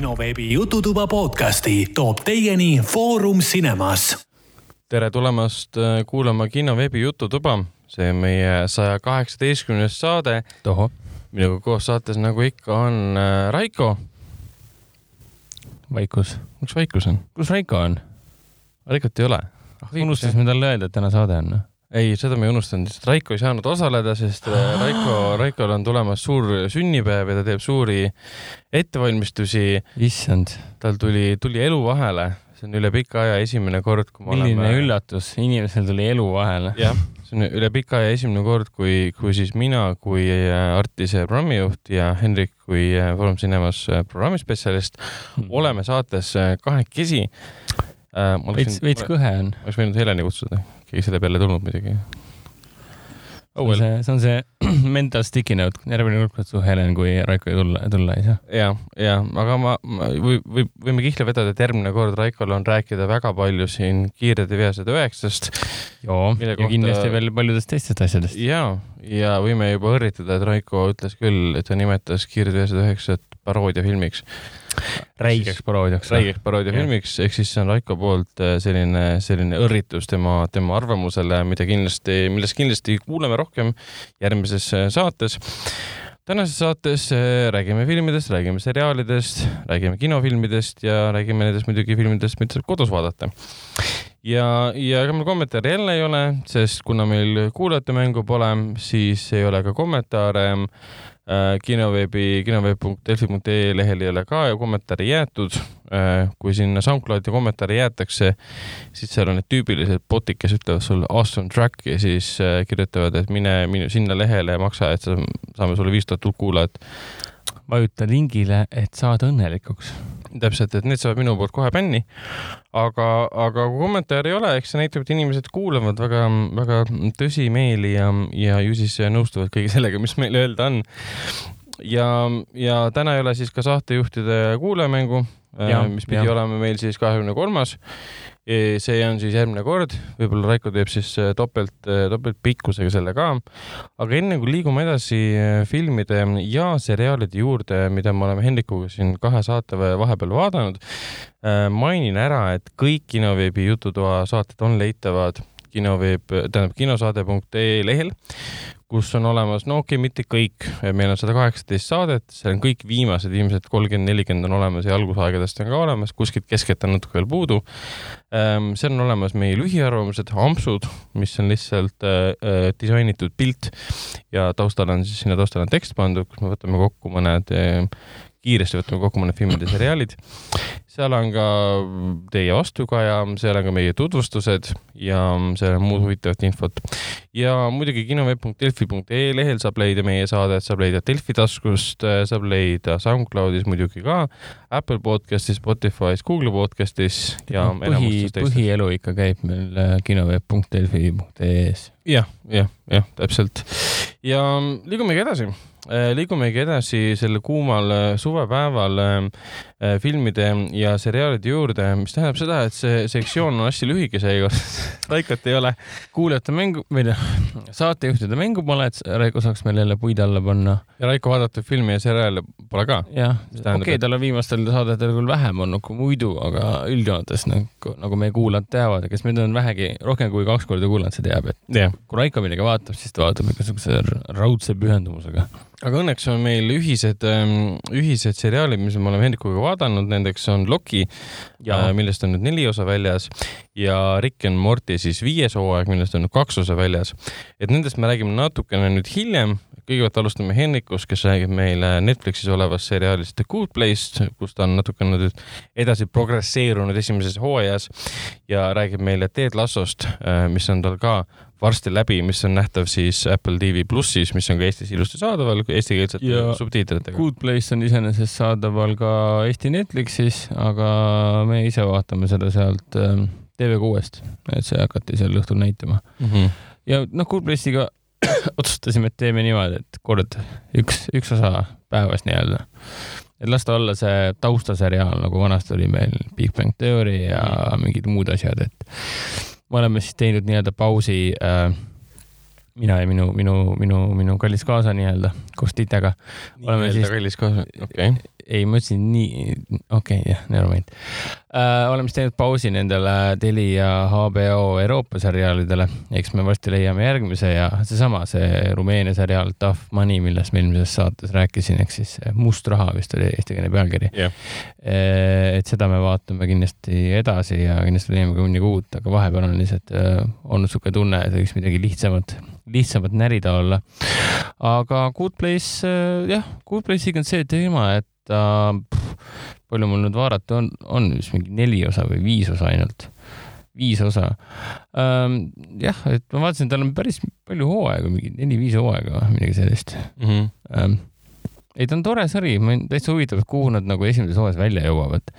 kinoveebi Jututuba podcasti toob teieni Foorum Cinemas. tere tulemast äh, kuulama kinoveebi Jututuba, see on meie saja kaheksateistkümnes saade. minuga koos saates, nagu ikka, on äh, Raiko. vaikus. miks vaikus on? kus Raiko on? Raikot ei ole. unustasime talle öelda, et täna saade on. Ei, seda ma ei unustanud, lihtsalt Raiko ei saanud osaleda, sest äh, Raiko, Raikol on tulemas suur sünnipäev ja ta teeb suuri ettevalmistusi. issand. tal tuli, tuli elu vahele, see on üle pika aja esimene kord, kui me milline oleme. üllatus, inimesel tuli elu vahele. jah, see on üle pika aja esimene kord, kui, kui siis mina kui äh, Artise programmijuht ja Hendrik kui äh, Foorum Cinemas programmispetsialist Hmm. oleme saates kahekesi. veits, veits kõhe on. oleks võinud Heleni kutsuda, keegi selle peale tulnud muidugi. Oh well. see, see on see mental sticky note, järgmine kord kutsu Helen, kui Raiko ei tulla, tulla ei saa. ja, ja, aga ma, ma või, või võime kihla vedada, et järgmine kord Raikol on rääkida väga palju siin Kiired ja veased üheksast. joo, ja kohta- kindlasti veel paljudest teistest asjadest. ja, ja võime juba õrritada, et Raiko ütles küll, et ta nimetas Kiired ja veased üheksat paroodiafilmiks. Räigeks paroodiaks. räigeks paroodiafilmiks, ehk siis see on Raiko poolt äh, selline, selline õrritus tema, tema arvamusele, mida kindlasti, millest kindlasti kuuleme rohkem järgmises äh, saates. tänases saates äh, räägime filmidest, räägime seriaalidest, räägime kinofilmidest ja räägime nendest muidugi filmidest, mida saab kodus vaadata. ja, ja ega meil kommentaare jälle ei ole, sest kuna meil kuulajate mängu pole, siis ei ole ka kommentaare kinoveebi, kinoveeb.delfi.ee lehel ei ole ka kommentaare jäetud. kui sinna SoundCloudi kommentaare jäetakse, siis seal on need tüübilised bot'id, kes ütlevad sulle awesome track ja siis äh, kirjutavad, et mine, mine sinna lehele ja maksa, et sa, saame sulle viis tuhat kuulajat. vajuta lingile, et saada õnnelikuks. Täpselt, et need saavad minu poolt kohe bänni. aga, aga kui kommentaare ei ole, eks see näitab, et inimesed kuulavad väga, väga tõsimeeli ja, ja ju siis nõustuvad kõige sellega, mis meil öelda on. ja, ja täna ei ole siis ka saatejuhtide kuulajamängu, mis pidi ja. olema meil siis kahekümne kolmas. See on siis järgmine kord, võib-olla Raiko teeb siis topelt, topeltpikkusega selle ka. aga enne kui liigume edasi filmide ja seriaalide juurde, mida me oleme Hendrikuga siin kahe saate vahepeal vaadanud, mainin ära, et kõik kinoveebi Jututoa saated on leitavad kinoveeb, tähendab kinosaade.ee lehel, kus on olemas, no okei okay,, mitte kõik, meil on sada kaheksateist saadet, seal on kõik viimased, viimased kolmkümmend, nelikümmend on olemas ja algusaegadest on ka olemas, kuskilt keskelt on natuke veel puudu. seal on olemas meie lühiarvamused, ampsud, mis on lihtsalt äh, disainitud pilt ja taustal on siis, sinna taustale on tekst pandud, kus me võtame kokku mõned äh, kiiresti võtame kokku mõned filmid ja seriaalid. seal on ka teie vastukaja, seal on ka meie tutvustused ja seal on muud huvitavat infot. ja muidugi kinoveeb.delfi.ee lehel saab leida meie saadet, saab leida Delfi taskust, saab leida SoundCloudis muidugi ka, Apple podcastis, Spotify's, Google podcastis ja põhi, põhielu ikka käib meil äh, kinoveeb.delfi.ee-s. jah, jah, jah, täpselt. ja liigumegi edasi liigumegi edasi selle kuumal suvepäeval filmide ja seriaalide juurde, mis tähendab seda, et see sektsioon on hästi lühike seekord Raikot ei ole. kuulajate mängu või noh, saatejuhtide mängu pole, et Raiko saaks meil jälle puid alla panna. ja Raiko vaadatud filmi ja seriaale pole ka. jah, okei okay, tal on viimastel saadetel küll vähem olnud kui muidu, aga üldjoontes nagu, nagu meie kuulajad teavad kes meid on vähegi rohkem kui kaks korda kuulanud, see teab, et yeah. kui Raiko midagi vaatab, siis ta vaatab ikka siukse raudse pühendumusega aga õnneks on meil ühised, ühised seriaalid, mis me oleme Hendrikuga vaadanud, nendeks on Loki, millest on nüüd neli osa väljas ja Rick and Morty siis viies hooaeg, millest on nüüd kaks osa väljas. et nendest me räägime natukene nüüd hiljem. kõigepealt alustame Hendrikust, kes räägib meile Netflixis olevast seriaalist The Good Place, kus ta on natukene nüüd edasi progresseerunud esimeses hooajas ja räägib meile Ted Lassost, mis on tal ka varsti läbi, mis on nähtav siis Apple TV plussis, mis on ka Eestis ilusti saadaval eestikeelsete subtiitritega. Good Place on iseenesest saadaval ka Eesti Netflixis, aga me ise vaatame seda sealt ähm, TV6-st, et see hakati seal õhtul näitama mm. -hmm. ja noh, Good Place'iga otsustasime, et teeme niimoodi, et kord üks, üks osa päevas nii-öelda. et las ta olla see taustaseriaal, nagu vanasti oli meil Big Bang Theory ja mm. mingid muud asjad, et me oleme siis teinud nii-öelda pausi äh, mina ja minu, minu, minu, minu kallis kaasa nii-öelda koos Titega. nii-öelda kallis kaasa, okei okay.. Ei, ma ütlesin nii, okei okay,, jah, never mind äh,. oleme siis teinud pausi nendele Telia HBO Euroopa seriaalidele, eks me varsti leiame järgmise ja seesama, see Rumeenia seriaal Tough Money, millest ma eelmises saates rääkisin, ehk siis Must raha vist oli eestikeelne pealkiri yeah.. et seda me vaatame kindlasti edasi ja kindlasti leiame ka mõni uut, aga vahepeal on lihtsalt äh, olnud niisugune tunne, et võiks midagi lihtsamat, lihtsamat närida olla. aga Good Place, äh, jah, Good Place'iga on see teema, et ta palju mul nüüd vaadata on, on vist mingi neli osa või viis osa ainult viis osa ähm,. jah, et ma vaatasin, tal on päris palju hooaegu, mingi neli-viis hooaega midagi sellist mm. -hmm. Ähm, ei, ta on tore sari, mind täitsa huvitab, kuhu nad nagu esimeses hooajas välja jõuavad.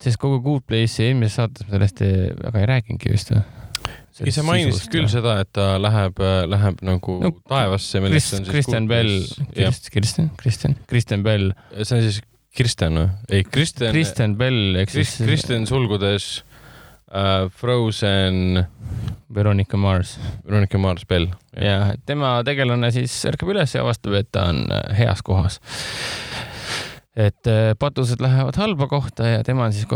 sest kogu Good Place'i eelmises saates ma sellest ei, väga ei rääkinudki vist või? Ei, sa mainisid küll seda, et ta läheb, läheb nagu no, taevasse. Kristjan Bell, Kristjan, Kristjan, Kristjan Bell. see on siis Kristen või? ei, Kristen. Kristen Bell ehk siis. Kristen sulgudes uh, Frozen. Veronika Mars. Veronika Mars Bell. jah, tema tegelane siis ärkab üles ja avastab, et ta on äh, heas kohas et äh, patused lähevad halba kohta ja tema on siis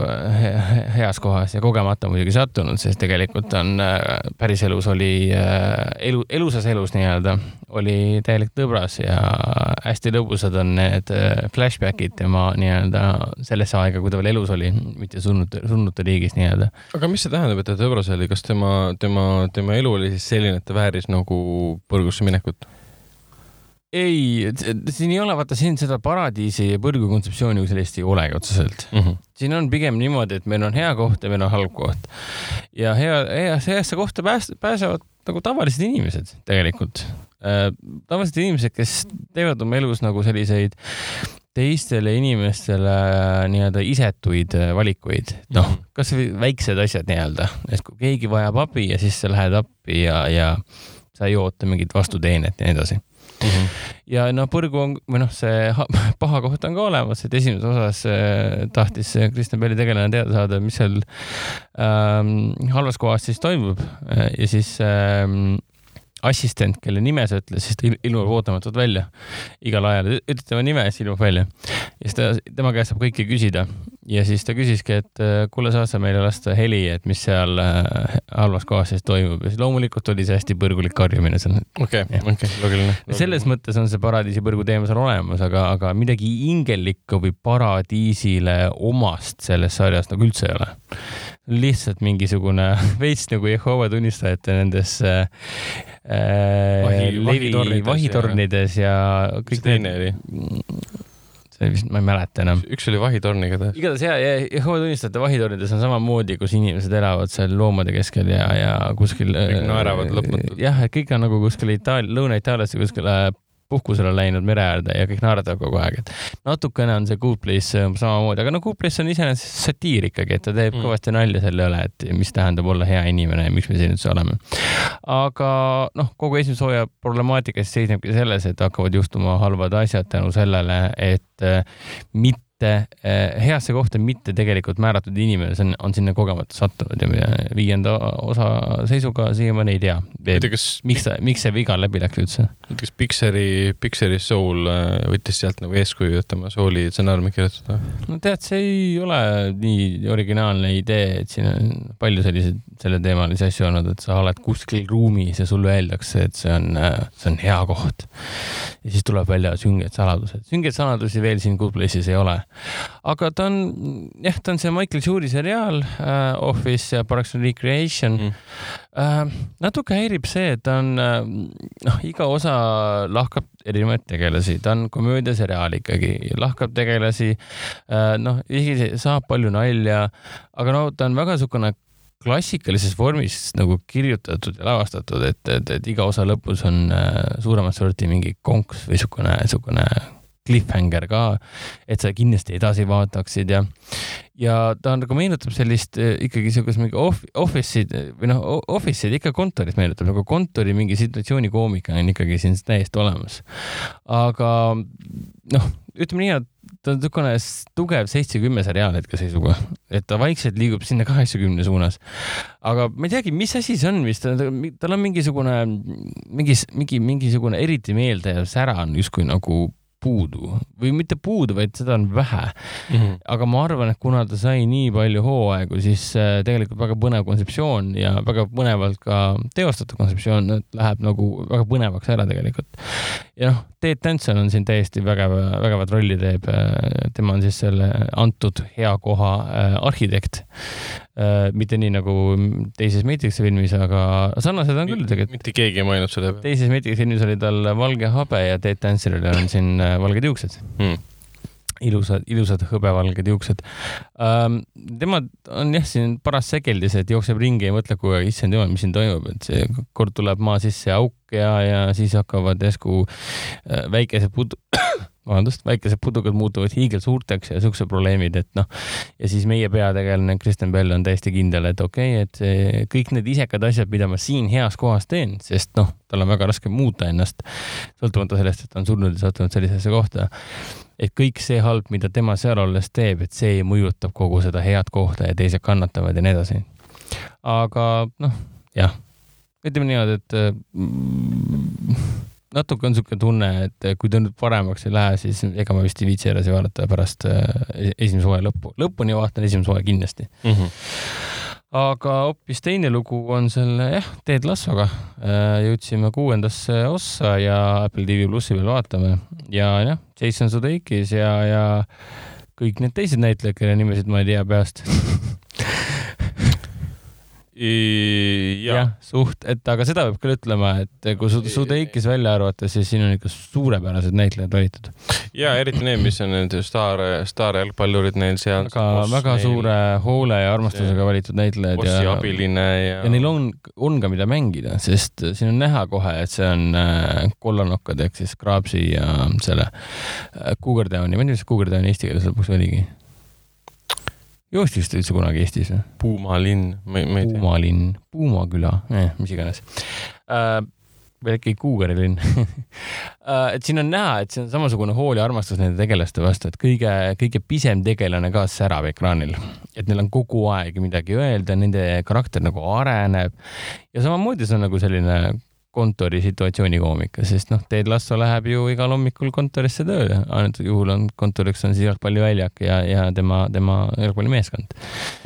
heas kohas ja kogemata muidugi sattunud, sest tegelikult on äh, päriselus oli äh, elu, elusas elus nii-öelda oli täielik tõbras ja hästi lõbusad on need flashback'id tema nii-öelda sellesse aega, kui ta veel elus oli, mitte surnute, surnute riigis nii-öelda. aga mis see tähendab, et ta tõbras oli, kas tema, tema, tema elu oli siis selline, et ta vääris nagu põrgusse minekut? Ei, siin ei ole, vaata siin seda paradiisi ja põrgu kontseptsiooni kui sellist ei olegi otseselt mm. -hmm. siin on pigem niimoodi, et meil on hea koht ja meil on halb koht. ja hea, hea, heasse kohta pääs, pääsevad nagu tavalised inimesed tegelikult äh,. tavalised inimesed, kes teevad oma elus nagu selliseid teistele inimestele nii-öelda isetuid äh, valikuid, noh, mhm. kasvõi väiksed asjad nii-öelda, et kui keegi vajab abi ja siis sa lähed appi ja, ja sa ei oota mingit vastuteenet ja nii edasi mm. -hmm. ja noh, põrgu on või noh, see paha koht on ka olemas, et esimeses osas äh, tahtis Kristjan Pelli tegelane teada saada, mis seal ähm, halvas kohas siis toimub äh, ja siis ähm, assistent, kelle nime sa ütlesid, siis ta ilmub ootamatult välja igal ajal, ütled tema nime, siis ilmub välja. ja siis ta, tema käest saab kõike küsida ja siis ta küsiski, et äh, kuule, saad sa meile lasta heli, et mis seal äh, halvas kohas siis toimub ja siis loomulikult oli see hästi põrgulik karjumine seal. okei, okei, loogiline. selles mõttes on see paradiisi põrgu teema seal olemas, aga, aga midagi ingellikku või paradiisile omast selles sarjas nagu üldse ei ole lihtsalt mingisugune veits nagu Jehova tunnistajate nendes äh, Vahi, levi vahitornides, vahitornides ja, ja kõik mis teine oli? see vist, ma ei mäleta enam. üks oli vahitorniga ta. igatahes ja, ja Jehova tunnistajate vahitornides on samamoodi, kus inimesed elavad seal loomade keskel ja, ja kuskil. kõik naeravad lõpmatult. jah, et kõik on nagu kuskil Itaalia, Lõuna-Itaaliasse kuskil puhkusele läinud mere äärde ja kõik naeratavad kogu aeg, et natukene on see Place äh, samamoodi, aga no Place on iseenesest satiir ikkagi, et ta teeb mm. kõvasti nalja selle üle, et mis tähendab olla hea inimene ja miks me siin üldse oleme. aga noh, kogu esimese hooaja problemaatika siis seisnebki selles, et hakkavad juhtuma halvad asjad tänu sellele, et äh, mitte mitte eh, heasse kohta mitte tegelikult määratud inimene, see on, on sinna kogemata sattunud ja viienda osa seisuga siiamaani ei tea. miks ta, miks see viga läbi läks üldse? kas Pixari, Pixari Soul äh, võttis sealt nagu eeskuju, et tema Souli stsenaariumi kirjutada? no tead, see ei ole nii originaalne idee, et siin on palju selliseid selleteemalisi asju olnud, et sa oled kuskil ruumis ja sulle öeldakse, et see on, äh, see on hea koht. ja siis tuleb välja sünged saladused. süngeid saladusi veel siin Good Place'is ei ole aga ta on, jah, ta on see Michael Shuri seriaal uh, Office ja Parks and Recreation. Mm.. Uh, natuke häirib see, et ta on uh,, noh, iga osa lahkab erinevaid tegelasi, ta on komöödiaseriaal ikkagi, lahkab tegelasi uh,, noh, isegi saab palju nalja, aga no ta on väga niisugune klassikalises vormis nagu kirjutatud ja lavastatud, et, et, et iga osa lõpus on äh, suuremat sorti mingi konks või niisugune, niisugune cliffhanger ka, et sa kindlasti edasi vaataksid ja, ja ta nagu meenutab sellist eh, ikkagi siukest mingi off, office'id või noh, office'id ikka kontorit meenutab, nagu kontori mingi situatsioonikoomika on ikkagi siin täiesti olemas. aga noh, ütleme nii, et ta on niisugune tugev seitse-kümme seriaal hetkeseisuga, et ta vaikselt liigub sinna kaheksakümne suunas. aga ma ei teagi, mis asi see on, mis ta, tal on mingisugune, mingi, mingi, mingisugune eriti meeldejääv sära on justkui nagu puudu või mitte puudu, vaid seda on vähe mm. -hmm. aga ma arvan, et kuna ta sai nii palju hooaegu, siis äh, tegelikult väga põnev kontseptsioon ja väga põnevalt ka teostatav kontseptsioon, et läheb nagu väga põnevaks ära tegelikult. ja noh, Ted Danson on siin täiesti vägev, vägevat rolli teeb. tema on siis selle antud hea koha äh, arhitekt. Mitte nii nagu teises Matrixi filmis, aga sarnased on küll tegelikult. mitte keegi ei selle peale. teises Matrixi filmis oli tal valge habe ja Ted Dansonil on siin valged juuksed mm ilusad, ilusad hõbevalged juuksed ähm,. tema on jah, siin paras segeldis, et jookseb ringi ja mõtleb kogu aeg, issand jumal, mis siin toimub, et see kord tuleb maa sisse auk ja, ja siis hakkavad järsku äh, väikesed pud- vabandust, väikesed pudukad muutuvad hiigelsuurteks ja siuksed probleemid, et noh, ja siis meie peategelane Kristen Bell on täiesti kindel, et okei okay,, et see, kõik need isekad asjad, mida ma siin heas kohas teen, sest noh, tal on väga raske muuta ennast, sõltumata sellest, et ta on surnud ja sattunud sellisesse kohta. et kõik see halb, mida tema seal olles teeb, et see mõjutab kogu seda head kohta ja teised kannatavad ja nii edasi. aga noh, jah, ütleme niimoodi, et mm, natuke on niisugune tunne, et kui ta nüüd paremaks ei lähe, siis ega ma vist ei viitsi edasi vaadata pärast äh, esimese hooaja lõppu. lõpuni vaatan esimese hooaja kindlasti mm. -hmm. aga hoopis teine lugu on selle jah, Ted Lassoga. Äh, jõudsime kuuendasse ossa ja Apple TV plussi peal vaatame ja jah, Jason Sudeikis ja, ja kõik need teised näitlejad, kelle nimesid ma ei tea peast jah ja,, suht, et aga seda peab küll ütlema, et kui su Sudeikis välja arvata, siis siin on ikka suurepärased näitlejad valitud. ja eriti need, mis on need staar, staarjalgpallurid neil seal. aga väga neil... suure hoole ja armastusega valitud näitlejad. bossi ja, abiline ja. ja neil on, on ka mida mängida, sest siin on näha kohe, et see on äh, kollanokkad ehk siis Krabsi ja selle äh, Cougar Downi, ma ei tea, mis Cougar Downi eesti keeles lõpuks oligi joostis ta üldse kunagi Eestis või? Puuma linn, ma ei, ma ei tea. Puuma linn, Puuma küla eh,, mis iganes äh,. või äkki Kuugari linn äh, et siin on näha, et see on samasugune hool ja armastus nende tegelaste vastu, et kõige, kõige pisem tegelane ka särab ekraanil. et neil on kogu aeg midagi öelda, nende karakter nagu areneb ja samamoodi see on nagu selline kontori situatsioonikoomika, sest noh, Ted Lasso läheb ju igal hommikul kontorisse tööle, antud juhul on kontoriks on siis jalgpalliväljak ja, ja tema, tema jalgpallimeeskond.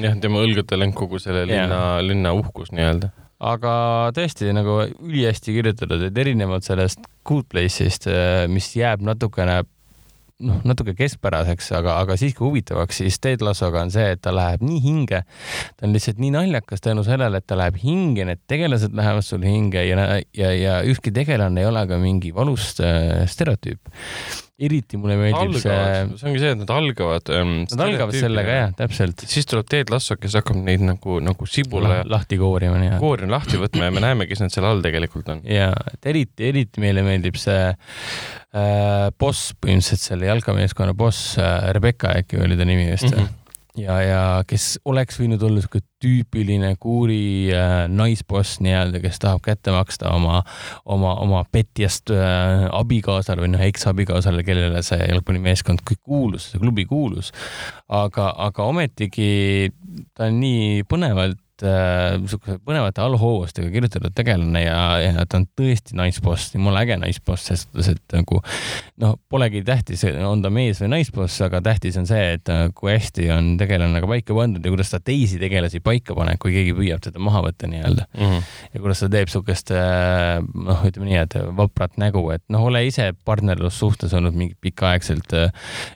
jah, tema õlgadel on kogu selle linna, linna uhkus nii-öelda. aga tõesti nagu ülihästi kirjutatud, et erinevalt sellest Good Place'ist, mis jääb natukene noh, natuke keskpäraseks, aga, aga siiski huvitavaks, siis Ted Lassoga on see, et ta läheb nii hinge. ta on lihtsalt nii naljakas tänu sellele, et ta läheb hinge, need tegelased lähevad sul hinge ja, ja, ja ükski tegelane ei ole ka mingi valus äh, stereotüüp eriti mulle meeldib algavad, see. see ongi see, et nad algavad ähm,. Nad algavad sellega jah, täpselt. siis tuleb Ted Lasso, kes hakkab neid nagu, nagu sibula La, lahti koorima nii-öelda. koorima lahti võtma ja me näeme, kes nad seal all tegelikult on. ja, et eriti, eriti meile meeldib see äh, boss, põhimõtteliselt selle jalkameeskonna boss äh,, Rebecca äkki oli ta nimi vist mm. -hmm ja, ja kes oleks võinud olla sihuke tüüpiline kuuri äh, naisboss nii-öelda, kes tahab kätte maksta oma, oma, oma petjast äh, abikaasale või noh, eksabikaasale, kellele see jalgpallimeeskond kõik kuulus, see klubi kuulus. aga, aga ometigi ta nii põnevalt niisuguse äh, põnevate allhoovustega kirjutatud tegelane ja, ja ta on tõesti naisboss, jumala äge naisboss, selles suhtes, et nagu noh, polegi tähtis, on ta mees või naisboss, aga tähtis on see, et äh, kui hästi on tegelane ka paika pandud ja kuidas ta teisi tegelasi paika paneb, kui keegi püüab teda maha võtta nii-öelda mm. -hmm. ja kuidas ta teeb niisugust äh, noh, ütleme nii, et vaprat nägu, et noh, ole ise partnerlussuhtes olnud mingi pikaaegselt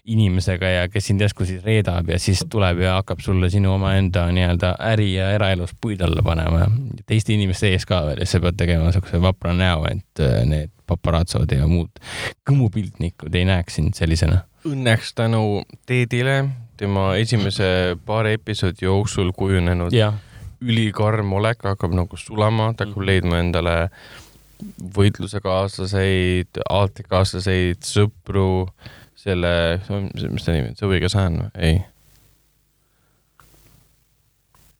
inimesega ja kes sind järsku siis reedab ja siis tuleb ja hakkab sulle sinu omaenda nii-öelda äri ja era eraelus puid alla panema teiste inimeste ees ka veel ja sa pead tegema niisuguse vapra näo, et äh, need paparatsod ja muud kõmupiltnikud ei näeks sind sellisena. Õnneks tänu Teedile, tema esimese paari episoodi jooksul kujunenud ja. ülikarm olek hakkab nagu sulama, ta hakkab leidma endale võitlusekaaslaseid, aatikaaslaseid, sõpru, selle, mis ta nimi on, Zoe Kazan või? ei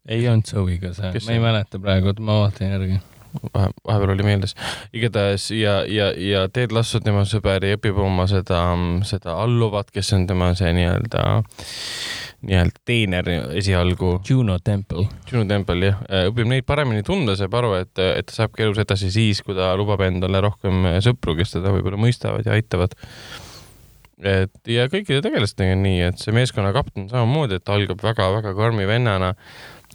ei olnud Zoe'ga see, ma ei mäleta praegu, ma vaatan järgi vahe, vahepeal oli meeles. igatahes ja, ja, ja Ted Lasso, tema sõber, õpib oma seda, seda alluvat, kes on tema see nii-öelda, nii-öelda teener esialgu. Juno Temple. Juno Temple, jah. õpib neid paremini tunda, saab aru, et, et ta saabki elus edasi siis, kui ta lubab endale rohkem sõpru, kes teda võib-olla mõistavad ja aitavad et ja kõikide tegelastega on nii, et see meeskonnakapten samamoodi, et ta algab väga-väga karmi vennana,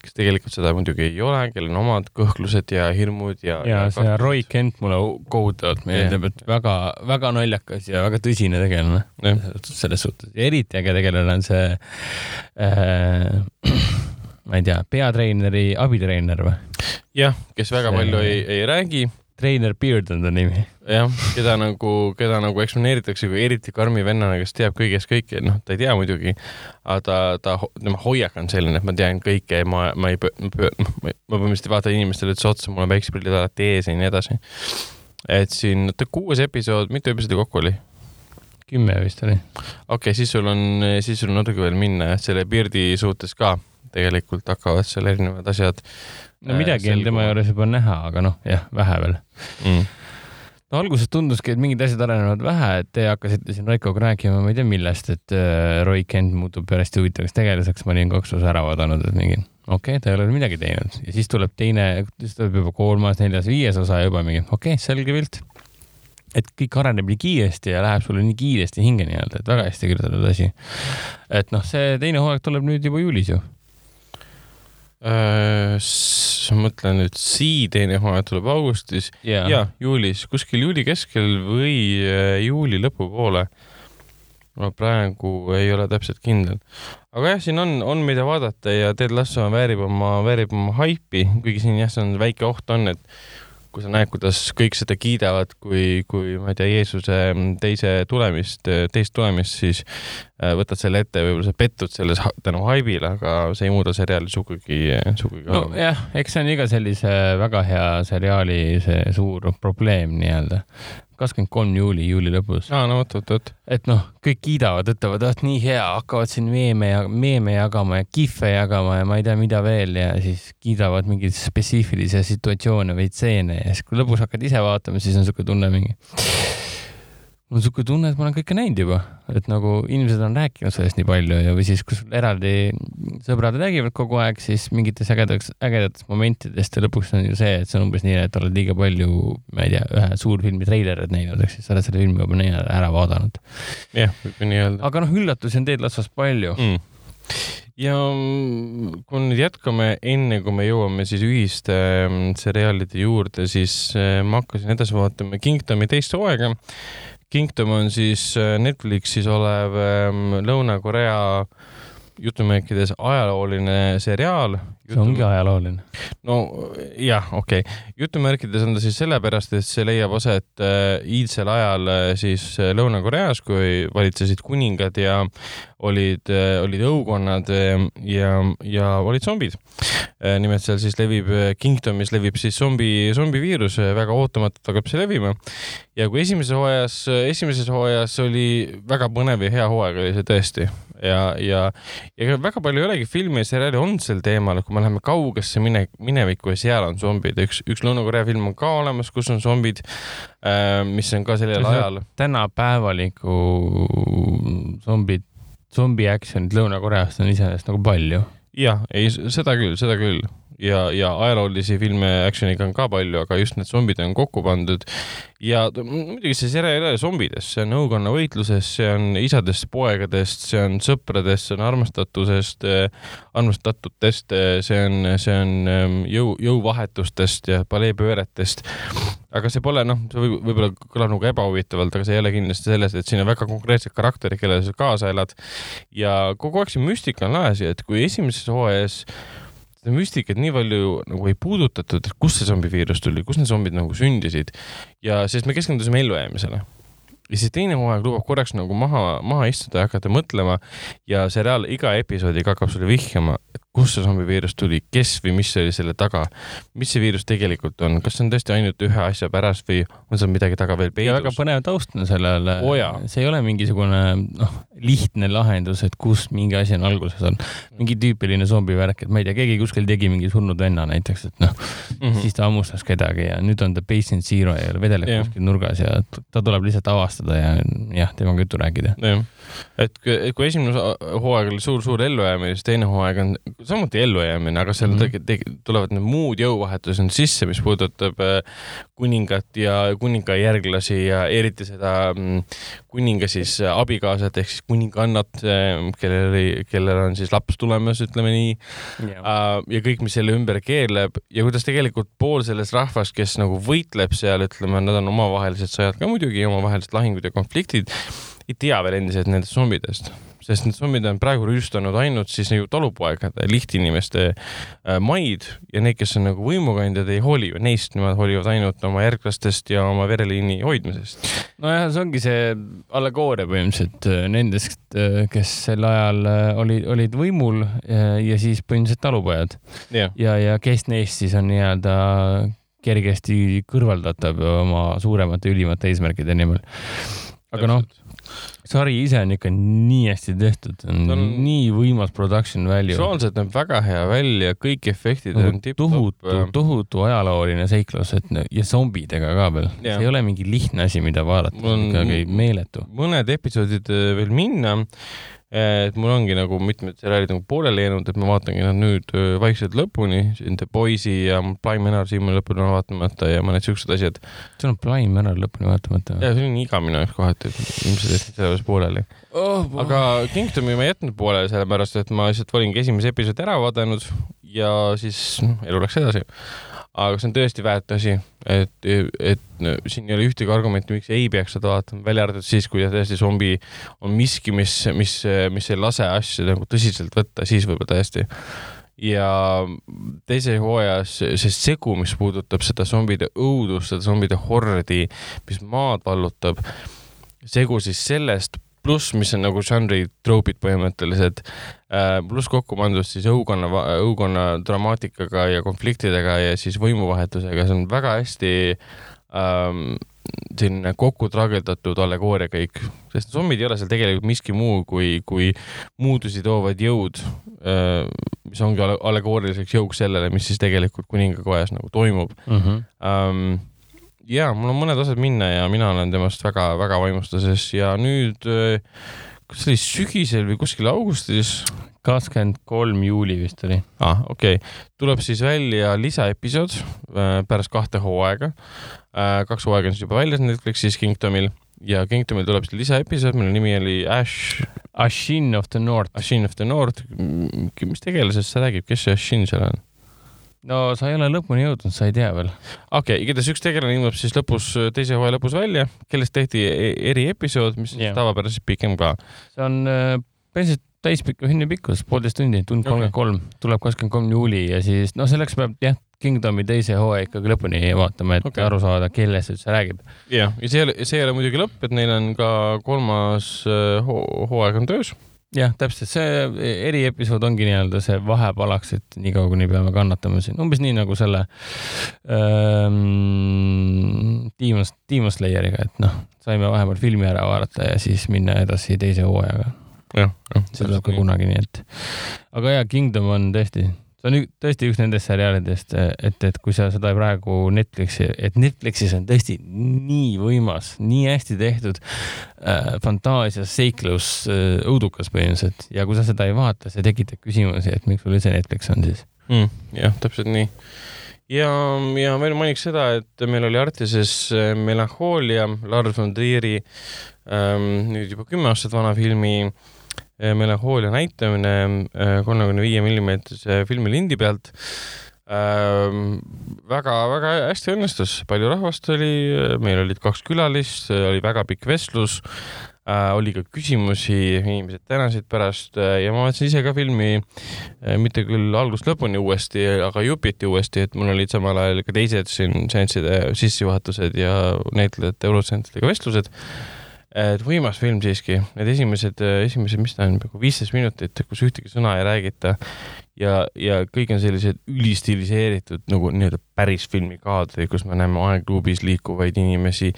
kes tegelikult seda muidugi ei ole, kellel on omad kõhklused ja hirmud ja. ja, see Roy Kent mulle kohutavalt meeldib, et väga-väga naljakas ja väga tõsine tegelane selles suhtes. eriti äge tegelane on see äh, ma ei tea, peatreeneri abitreener või? jah, kes väga see... palju ei, ei räägi treener Beard on ta nimi. jah, keda nagu, keda nagu eksponeeritakse kui eriti karmi vennana, kes teab kõigest kõike, noh, ta ei tea muidugi, aga ta, ta, tema hoiak on selline, et ma tean kõike ja ma, ma ei, ma põhimõtteliselt ei vaata inimestele üldse otsa, mul on päikseprillid alati ees ja nii edasi. et siin, oota, kuues episood, mitu episoodi kokku oli? kümme vist oli. okei okay,, siis sul on, siis sul on natuke veel minna, selle Beardi suhtes ka tegelikult hakkavad seal erinevad asjad no midagi on tema juures juba näha, aga noh, jah, vähe veel mm. no alguses tunduski, et mingid asjad arenevad vähe, et te hakkasite siin Raikoga rääkima, ma ei tea millest, et äh, Roy Kent muutub päris huvitavaks tegelaseks, ma olin kaks osa ära vaadanud, et mingi okei okay,, ta ei ole midagi teinud ja siis tuleb teine, siis tuleb juba kolmas, neljas, viies osa juba mingi okei okay,, selge pilt. et kõik areneb nii kiiresti ja läheb sulle nii kiiresti hinge nii-öelda, et väga hästi kirjutatud asi. et noh, see teine hooaeg tuleb nüüd juba juulis ju Äh, ma mõtlen nüüd, Sii teine hooaeg tuleb augustis yeah. ja juulis, kuskil juuli keskel või äh, juuli lõpupoole. ma praegu ei ole täpselt kindel. aga jah, siin on, on mida vaadata ja Ted Lasso väärib oma, väärib oma haipi, kuigi siin jah, see on väike oht on, et kui sa näed, kuidas kõik seda kiidavad, kui, kui ma ei tea, Jeesuse teise tulemist, teist tulemist, siis äh, võtad selle ette, võib-olla sa pettud selles tänu haibile, aga see ei muuda seriaali sugugi, sugugi nojah, eks see on iga sellise väga hea seriaali see suur probleem nii-öelda kakskümmend kolm juuli, juuli lõpus. aa, no vot, vot, vot. et noh, kõik kiidavad, ütlevad, et nii hea, hakkavad siin meeme ja meeme jagama ja kihve jagama ja ma ei tea, mida veel ja siis kiidavad mingeid spetsiifilisi situatsioone või stseene ja siis, kui lõpus hakkad ise vaatama, siis on siuke tunne mingi mul on siuke tunne, et ma olen kõike näinud juba, et nagu inimesed on rääkinud sellest nii palju ja, või siis, kui sul eraldi sõbrad räägivad kogu aeg, siis mingites ägedaks, ägedatest momentidest ja lõpuks on ju see, et see on umbes nii, et oled liiga palju, ma ei tea, ühe suurfilmi treilerit näinud, ehk siis sa oled selle filmi juba nii ära vaadanud. jah, võib nii öelda. aga noh, üllatusi on teed otsas palju mm ja kui nüüd jätkame, enne kui me jõuame siis ühiste mm, seriaalide juurde, siis äh, ma hakkasin edasi vaatama Kingdomi teist hooaega Kingdom on siis äh, Netflixis olev ähm, Lõuna-Korea jutumärkides ajalooline seriaal. See ongi ajalooline. no jah, okei okay., jutumärkides on ta siis sellepärast, et see leiab aset äh, iidsel ajal äh, siis äh, Lõuna-Koreas, kui valitsesid kuningad ja olid olid õukonnad ja, ja olid zombid nimelt seal siis levib Kingdomis levib siis zombi, zombiviirus väga ootamatult hakkab see levima. ja kui esimeses hooajas, esimeses hooajas oli väga põnev ja hea hooaeg oli see tõesti ja, ja, ja väga palju ei olegi filme ja seriaale olnud sel teemal, kui me läheme kaugesse mine, minevikku ja seal on zombid, üks, üks Lõuna-Korea film on ka olemas, kus on zombid äh,, mis on ka sellel ajal. tänapäevaliku zombid, zombi action'it Lõuna-Koreast on iseenesest nagu palju. jah, ei, seda küll, seda küll ja, ja ajaloolisi filme action'iga on ka palju, aga just need zombid on kokku pandud. ja muidugi see seriaal ei ole zombidest, see on õukonna võitlusest, see on isadest, poegadest, see on sõpradest, see on armastatusest, armastatutest, see on, see on ähm, jõu, jõuvahetustest ja paleepööretest aga see pole, noh, see võib, võib-olla kõlab nagu ebahuvitavalt, aga see ei ole kindlasti selles, et siin on väga konkreetsed karakterid, kellele sa kaasa elad. ja kogu aeg see müstika on laes ja et kui esimeses hooajas seda müstikat nii palju nagu ei puudutatud, et kust see zombiviirus tuli, kust need zombid nagu sündisid. Ja sest me keskendusime ellujäämisele ja siis teine hooaeg lubab korraks nagu maha, maha istuda ja hakata mõtlema ja seriaal iga episoodiga hakkab sulle vihjama, et kust see zombiviirus tuli, kes või mis oli selle taga, mis see viirus tegelikult on, kas see on tõesti ainult ühe asja pärast või on seal midagi taga veel peidus? väga põnev taust on sellele oh,. see ei ole mingisugune noh, lihtne lahendus, et kust mingi asi on alguses on. mingi tüüpiline zombi värk, et ma ei tea, keegi kuskil tegi mingi surnud venna näiteks, et noh mm, -hmm. siis ta hammustas kedagi ja nüüd on ta patient zero ja vedeleb yeah. kuskil nurgas ja ta tuleb lihtsalt avastada ja jah, temaga juttu rääkida. jah, et kui, esimene hooaeg oli suur-suur ellujäämine, siis teine hooaeg on samuti ellujäämine, aga seal mm -hmm. tulevad need muud jõuvahetused sisse, mis puudutab äh, kuningat ja kuninga järglasi ja eriti seda mm, kuninga siis abikaasat ehk siis kuningannat, kellel oli, kellel on siis laps tulemas, ütleme nii yeah.. ja kõik, mis selle ümber keerleb ja kuidas tegelikult pool sellest rahvast, kes nagu võitleb seal, ütleme, nad on omavahelised sõjad ka muidugi, omavahelised lahingud ja konfliktid, ei tea veel endiselt nendest zombidest sest need zombid on praegu rüüstanud ainult siis nagu talupoegade, lihtinimeste äh, maid ja need, kes on nagu võimukandjad, ei hooli ju neist, nemad hoolivad ainult oma järglastest ja oma vereliini hoidmisest. nojah, see ongi see allegooria põhimõtteliselt äh, nendest, äh, kes sel ajal olid, olid võimul ja siis põhimõtteliselt talupojad yeah.. ja, ja kes neist siis on nii-öelda kergesti kõrvaldatav oma suuremate, ülimate eesmärkide nimel. aga noh sari ise on ikka nii hästi tehtud, on on nii võimas production value. visuaalselt näeb väga hea välja, kõik efektid nagu on tipp-topp. tohutu, tohutu ajalooline seiklus, et ja zombidega ka veel. see ei ole mingi lihtne asi, mida vaadata, ikkagi meeletu. mõned episoodid äh, veel minna et mul ongi nagu mitmed seriaalid nagu pooleli jäänud, et ma vaatangi nad nüüd vaikselt lõpuni, siin The Boys'i ja Blind Manor siiamaani lõpuni on vaatamata ja mõned siuksed asjad. sul on Blind Manor lõpuni vaatamata? ja see on iga minu jaoks kohati, et ilmselt jätsin selle juures pooleli oh,. aga Kingdomi ma ei jätnud pooleli, sellepärast et ma lihtsalt olingi esimese episoodi ära vaadanud ja siis noh, elu läks edasi aga see on tõesti väärt asi, et, et no, siin ei ole ühtegi argumenti, miks ei peaks seda vaatama, välja arvatud siis, kui tõesti zombi on miski, mis, mis, mis ei lase asju nagu tõsiselt võtta, siis võib-olla tõesti. ja teise hooajas see segu, mis puudutab seda zombide õudust, seda zombide hordi, mis maad vallutab, segu siis sellest pluss, mis on nagu žanri troopid põhimõtteliselt, äh, pluss kokku pandud siis õukonna, õukonna dramaatikaga ja konfliktidega ja siis võimuvahetusega, see on väga hästi ähm, selline kokku trageldatud allegooria kõik, sest zombid ei ole seal tegelikult miski muu kui, kui muutusi toovad jõud, äh, mis ongi allegooriliseks jõuks sellele, mis siis tegelikult kuningakojas nagu toimub mm. -hmm. Um, ja mul on mõned asjad minna ja mina olen temast väga-väga vaimustuses ja nüüd, äh, kas see oli sügisel või kuskil augustis? kakskümmend kolm juuli vist oli. ah,, okei okay., tuleb siis välja lisaepisood äh, pärast kahte hooaega. Äh, kaks hooaega on siis juba väljas Netflixis Kingdomil ja Kingdomil tuleb siis lisaepisood, mille nimi oli Ash. Ashin of the North. Ashin of the North, mis tegelasest see räägib, kes see Ashin seal on? No sa ei ole lõpuni jõudnud, sa ei tea veel. okei okay,, igatahes üks tegelane ilmub siis lõpus, teise hooaja lõpus välja, kellest tehti e-, eriepisood, mis yeah. tavapäraselt pikem ka. see on äh, põhimõtteliselt täispikku hinni pikkus, poolteist tundi, tund kolmkümmend kolm, tuleb kakskümmend kolm juuli ja siis noh, selleks peab jah, Kingdomi teise hooaja ikkagi lõpuni vaatama, et okay. aru saada, kellest üldse räägib. jah, ja see ei ole, see ei ole muidugi lõpp, et neil on ka kolmas äh, hooaeg on töös jah, täpselt, see eriepisood ongi nii-öelda see vahepalaks, et niikaua kuni peame kannatama siin, umbes nii nagu selle ähm, Demon, Demon Slayeriga, et noh, saime vahepeal filmi ära vaadata ja siis minna edasi teise hooajaga. jah, jah. see tuleb ka kunagi, nii et. aga jaa, Kingdom on tõesti see on tõesti üks nendest seriaalidest, et, et kui sa seda praegu Netflixi, et Netflixis on tõesti nii võimas, nii hästi tehtud äh, fantaasia, seiklus äh,, õudukas põhimõtteliselt ja kui sa seda ei vaata, see tekitab küsimusi, et miks sul üldse Netflix on siis mm,. jah, täpselt nii ja, ja veel mainiks seda, et meil oli Artises äh, Melanhoolia, Lars von Trieri ähm, nüüd juba kümme aastat vana filmi äh, melanhoolia näitamine eh, kolmekümne viie millimeetrise filmilindi pealt. Väga-väga ehm, hästi õnnestus, palju rahvast oli, meil olid kaks külalist, oli väga pikk vestlus. Äh,, oli ka küsimusi, inimesed tänasid pärast äh, ja ma vaatasin ise ka filmi äh, mitte küll algusest lõpuni uuesti, aga jupiti uuesti, et mul olid samal ajal ka teised siin seansside sissejuhatused ja näitlejate, elutsentritega vestlused et võimas film siiski, need esimesed, esimesed, mis ta on, nagu viisteist minutit, kus ühtegi sõna ei räägita ja, ja kõik on sellised ülistiliseeritud nagu nii-öelda päris filmi kaadrid, kus me näeme aegluubis liikuvaid inimesi.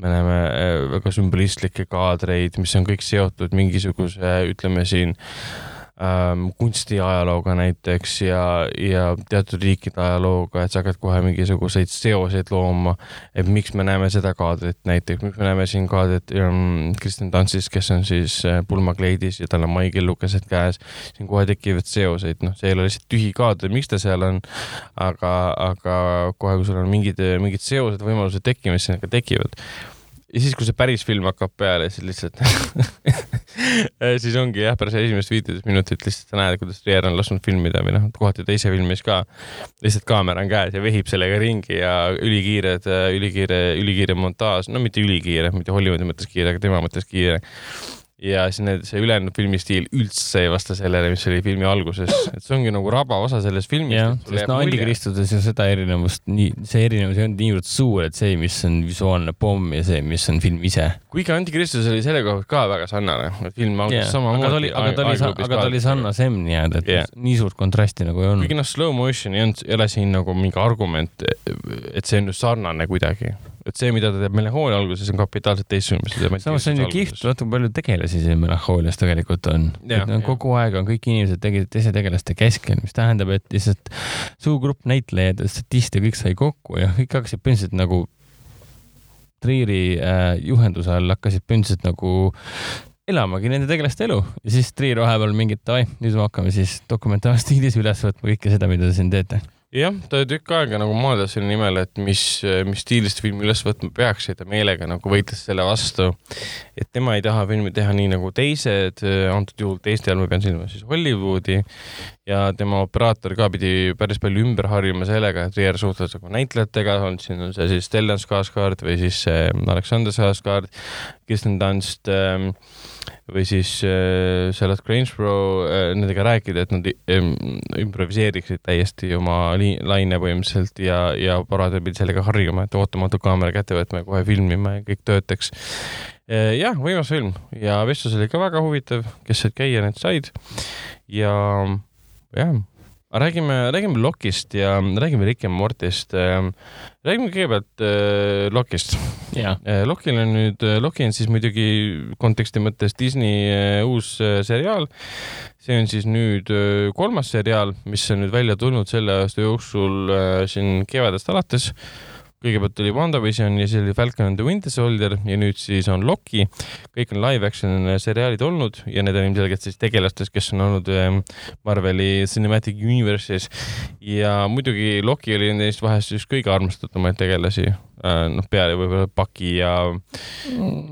me näeme äh, väga sümbolistlikke kaadreid, mis on kõik seotud mingisuguse, ütleme siin ähm, kunstiajalooga näiteks ja, ja teatud riikide ajalooga, et sa hakkad kohe mingisuguseid seoseid looma. et miks me näeme seda kaadrit näiteks, miks me näeme siin kaadrit um, Kristen Dunstist, kes on siis äh, pulmakleidis ja tal on maikellukesed käes. siin kohe tekivad seoseid, noh, see ei ole lihtsalt tühi kaader, miks ta seal on. aga, aga kohe, kui sul on mingid, mingid seosed, võimalused tekkimas, siis need ka tekivad ja siis, kui see päris film hakkab peale, siis lihtsalt siis ongi jah, pärast esimest viiteist minutit lihtsalt sa näed, kuidas Trier on lasknud filmida või noh, kohati ta ise filmis ka. lihtsalt kaamera on käes ja vehib sellega ringi ja ülikiired, ülikiire, ülikiire montaaž, no mitte ülikiire, mitte Hollywoodi mõttes kiire, aga tema mõttes kiire ja siis need, see ülejäänud filmi stiil üldse ei vasta sellele, mis oli filmi alguses, et see ongi nagu raba osa sellest filmist. jah, sest no Antikristuses ju seda erinevust, nii, see erinevus ei olnud niivõrd suur, et see, mis on visuaalne pomm ja see, mis on film ise. kuigi Antikristus oli selle koha pealt ka väga sarnane, film algas yeah. samamoodi. aga ta oli, aga ta oli, oli sarnasem nii-öelda, et yeah. nii suurt kontrasti nagu ei olnud. kuigi noh, slow motion ei olnud, ei ole siin nagu mingi argument, et see on just sarnane kuidagi et see, mida ta teeb Melanhoolia alguses, on kapitaalselt teistsugune. samas see on ju kihvt, vaata kui palju tegelasi siin Melanhoolias tegelikult on. No, kogu aeg on kõik inimesed tegid teiste tegelaste keskel, mis tähendab, et lihtsalt suur grupp näitlejaid ja statiste kõik sai kokku ja kõik hakkasid põhimõtteliselt nagu Trieri äh, juhenduse all hakkasid põhimõtteliselt nagu elamagi nende tegelaste elu ja siis Trier vahepeal mingit, davai, nüüd me hakkame siis dokumentaalstiilis üles võtma kõike seda, mida te siin teete jah, ta tükk aega nagu mõeldis selle nimel, et mis, mis stiilist filmi üles võtma peaks ja ta meelega nagu võitles selle vastu. et tema ei taha filmi teha nii nagu teised, antud juhul teiste all ma pean silmas siis Hollywoodi ja tema operaator ka pidi päris palju ümber harjuma sellega, et Rier suhtles nagu näitlejatega, on siin on see siis Stellan Skarsgård või siis Alexander Skarsgård, Kirsten Dunst ähm, või siis äh, Charlotte Gainsborough äh,, nendega rääkida, et nad improviseeriksid täiesti oma laine põhimõtteliselt ja, ja paradel pidi sellega harjuma, et ootamatult kaamera kätte võtma ja kohe filmima ja kõik töötaks äh,. jah, võimas film ja vestlus oli ka väga huvitav, kes said käia, need said ja jah räägime, räägime Lokist ja räägime Rick and Mortist. Ähm, räägime kõigepealt äh, Lokist. Äh, Lokil on nüüd, äh, Loki on siis muidugi konteksti mõttes Disney äh, uus äh, seriaal. see on siis nüüd äh, kolmas seriaal, mis on nüüd välja tulnud selle aasta jooksul äh, siin kevadest alates kõigepealt oli WandaVision ja siis oli Falcon and the Winter Soldier ja nüüd siis on Loki. kõik on live action seriaalid olnud ja need on ilmselgelt siis tegelastest, kes on olnud ehm, Marveli Cinematic Universe'is. ja muidugi Loki oli neist vahest üks kõige armastatumaid tegelasi Äh, noh, peale võib-olla Paki ja,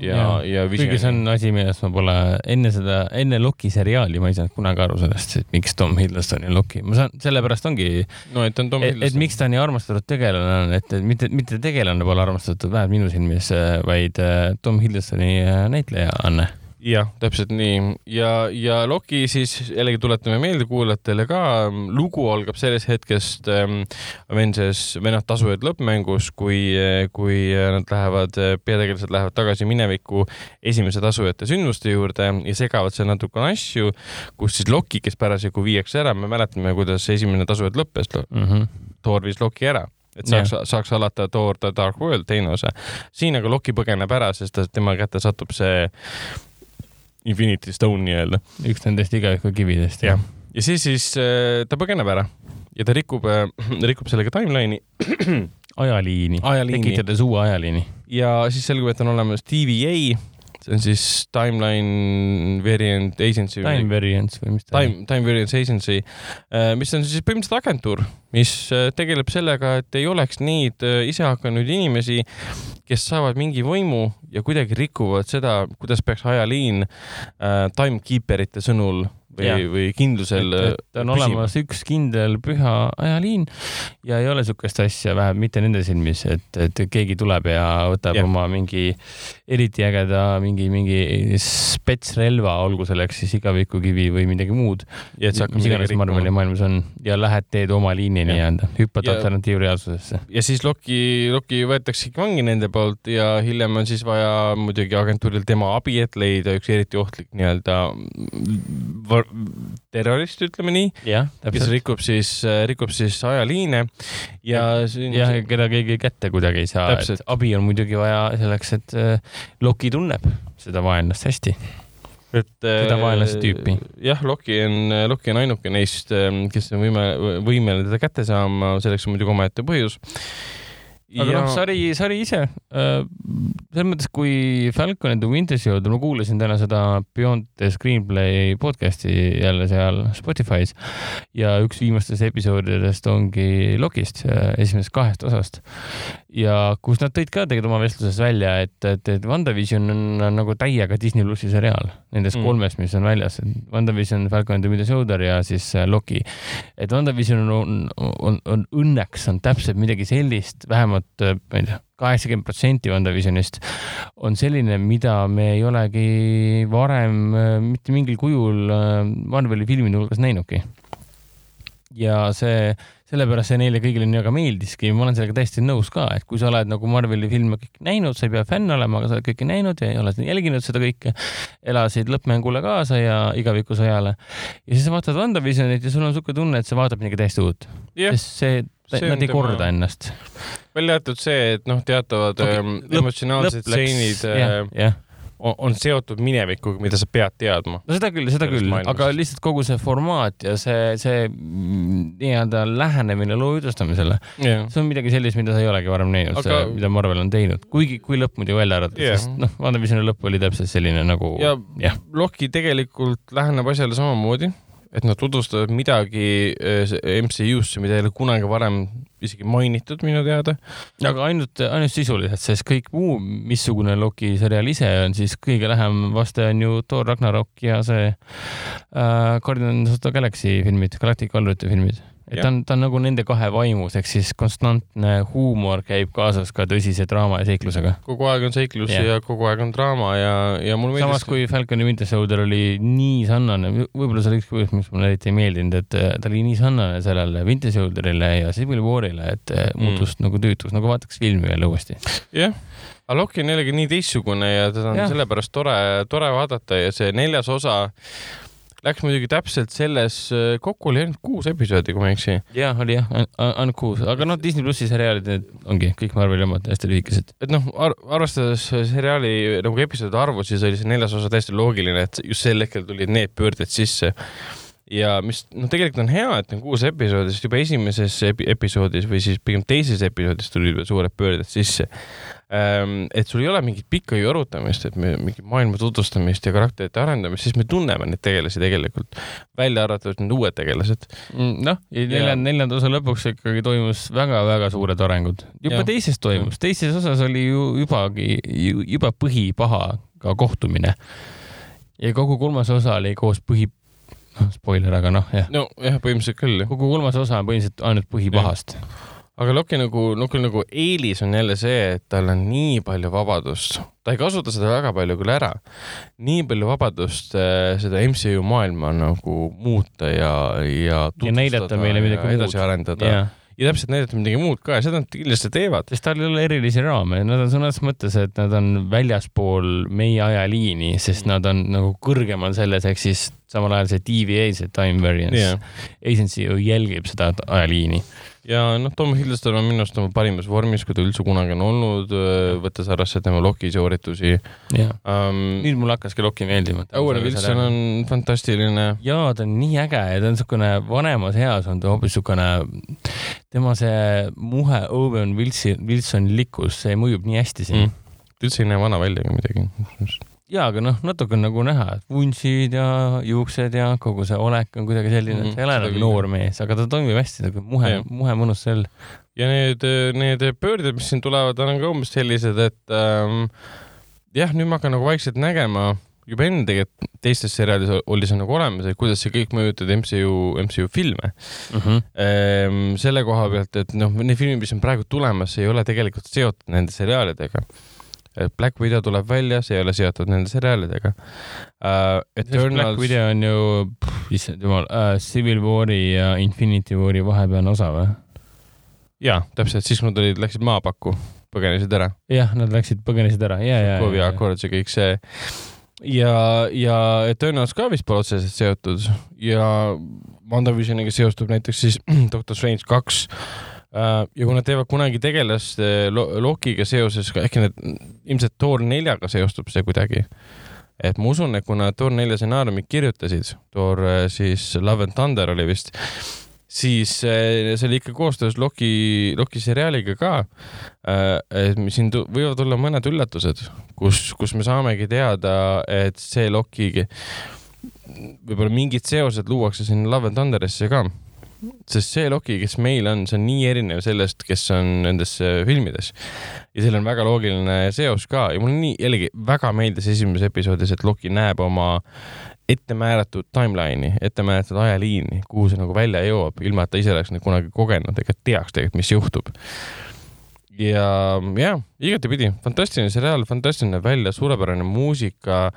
ja, ja Vision. kuigi see on asi, millest ma pole enne seda, enne Loki seriaali ma ei saanud kunagi aru sellest, et miks Tom Hiddleston on Loki. ma saan, sellepärast ongi. no et on Tom Hiddleston. et miks ta nii armastatud tegelane on, et mitte, mitte tegelane pole armastatud, vähemalt minu silmis, vaid äh, Tom Hiddlestoni äh, näitleja Anne jah, täpselt nii ja, ja Loki siis jällegi tuletame meelde kuulajatele ka, lugu algab sellest hetkest ähm, Avengers või noh, tasujad lõppmängus, kui, kui nad lähevad, peategelased lähevad tagasi minevikku esimese tasujate sündmuste juurde ja segavad seal natukene asju, kus siis Loki, kes parasjagu viiakse ära, me mäletame, kuidas esimene tasujad lõppes mm. -hmm. Thor viis Loki ära et saaks yeah., saaks alata Thor The Dark World teine osa. siin aga Loki põgeneb ära, sest tema kätte satub see Infinity Stone nii-öelda. üks nendest igavikukividest. jah, ja siis, siis äh, ta põgeneb ära ja ta rikub, äh, rikub sellega timeline'i ajaliini, ajaliini., tekitades uue ajaliini. ja siis selgub, et on olemas TVA, see on siis Timeline Variant Agency. Time Variance või mis ta time, on? Time Variance Agency, äh, mis on siis põhimõtteliselt agentuur, mis tegeleb sellega, et ei oleks neid isehakanud inimesi, kes saavad mingi võimu ja kuidagi rikuvad seda, kuidas peaks ajaliin äh, timekeeperite sõnul või, või kindlusel. et on püsima. olemas üks kindel püha ajaliin ja ei ole niisugust asja, vähemalt mitte nende silmis, et, et keegi tuleb ja võtab ja. oma mingi eriti ägeda mingi, mingi spetsrelva, olgu selleks siis igavikukivi või midagi muud. mis iganes Marveli maailmas on ja lähed, teed oma liini nii-öelda, hüppad alternatiivreaalsusesse. ja siis Loki, Loki võetaksegi vangi nende poolt ja hiljem on siis vaja muidugi agentuuril tema abi, et leida üks eriti ohtlik nii-öelda terrorist, ütleme nii. kes rikub siis, rikub siis ajaliine ja. jah, keda keegi kätte kuidagi ei saa, abi on muidugi vaja selleks, et äh, Loki tunneb seda vaenlast hästi et seda vaenlase tüüpi. jah, Loki on, Loki on ainuke neist, kes on võime, võimeline teda kätte saama, selleks on muidugi omaette põhjus aga ja... noh, sari, sari ise äh,, selles mõttes, kui Falcon and the Winter Soldier, ma kuulasin täna seda Beyond the Screenplay podcast'i jälle seal Spotify's ja üks viimastest episoodidest ongi Lokist, äh, esimesest kahest osast. ja kus nad tõid ka tegelikult oma vestluses välja, et, et, et WandaVision on, on nagu täiega Disney plussi seriaal nendest mm. kolmest, mis on väljas. WandaVision, Falcon and the Winter Soldier ja siis äh, Loki. et WandaVision on, on, on, on õnneks on täpselt midagi sellist, vähemalt vähemalt, äh, ma ei tea, kaheksakümmend protsenti WandaVisionist on selline, mida me ei olegi varem äh, mitte mingil kujul äh, Marveli filmide hulgas näinudki. ja see, sellepärast see neile kõigile nii väga meeldiski, ma olen sellega täiesti nõus ka, et kui sa oled nagu Marveli filme kõik näinud, sa ei pea fänn olema, aga sa oled kõike näinud ja oled jälginud seda kõike, elasid lõppmängule kaasa ja igavikusõjale. ja siis sa vaatad WandaVisionit ja sul on niisugune tunne, et sa vaatad midagi täiesti uut yeah.. sest see nad ei korda ennast. Välja arvatud see, et noh, teatavad okay. Ähm, emotsionaalsed stseenid yeah, yeah. On, on seotud minevikuga, mida sa pead teadma. no seda küll, seda küll, aga lihtsalt kogu see formaat ja see, see nii-öelda lähenemine loo jutustamisele yeah., see on midagi sellist, mida sa ei olegi varem näinud aga..., mida Marvel on teinud, kuigi, kui lõpp muidu välja arvatud yeah., sest noh, WandaVisioni lõpp oli täpselt selline nagu. ja yeah. Loki tegelikult läheneb asjale samamoodi et nad tutvustavad midagi äh, MCU-sse, mida ei ole kunagi varem isegi mainitud minu teada. aga ainult, ainult sisuliselt, sest kõik muu, missugune Loki seriaal ise on, siis kõige lähem vaste on ju Thor Ragnarok ja see äh, Guardians of the Galaxy filmid, Galactic Valvurite filmid et ta on, ta on nagu nende kahe vaimus, ehk siis konstantne huumor käib kaasas ka tõsise draama ja seiklusega. kogu aeg on seiklus ja, ja kogu aeg on draama ja, ja mulle meeldis. samas kui Falcon ja Winter Soldier oli nii sarnane, võib-olla see oli üks põhjus, miks mulle eriti ei meeldinud, et äh, ta oli nii sarnane sellele Winter Soldierile ja Civil Warile, et äh, mm. muutus nagu tüütuks, nagu vaataks filmi jälle uuesti. jah yeah aga Loki on jällegi nii teistsugune ja teda on ja. sellepärast tore, tore vaadata ja see neljas osa Läks muidugi täpselt selles, äh, kokku oli ainult kuus episoodi, kui ma ei eksi. jah, oli jah, ainult kuus, aga noh, Disney plussi seriaalid, need ongi kõik Marveli omad hästi lühikesed. et noh ar, arvestades seriaali nagu episoodide arvu, siis oli see neljas osa täiesti loogiline, et just sel hetkel tulid need pöörded sisse ja mis noh, tegelikult on hea, et on kuus episoodi, sest juba esimeses epi episoodis või siis pigem teises episoodis tulid suured pöörded sisse. Ehm, et sul ei ole mingit pikka juurutamist, et me mingi maailma tutvustamist ja karakterite arendamist, siis me tunneme neid tegelasi tegelikult, välja arvatud need uued tegelased. Mm, noh, neljanda, neljanda osa lõpuks ikkagi toimus väga-väga suured arengud. juba ja. teises toimus, teises osas oli ju jubagi, juba põhipaha ka kohtumine. ja kogu kolmas osa oli koos põhi, noh, spoiler, aga noh, jah. nojah, põhimõtteliselt küll. kogu kolmas osa on põhimõtteliselt ainult põhipahast ja aga Loki nagu, Loki nagu eelis on jälle see, et tal on nii palju vabadust, ta ei kasuta seda väga palju küll ära, nii palju vabadust äh, seda MCU maailma nagu muuta ja, ja ja näidata meile midagi muud. edasi arendada yeah. ja täpselt näidata midagi muud ka ja seda nad kindlasti teevad. sest tal ei ole erilisi raame, nad on sõnas mõttes, et nad on väljaspool meie ajaliini, sest nad on nagu kõrgemal selles, ehk siis samal ajal see TVA, see time variance yeah. agency ju jälgib seda ajaliini ja noh, Tom Hiddleston on minu arust oma parimas vormis, kui ta üldse kunagi on olnud, võttes arvesse tema Loki sooritusi. Um, nüüd mulle hakkaski Loki meeldima. Owen Wilson on fantastiline. ja ta on nii äge ja ta on niisugune vanemas eas on ta hoopis niisugune, tema see muhe Owen Wilson, Wilsonilikkus, see mõjub nii hästi siin mm.. ta üldse ei näe vana välja ega midagi jaa, aga noh, natuke on nagu näha, et vuntsid ja juuksed ja kogu see olek on kuidagi selline mm, -hmm, et ta ei ole nagu noor mees, aga ta toimib hästi nagu muhe, muhe mõnus sell. ja need, need pöörded, mis siin tulevad, on ka umbes sellised, et ähm, jah, nüüd ma hakkan nagu vaikselt nägema, juba enne tegelikult teistes seriaalis oli see nagu olemas, et kuidas see kõik mõjutab MCU, MCU filme mm. -hmm. Ehm, selle koha pealt, et noh, need filmid, mis on praegu tulemas, ei ole tegelikult seotud nende seriaalidega Black Widow tuleb välja, see ei ole seotud nende seriaalidega uh,. Eternals... Black Widow on ju, issand jumal uh,, Civil War'i ja Infinity War'i vahepealne osa või? jaa, täpselt, siis nad olid, läksid maapakku, põgenesid ära. jah, nad läksid, põgenesid ära ja, ja. Sokovia Accords ja kõik see ja, ja Eternals ka vist pole otseselt seotud ja WandaVisioniga seostub näiteks siis Doctor Strange kaks ja kui nad teevad kunagi tegelast Lokiga seoses, äkki need, ilmselt Thor neljaga seostub see kuidagi. et ma usun, et kuna Thor nelja stsenaariumit kirjutasid, Thor äh, siis Love and Thunder oli vist, siis äh, see oli ikka koostöös Loki, Loki seriaaliga ka. et siin võivad olla mõned üllatused, kus, kus me saamegi teada, et see Loki, võib-olla mingid seosed luuakse sinna Love and Thunderisse ka sest see Loki, kes meil on, see on nii erinev sellest, kes on nendes filmides. ja seal on väga loogiline seos ka ja mulle nii, jällegi väga meeldis esimeses episoodis, et Loki näeb oma ettemääratud timeline'i, ettemääratud ajaliini, kuhu see nagu välja jõuab, ilma et ta ise oleks neid kunagi kogenud ega teaks tegelikult, mis juhtub ja jah, igatepidi. Fantastiline seriaal, fantastiline välja, suurepärane muusika.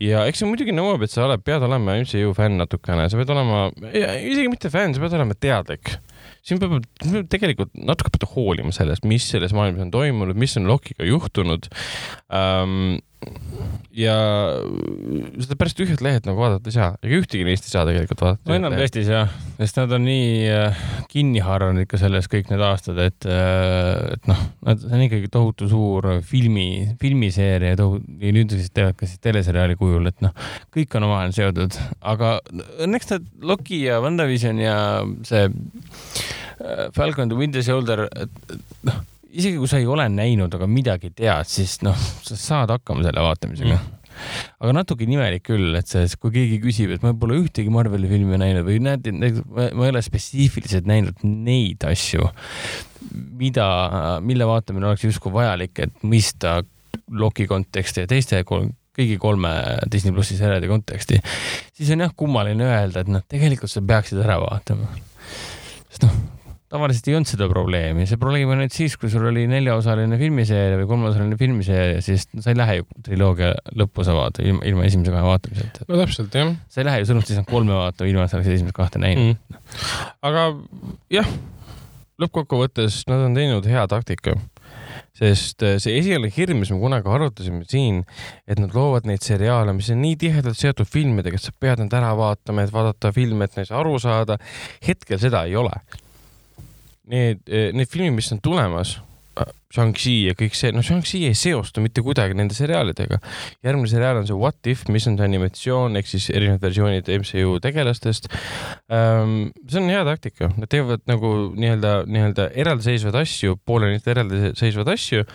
Ja eks see muidugi nõuab, et sa oled, pead olema MCU fänn natukene, sa pead olema, isegi mitte fänn, sa pead olema teadlik. Siin peab, tegelikult natuke pead hoolima sellest, mis selles maailmas on toimunud, mis on Lokiga juhtunud. Ähm, ja seda päris tühjalt lehelt nagu vaadata ei saa, ega ühtegi neist ei saa tegelikult vaadata. no enam tõesti ei saa, sest nad on nii äh, kinni haaranud ikka selles kõik need aastad, et, äh, et noh, nad, see on ikkagi tohutu suur filmi, filmiseeria tohu- ja nüüd siis teevad ka siis teleseriaali kujul, et noh, kõik on omavahel seotud, aga õnneks nad Loki ja WandaVision ja see äh, Falcon the Winter Soldier, noh isegi kui sa ei ole näinud, aga midagi tead, siis noh, sa saad hakkama selle vaatamisega mm aga natuke imelik küll, et see, kui keegi küsib, et ma pole ühtegi Marveli filmi näinud või näed, ma ei ole spetsiifiliselt näinud neid asju, mida, mille vaatamine oleks justkui vajalik, et mõista Loki konteksti ja teiste kolm, kõigi kolme Disney plussi seriaalide konteksti, siis on jah kummaline öelda, et noh, tegelikult sa peaksid ära vaatama. sest noh tavaliselt ei olnud seda probleemi, see probleem on nüüd siis, kui sul oli neljaosaline filmiseeria või kolmeosaline filmiseeria, siis sa ei lähe ju triloogia lõpuosa vaatama ilma, ilma esimese kahe vaatamiseta. no täpselt, jah. sa ei lähe ju sõnumist lihtsalt kolme vaatama, ilma et sa oleksid esimest kahte näinud mm.. aga jah, lõppkokkuvõttes nad on teinud hea taktika sest äh, see esialgne hirm, mis me kunagi arutasime siin, et nad loovad neid seriaale, mis on nii tihedalt seotud filmidega, et sa pead nad ära vaatama, et vaadata filme, et neist aru saada. hetkel seda ei ole need, eh, need filmid, mis on tulemas, äh, Shang-Chi ja kõik see, no Shang-Chi ei seostu mitte kuidagi nende seriaalidega. järgmine seriaal on see What If, mis on see animatsioon ehk siis erinevad versioonid MCU tegelastest um,. see on hea taktika, nad teevad nagu nii-öelda, nii-öelda eraldiseisvaid asju, poolenisti eraldiseisvaid asju.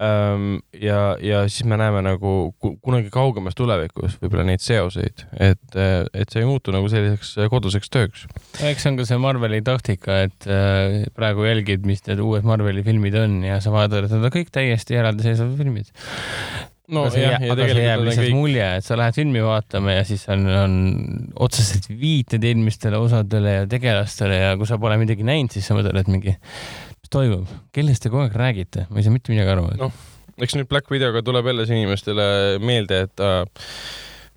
Ja, ja siis me näeme nagu kunagi kaugemas tulevikus võib-olla neid seoseid, et, et see ei muutu nagu selliseks koduseks tööks. eks see on ka see Marveli taktika, et äh, praegu jälgid, mis need uued Marveli filmid on ja sa vaatad, et need on kõik täiesti eraldiseisvad filmid no aga jah, ja see jääb lihtsalt kõik... mulje, et sa lähed filmi vaatama ja siis on, on otseselt viited eelmistele osadele ja tegelastele ja kui sa pole midagi näinud, siis sa mõtled, et mingi, toimub, kellest te kogu aeg räägite, ma ei saa mitte midagi aru. noh, eks nüüd Black Videoga tuleb jälle see inimestele meelde, et äh,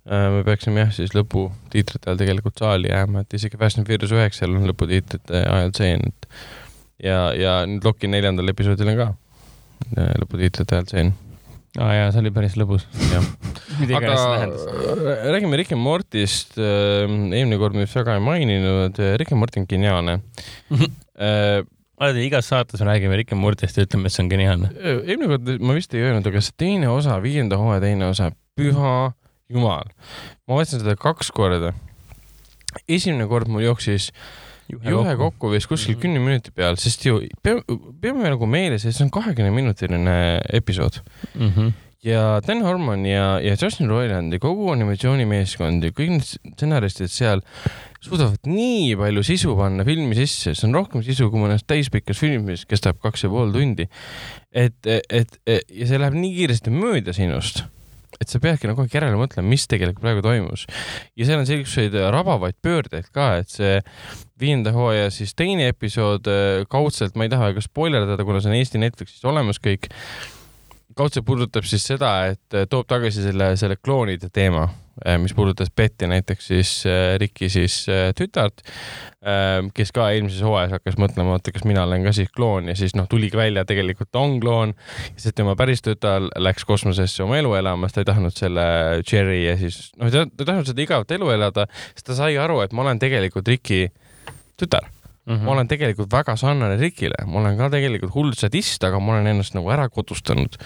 äh, me peaksime jah, siis lõputiitrite ajal tegelikult saali jääma, et isegi Fast and Furious üheksal on lõputiitrite ajal tseen, et ja, ja nüüd Loki neljandal episoodil on ka äh, lõputiitrite ajal tseen aa ah, jaa, see oli päris lõbus. aga räägime Rick and Mortist. Äh, eelmine kord me vist väga ei maininud, Rick and Morty on geniaalne alati igas saates me räägime Rick and Mortist ja ütleme, et see on geniaalne. eelmine kord ma vist ei öelnud, aga see teine osa, viienda hooaja teine osa, püha jumal. ma vaatasin seda kaks korda. esimene kord mul jooksis juhe, kokku. kokku vist kuskil kümne minuti peal, sest ju peame, peame nagu meeles, et see on kahekümne minutiline episood mm. -hmm ja Dan Harmon ja, ja Justin Roiland ja kogu animatsioonimeeskond ja kõik need stsenaristid seal suudavad nii palju sisu panna filmi sisse, see on rohkem sisu kui mõnes täispikas filmis, mis kestab kaks ja pool tundi. et, et, et ja see läheb nii kiiresti mööda sinust et sa peadki nagu kogu aeg järele mõtlema, mis tegelikult praegu toimus. ja seal on selliseid rabavaid pöördeid ka, et see viienda hooaja siis teine episood kaudselt, ma ei taha ka spoilerdada, kuna see on Eesti Netflixis olemas kõik, kaudselt puudutab siis seda, et äh, toob tagasi selle, selle kloonide teema Äh, mis puudutas Betty näiteks siis äh, Riki siis tütart, kes ka eelmises hooajas hakkas mõtlema, oota, kas mina olen ka siis kloon ja siis noh, tuligi välja, tegelikult on kloon. siis tema päris tütar läks kosmosesse oma elu elama, sest ta ei tahtnud selle Cherry ja siis noh, ta ei tahtnud seda igavat elu elada, sest ta sai aru, et ma olen tegelikult Riki tütar mm. -hmm. ma olen tegelikult väga sarnane Rikile, ma olen ka tegelikult hull sadist, aga ma olen ennast nagu ära kodustanud.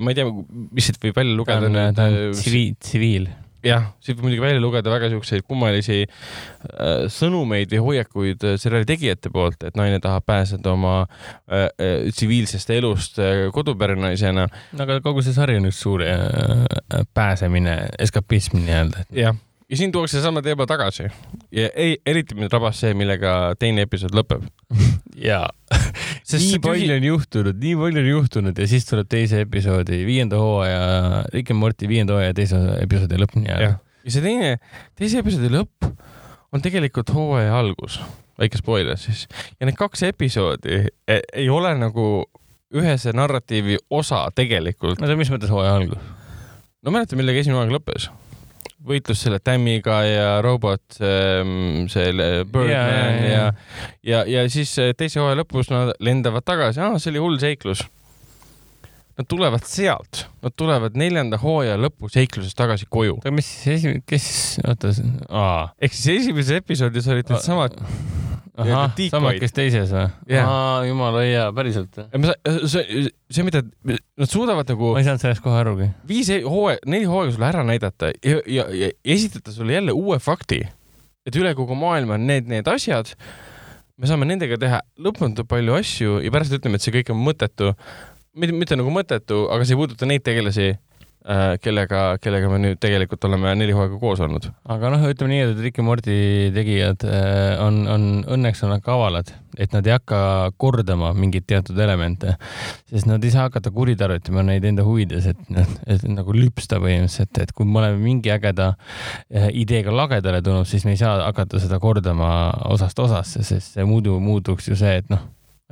ma ei tea, mis siit võib välja lugeda. ta on tsiviil, tsiviil jah, siit võib muidugi välja lugeda väga siukseid kummalisi äh, sõnumeid või hoiakuid äh, seriaali tegijate poolt, et naine tahab pääseda oma äh, äh, tsiviilsest elust äh, koduperenaisena. no aga kogu see sari on üks suur äh, pääsemine, eskapism nii-öelda. jah, ja siin tuuakse seesama teema tagasi ja ei, eriti mind rabas see, millega teine episood lõpeb jaa nii palju on juhtunud, nii palju on juhtunud ja siis tuleb teise episoodi, viienda hooaja, Rick and Morty viienda hooaja teise episoodi lõpp ja see teine, teise episoodi lõpp on tegelikult hooaja algus, väike spoiler siis. ja need kaks episoodi ei, ei ole nagu ühe see narratiivi osa tegelikult. no mis mõttes hooaja algus? no mäletad, millega esimene hooaeg lõppes? Võitlus selle Tammiga ja robot, ehm, selle Birdman ja, ja, ja, ja siis eh, teise hooaja lõpus nad lendavad tagasi, aa, see oli hull seiklus. Nad tulevad sealt, nad tulevad neljanda hooaja lõpu seiklusest tagasi koju. aga mis siis esimene, kes, oota, ehk siis esimeses episoodis olid needsamad samad, kes teises või yeah.? jumala hea, päriselt see, see, mida nad suudavad nagu. ma ei saanud sellest kohe arugi. viis hooaega, neli hooaega sulle ära näidata ja, ja, ja esitada sulle jälle uue fakti, et üle kogu maailma on need, need asjad. me saame nendega teha lõpmatult palju asju ja pärast ütleme, et see kõik on mõttetu. mitte, mitte nagu mõttetu, aga see ei puuduta neid tegelasi kellega, kellega me nüüd tegelikult oleme neli hooaega koos olnud. aga noh, ütleme nii, et Rick ja Morty tegijad äh, on, on, õnneks on nad kavalad, et nad ei hakka kordama mingeid teatud elemente, sest nad ei saa hakata kuritarvitama neid enda huvides, et, et nagu lüpsta põhimõtteliselt, et kui me oleme mingi ägeda äh, ideega lagedale tulnud, siis me ei saa hakata seda kordama osast osasse, sest see muidu muutuks ju see, et noh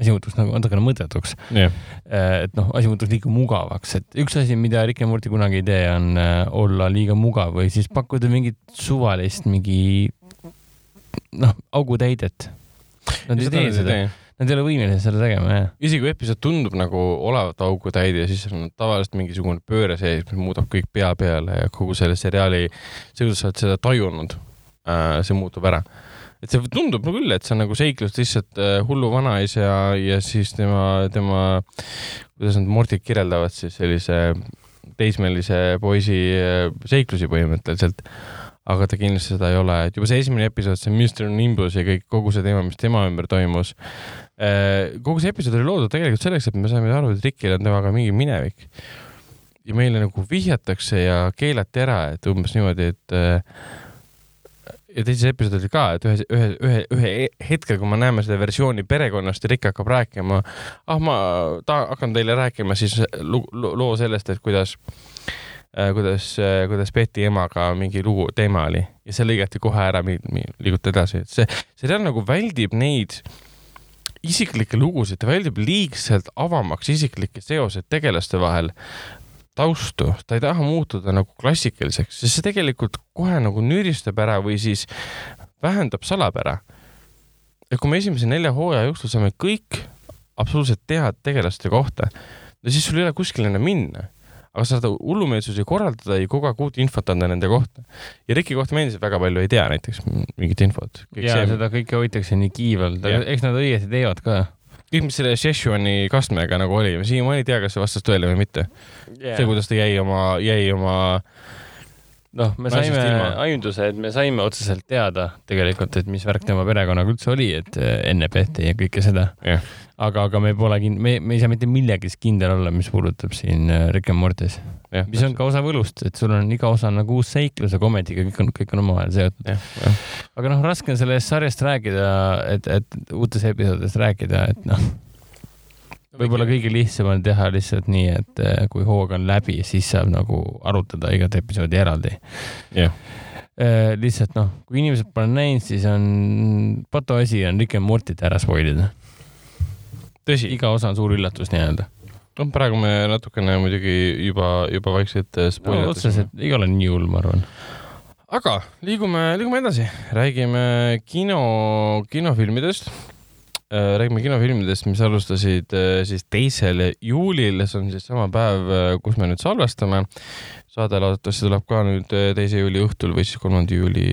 asi muutuks nagu natukene mõttetuks yeah.. Äh, et noh, asi muutuks liiga mugavaks, et üks asi, mida Rick ja Morty kunagi ei tee, on äh, olla liiga mugav või siis pakkuda mingit suvalist mingi noh, augutäidet. Nad ei tee seda. Nad ei ole võimelised seda tegema, jah. isegi kui episood tundub nagu olevat augutäide, siis on tavaliselt mingisugune pööre sees, mis muudab kõik pea peale ja kogu selle seriaali, see, kuidas sa oled seda tajunud, äh, see muutub ära et see tundub küll, et see on nagu seiklus lihtsalt äh, hullu vanaisa ja, ja siis tema, tema, kuidas nad Mortit kirjeldavad siis sellise teismelise poisi äh, seiklusi põhimõtteliselt. aga ta kindlasti seda ei ole, et juba see esimene episood, see Mr Nimbus ja kõik, kogu see teema, mis tema ümber toimus. Äh, kogu see episood oli loodud tegelikult selleks, et me saime aru, et Rikil on temaga mingi minevik. ja meile nagu vihjatakse ja keelati ära, et umbes niimoodi, et ja teises episoodis ka, et ühe, ühe, ühe, ühe hetkel, kui me näeme seda versiooni perekonnast ja Rick hakkab rääkima, ah, ma ta, hakkan teile rääkima siis loo sellest, et kuidas äh,, kuidas äh,, kuidas Betty emaga mingi lugu, teema oli. Ja see lõigati kohe ära, liiguti edasi, et see seriaal nagu väldib neid isiklikke lugusid, ta väldib liigselt avamaks isiklikke seoseid tegelaste vahel taustu, ta ei taha muutuda nagu klassikaliseks, sest see tegelikult kohe nagu nüristab ära või siis vähendab salapära. et kui me esimese nelja hooaja jooksul saame kõik absoluutselt teada tegelaste kohta, no siis sul ei ole kuskile enam minna aga sa saad hullumeelsusi korraldada ja kogu aeg uut infot anda nende kohta. ja Riki kohta me endiselt väga palju ei tea näiteks mingit infot. ja see... seda kõike hoitakse nii kiivalt, aga eks nad õieti teevad ka kõik, mis selle Szechuani kastmega nagu oli, ma siiamaani ei tea, kas see vastas tõele või mitte. Yeah.. see, kuidas ta jäi oma, jäi oma noh, me saime aimduse, et me saime otseselt teada tegelikult, et mis värk tema perekonnaga üldse oli, et eh, enne Betty ja kõike seda. Yeah.. Aga, aga me pole kind-, me, me ei saa mitte millegiski kindel olla, mis puudutab siin eh, Rick and Mortis. mis on ka osa võlust, et sul on iga osa nagu uus seiklus, aga ometigi kõik on, kõik on omavahel seotud. aga noh, raske on sellest sarjast rääkida, et, et uutes episoodides rääkida, et noh võib-olla kõige lihtsam on teha lihtsalt nii, et eh, kui hoog on läbi, siis saab nagu arutada igat episoodi eraldi yeah.. lihtsalt noh, kui inimesed pole näinud, siis on, pato asi on Rick and Morty't ära spoil ida. Tõsi. iga osa on suur üllatus nii-öelda noh, praegu me natukene muidugi juba, juba vaikselt spoil no, otseselt ei ole nii hull, ma arvan. aga liigume, liigume edasi, räägime kino, kinofilmidest Äh, räägime kinofilmidest, mis alustasid äh, siis teisel juulil, see on siis sama päev, äh, kus me nüüd salvestame. saade loodetavasti tuleb ka nüüd teise juuli õhtul või siis kolmanda juuli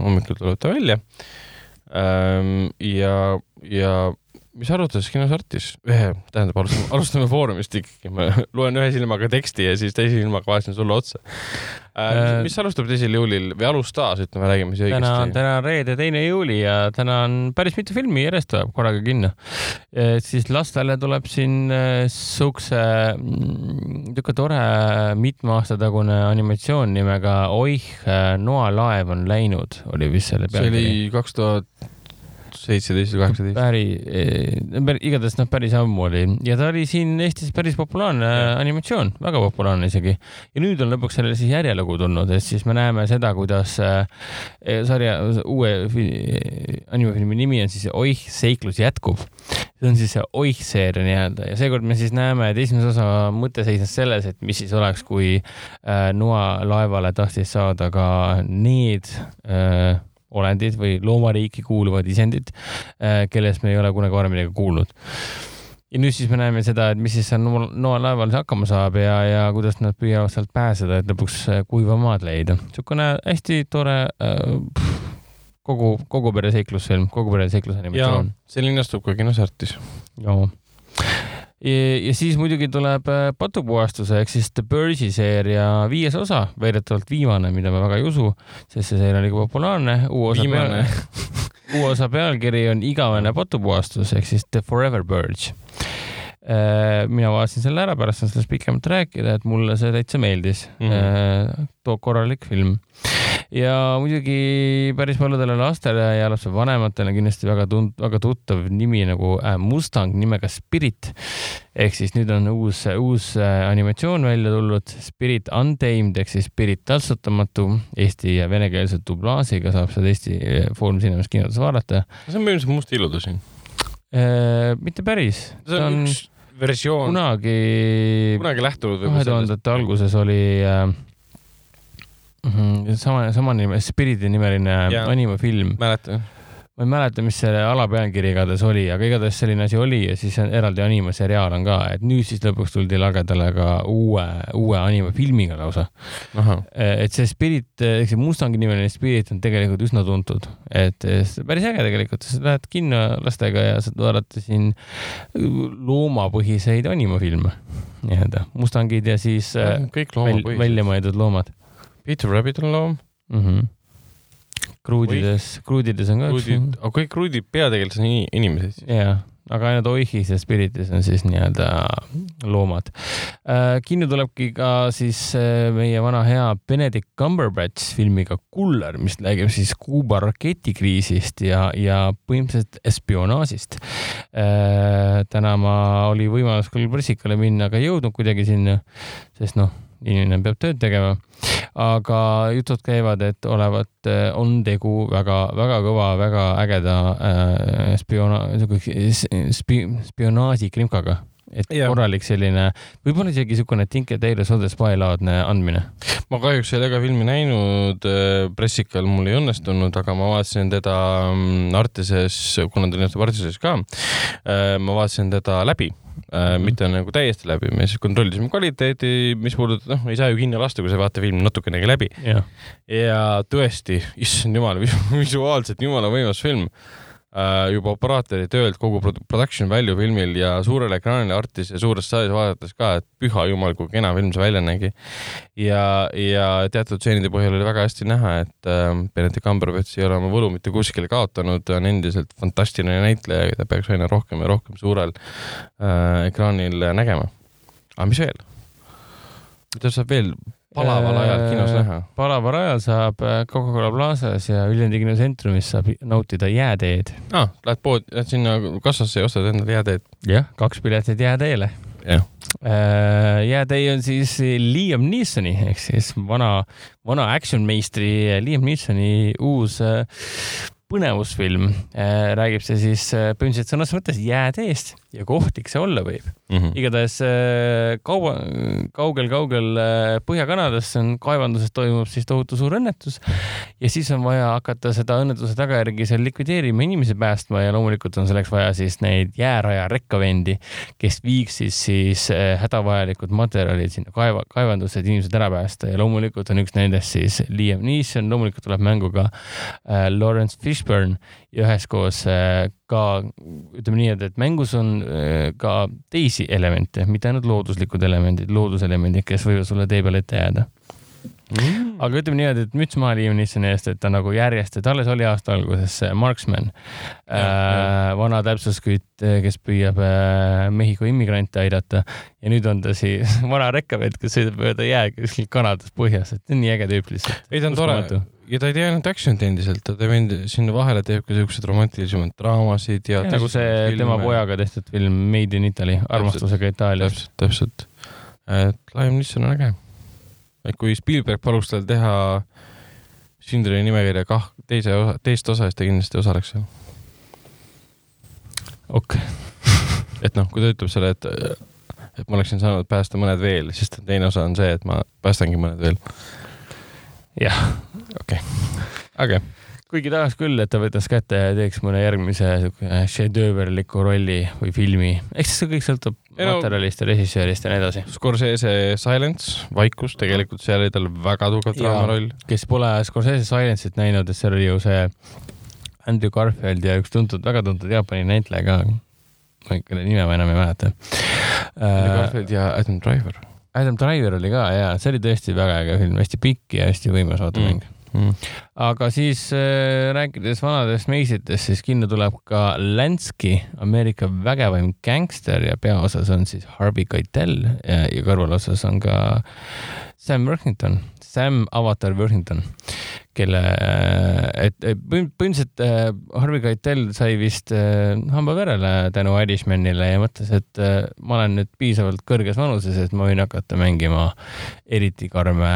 hommikul tuleb ta välja. ja, ja mis arutades kinos Artis, tähendab, alustame, alustame Foorumist ikkagi, ma loen ühe silmaga teksti ja siis teise silmaga vaatasin sulle otsa äh,. mis, mis alustab teisel juulil või alustas, ütleme, räägime siis täna on, õigesti. täna on reede, teine juuli ja täna on päris mitu filmi järjest tuleb korraga kinno. siis lastele tuleb siin äh, siukse mm, niisugune tore mitme aasta tagune animatsioon nimega Oih, noalaev on läinud, oli vist selle see oli kaks tuhat seitseteist või kaheksateist. päris, igatahes noh, päris ammu oli ja ta oli siin Eestis päris populaarne ja. animatsioon, väga populaarne isegi. ja nüüd on lõpuks sellele siis järjelugu tulnud, et siis me näeme seda, kuidas äh, sarja uue animafilmi nimi on siis Oih, seiklus jätkub. see on siis see Oih seeria nii-öelda ja seekord me siis näeme, et esimese osa mõte seisnes selles, et mis siis oleks, kui Noa laevale tahtis saada ka need äh, olendid või loomariiki kuuluvad isendid, äh, kellest me ei ole kunagi varem midagi kuulnud. ja nüüd siis me näeme seda, et mis siis seal Noa laeval hakkama saab ja, ja kuidas nad püüavad sealt pääseda, et lõpuks äh, kuiva maad leida. niisugune hästi tore äh, kogu, kogu pere seiklusfilm, kogu pere seiklusanimatsioon. see linastub ka kinos Artis. Ja, siis muidugi tuleb äh, patupuhastuse ehk siis The Purge'i seeria viies osa, väidetavalt viimane, mida ma väga ei usu, sest see seeria oli ka populaarne. uue osa viimane. uue osa pealkiri on Igavene patupuhastus ehk siis The Forever Purge äh, mina vaatasin selle ära, pärast saan sellest pikemalt rääkida, et mulle see täitsa meeldis mm. -hmm. too korralik film ja muidugi päris paljudele lastele ja lapsevanematele kindlasti väga tund-, väga tuttav nimi nagu äh, Mustang nimega Spirit. ehk siis nüüd on uus, uus äh, animatsioon välja tulnud, Spirit Untamed ehk siis Spirit taltsutamatu, eesti ja venekeelse dublaažiga saab seda Eesti äh, Foorum Cinemas kinodes vaadata. see on põhimõtteliselt Must illuda siin. mitte päris. see on, on üks versioon. kunagi, kunagi lähtunud. kahe tuhandete alguses oli äh, mm. -hmm. sama, sama nime, Spiriti nimeline animafilm. mäletan. ma ei mäleta, mis selle alapealkiri igatahes oli, aga igatahes selline asi oli ja siis on eraldi animaseriaal on ka, et nüüd siis lõpuks tuldi lagedale ka uue, uue animafilmiga lausa. et see Spirit, see Mustangi nimeline Spirit on tegelikult üsna tuntud, et päris äge tegelikult, sa lähed kinno lastega ja saad vaadata siin loomapõhiseid animafilme nii-öelda, Mustangid ja siis kõik loomapõhised. välja mõeldud loomad Peter Rabbit on loom mm. -hmm. Kruudides, Kruudides on ka Kruudid, üks. aga kõik Kruudid peategelased on inimesed siis? jaa, aga ainult Oihis ja Spiritis on siis nii-öelda loomad äh,. kinno tulebki ka siis äh, meie vana hea Benedict Cumberbatch filmiga Kuller, mis räägib siis Kuuba raketikriisist ja, ja põhimõtteliselt spionaažist äh,. täna ma, oli võimalus küll pressikale minna, aga ei jõudnud kuidagi sinna, sest noh inimene peab tööd tegema. aga jutud käivad, et olevat, äh, on tegu väga-väga kõva, väga ägeda äh, spiona-, spi-, spionaažikrimkaga et ja. korralik selline, võib-olla isegi niisugune Tinker Tailor Soldier Spy laadne andmine. ma kahjuks ei ole ka filmi näinud, äh, pressikal mul ei õnnestunud, aga ma vaatasin teda mm, Artises, kuna ta linastub Artises ka, ma vaatasin teda läbi äh, mhm. mitte nagu täiesti läbi, me siis kontrollisime kvaliteeti, mis puudutab, noh, ei saa ju kinni lasta, kui sa ei vaata filmi natukenegi läbi. ja tõesti, issand jumal, visuaalselt jumala võimas film juba operaatori töölt kogu production value filmil ja suurel ekraanil Artis ja suures saalis vaadates ka, et püha jumal, kui kena film see välja nägi. ja, ja teatud stseenide põhjal oli väga hästi näha, et äh, Benedict Cumberbatch ei ole oma võlu mitte kuskile kaotanud, ta on endiselt fantastiline näitleja, keda peaks aina rohkem ja rohkem suurel äh, ekraanil nägema. aga mis veel? mida saab veel palaval ajal kinos näha? Äh, palaval ajal saab äh, Coca-Cola Plazas ja Ülendi kinotsentrumis saab nautida jääteed. aa ah,, lähed pood, lähed sinna kassasse ja ostad endale jääteed? jah, kaks piletit jääteele. äh, jäätee on siis Liam Neesoni ehk siis vana, vana action meistri Liam Neesoni uus põnevusfilm. räägib see siis põhimõtteliselt sõnas mõttes jääteest ja kohtlik see olla võib. Mm -hmm.. igatahes äh, kaua, kaugel-kaugel äh, Põhja-Kanadas on kaevanduses toimub siis tohutu suur õnnetus ja siis on vaja hakata seda õnnetuse tagajärgi seal likvideerima, inimesi päästma ja loomulikult on selleks vaja siis neid jääraja rekkavendi, kes viiks siis, siis äh, hädavajalikud materjalid sinna kaeva, kaevandusse, et inimesed ära päästa ja loomulikult on üks nendest siis Liam Neeson, loomulikult tuleb mängu ka Lawrence Fishburne ja üheskoos äh, ka ütleme nii, et, mängus on äh, ka teisi elemente, mitte ainult looduslikud elemendid, looduselemendid, kes võivad sulle tee peale ette jääda. Mm.. aga ütleme niimoodi, et müts maha Liam Neesoni eest, et ta nagu järjest, et alles oli aasta alguses Marksman, äh, vana täpsuskütt, kes püüab äh, Mehhiko immigrante aidata. Ja nüüd on ta siis vana rekkavett, kes sõidab mööda jää kuskil Kanadas põhjas, et nii äge tüüp lihtsalt. ei, ta on tore ja ta ei tee ainult action'it endiselt, ta teeb end sinna vahele teeb ka siukseid romantilisemaid draamasid ja. nagu see filme. tema pojaga tehtud film Made in Italy, armastusega Itaalias. täpselt, täpselt. et Liam Neeson on äge et kui Spielberg paluks tal teha Schindleri nimekirja kah teise osa, teist osa, siis ta kindlasti osaleks seal. ok et noh, kui ta ütleb selle, et, et ma oleksin saanud päästa mõned veel, siis teine osa on see, et ma päästangi mõned veel. jah. Okei okay., aga okay kuigi tahaks küll, et ta võtaks kätte ja teeks mõne järgmise siuke šedööverliku rolli või filmi. eks see kõik sõltub no, materjalist ja režissöörist ja nii edasi. Scorsese Silence, vaikus, tegelikult seal oli tal väga tugev draamaroll. kes pole Scorsese Silence'it näinud, et seal oli ju see Andrew Garfield ja üks tuntud, väga tuntud Jaapani näitleja ka, kelle nime ma enam ei mäleta. Andrew Garfield ja Adam Driver. Adam Driver oli ka ja see oli tõesti väga äge film, hästi pikk ja hästi võimas vaatemäng mm mm.. aga siis äh, rääkides vanadest meisitest, siis kinno tuleb ka Lansky, Ameerika vägevaim gängster ja peaosas on siis Harvey Keitel ja, ja kõrvalosas on ka Sam Worthington, Sam Avatar Worthington kelle, et põhimõtteliselt äh, Harvey Keitel sai vist äh, hambaverele tänu Irishmanile ja mõtles, et äh, ma olen nüüd piisavalt kõrges vanuses, et ma võin hakata mängima eriti karme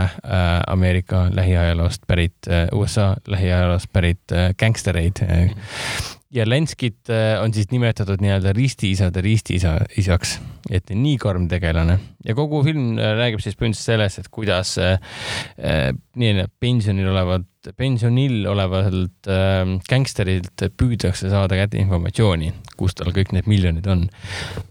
Ameerika lähiajaloost pärit, USA lähiajaloost pärit gängstereid. Ja Lenskit on siis nimetatud nii-öelda ristiisade ristiisa, isaks, et nii karm tegelane. Ja kogu film räägib siis põhimõtteliselt sellest, et kuidas äh, nii-öelda pensionil olevad pensionil olevalt äh, gängsterilt püüdakse saada kätte informatsiooni, kus tal kõik need miljonid on.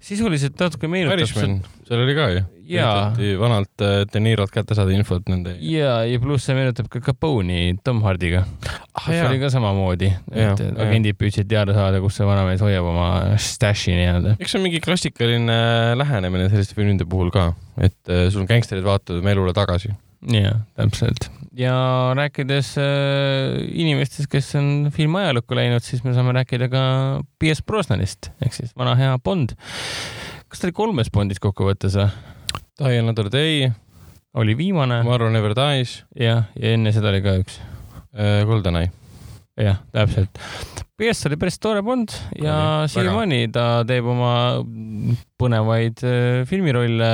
sisuliselt natuke meenutab. Seal oli ka ju. üritati vanalt äh, De Nirolt kätte saada infot nende. ja, ja pluss see meenutab ka Capone'i Tom Hardiga ah,. see oli ka samamoodi, et agendid püüdsid teada saada, kus see vanamees hoiab oma stash'i nii-öelda. eks see on mingi klassikaline lähenemine selliste filmide puhul ka, et äh, sul gängsterid vaatavad oma elule tagasi jah, täpselt ja rääkides äh, inimestest, kes on filmi ajalukku läinud, siis me saame rääkida ka Pierce Brosnanist ehk siis vana hea Bond. kas ta oli kolmes Bondis kokkuvõttes või? Die Another Day. oli viimane. Tomorrow Never Dies. jah, ja enne seda oli ka üks äh,. GoldenEye. jah, täpselt. Pierce oli päris tore Bond ja siiamaani ta teeb oma põnevaid äh, filmirolle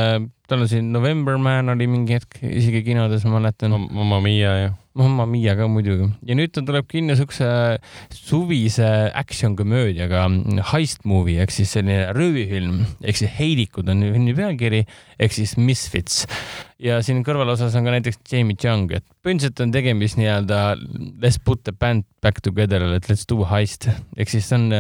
tal on siin November Man oli mingi hetk isegi kinodes, ma mäletan. Mamma Mia ja. Mamma Mia ka muidugi ja nüüd ta tuleb kinno siukse suvise action komöödiaga heist movie ehk siis selline röövifilm ehk siis Heidikud on filmi pealkiri ehk siis Misfits ja siin kõrvalosas on ka näiteks Jamie Chung, et põhimõtteliselt on tegemist nii-öelda let's put the band back together, et let's do heist ehk siis on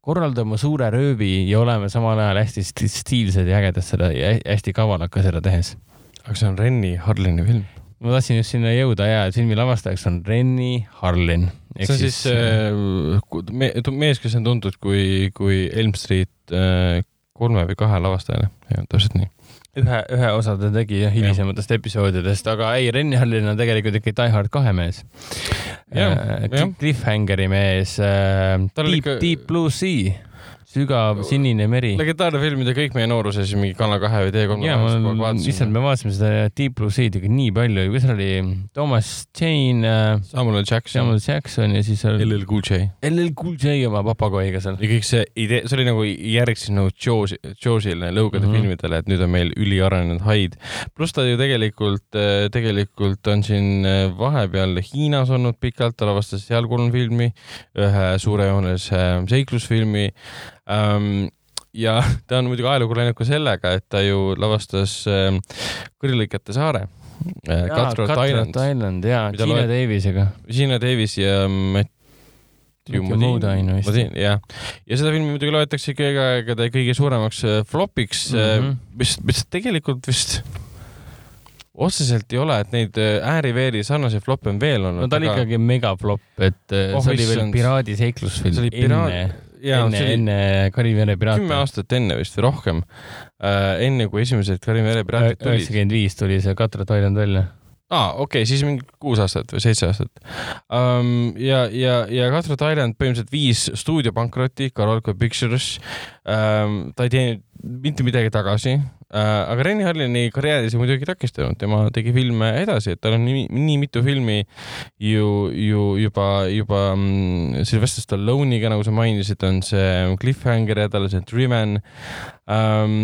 korraldama suure röövi ja oleme samal ajal hästi stiilsed ja ägedad seda ja hästi kavalad ka seda tehes. aga see on Renny Harlini film? Ma tahtsin just sinna jõuda ja filmi lavastajaks on Renny Harlin. see on siis, siis äh, me, mees, kes on tuntud kui, kui Elm Street äh, kolme või kahe lavastajana, täpselt nii. Ühe, ühe osa ta tegi jah, hilisematest episoodidest, aga ei, Renny Hallin on tegelikult ikkagi Die Hard kahe mees. Äh, Cliffhangeri mees äh,, Deep, ikka... Deep Blue Sea sügav sinine meri. legendaarne film, mida kõik meie nooruses mingi Kanal kahe või T3 ja, issand, me vaatasime seda Deep Blue Sea'd ikka nii palju, kus seal oli Thomas Jane äh,, Samuel Jackson, Samuel Jackson ja siis oli LL Cool J. LL Cool J oma papagoiga seal. ja kõik see idee, see oli nagu järg siis nagu Jaws, Jawsile, lõugade mm -hmm. filmidele, et nüüd on meil üliarenenud haid. pluss ta ju tegelikult, äh, tegelikult on siin äh, vahepeal Hiinas olnud pikalt, ta lavastas seal kolm filmi, ühe suurejoonelise seiklusfilmi ähm, ja ta on muidugi ajalukku läinud ka sellega, et ta ju lavastas äh, Kõrilõikete saare äh,. Cutthroat Island, Island ja Gina Davisega. Gina Davis ja Modine vist. jah, ja seda filmi muidugi loetakse kõige aegade kõige suuremaks äh, flopiks mm, -hmm. mis, mis tegelikult vist otseselt ei ole, et neid äh, ääri-veeri sarnaseid floppe on veel olnud. no ta oli ikkagi megaflop, et Oh, see oli veel piraadi seiklusfilm enne, jaa, enne, see enne Kariibi piraate kümme. aastat enne vist või rohkem äh,, enne kui esimesed Kariibi mere piraatid tulid. üheksakümmend viis tuli see Katrat Island välja. aa, okei okay,, siis mingi kuus aastat või seitse aastat um,. ja, ja, ja Cutthroat Island põhimõtteliselt viis stuudiopankrotti, Carolco Pictures um,. ta ei teeninud mitte midagi tagasi uh,, aga Renny Harlini karjääri see muidugi takistanud, tema tegi filme edasi, et tal on nii, nii mitu filmi ju, ju juba, juba mm, Sylvester Stallone'iga, nagu sa mainisid, on see Cliffhanger ja tal on see Driven um,.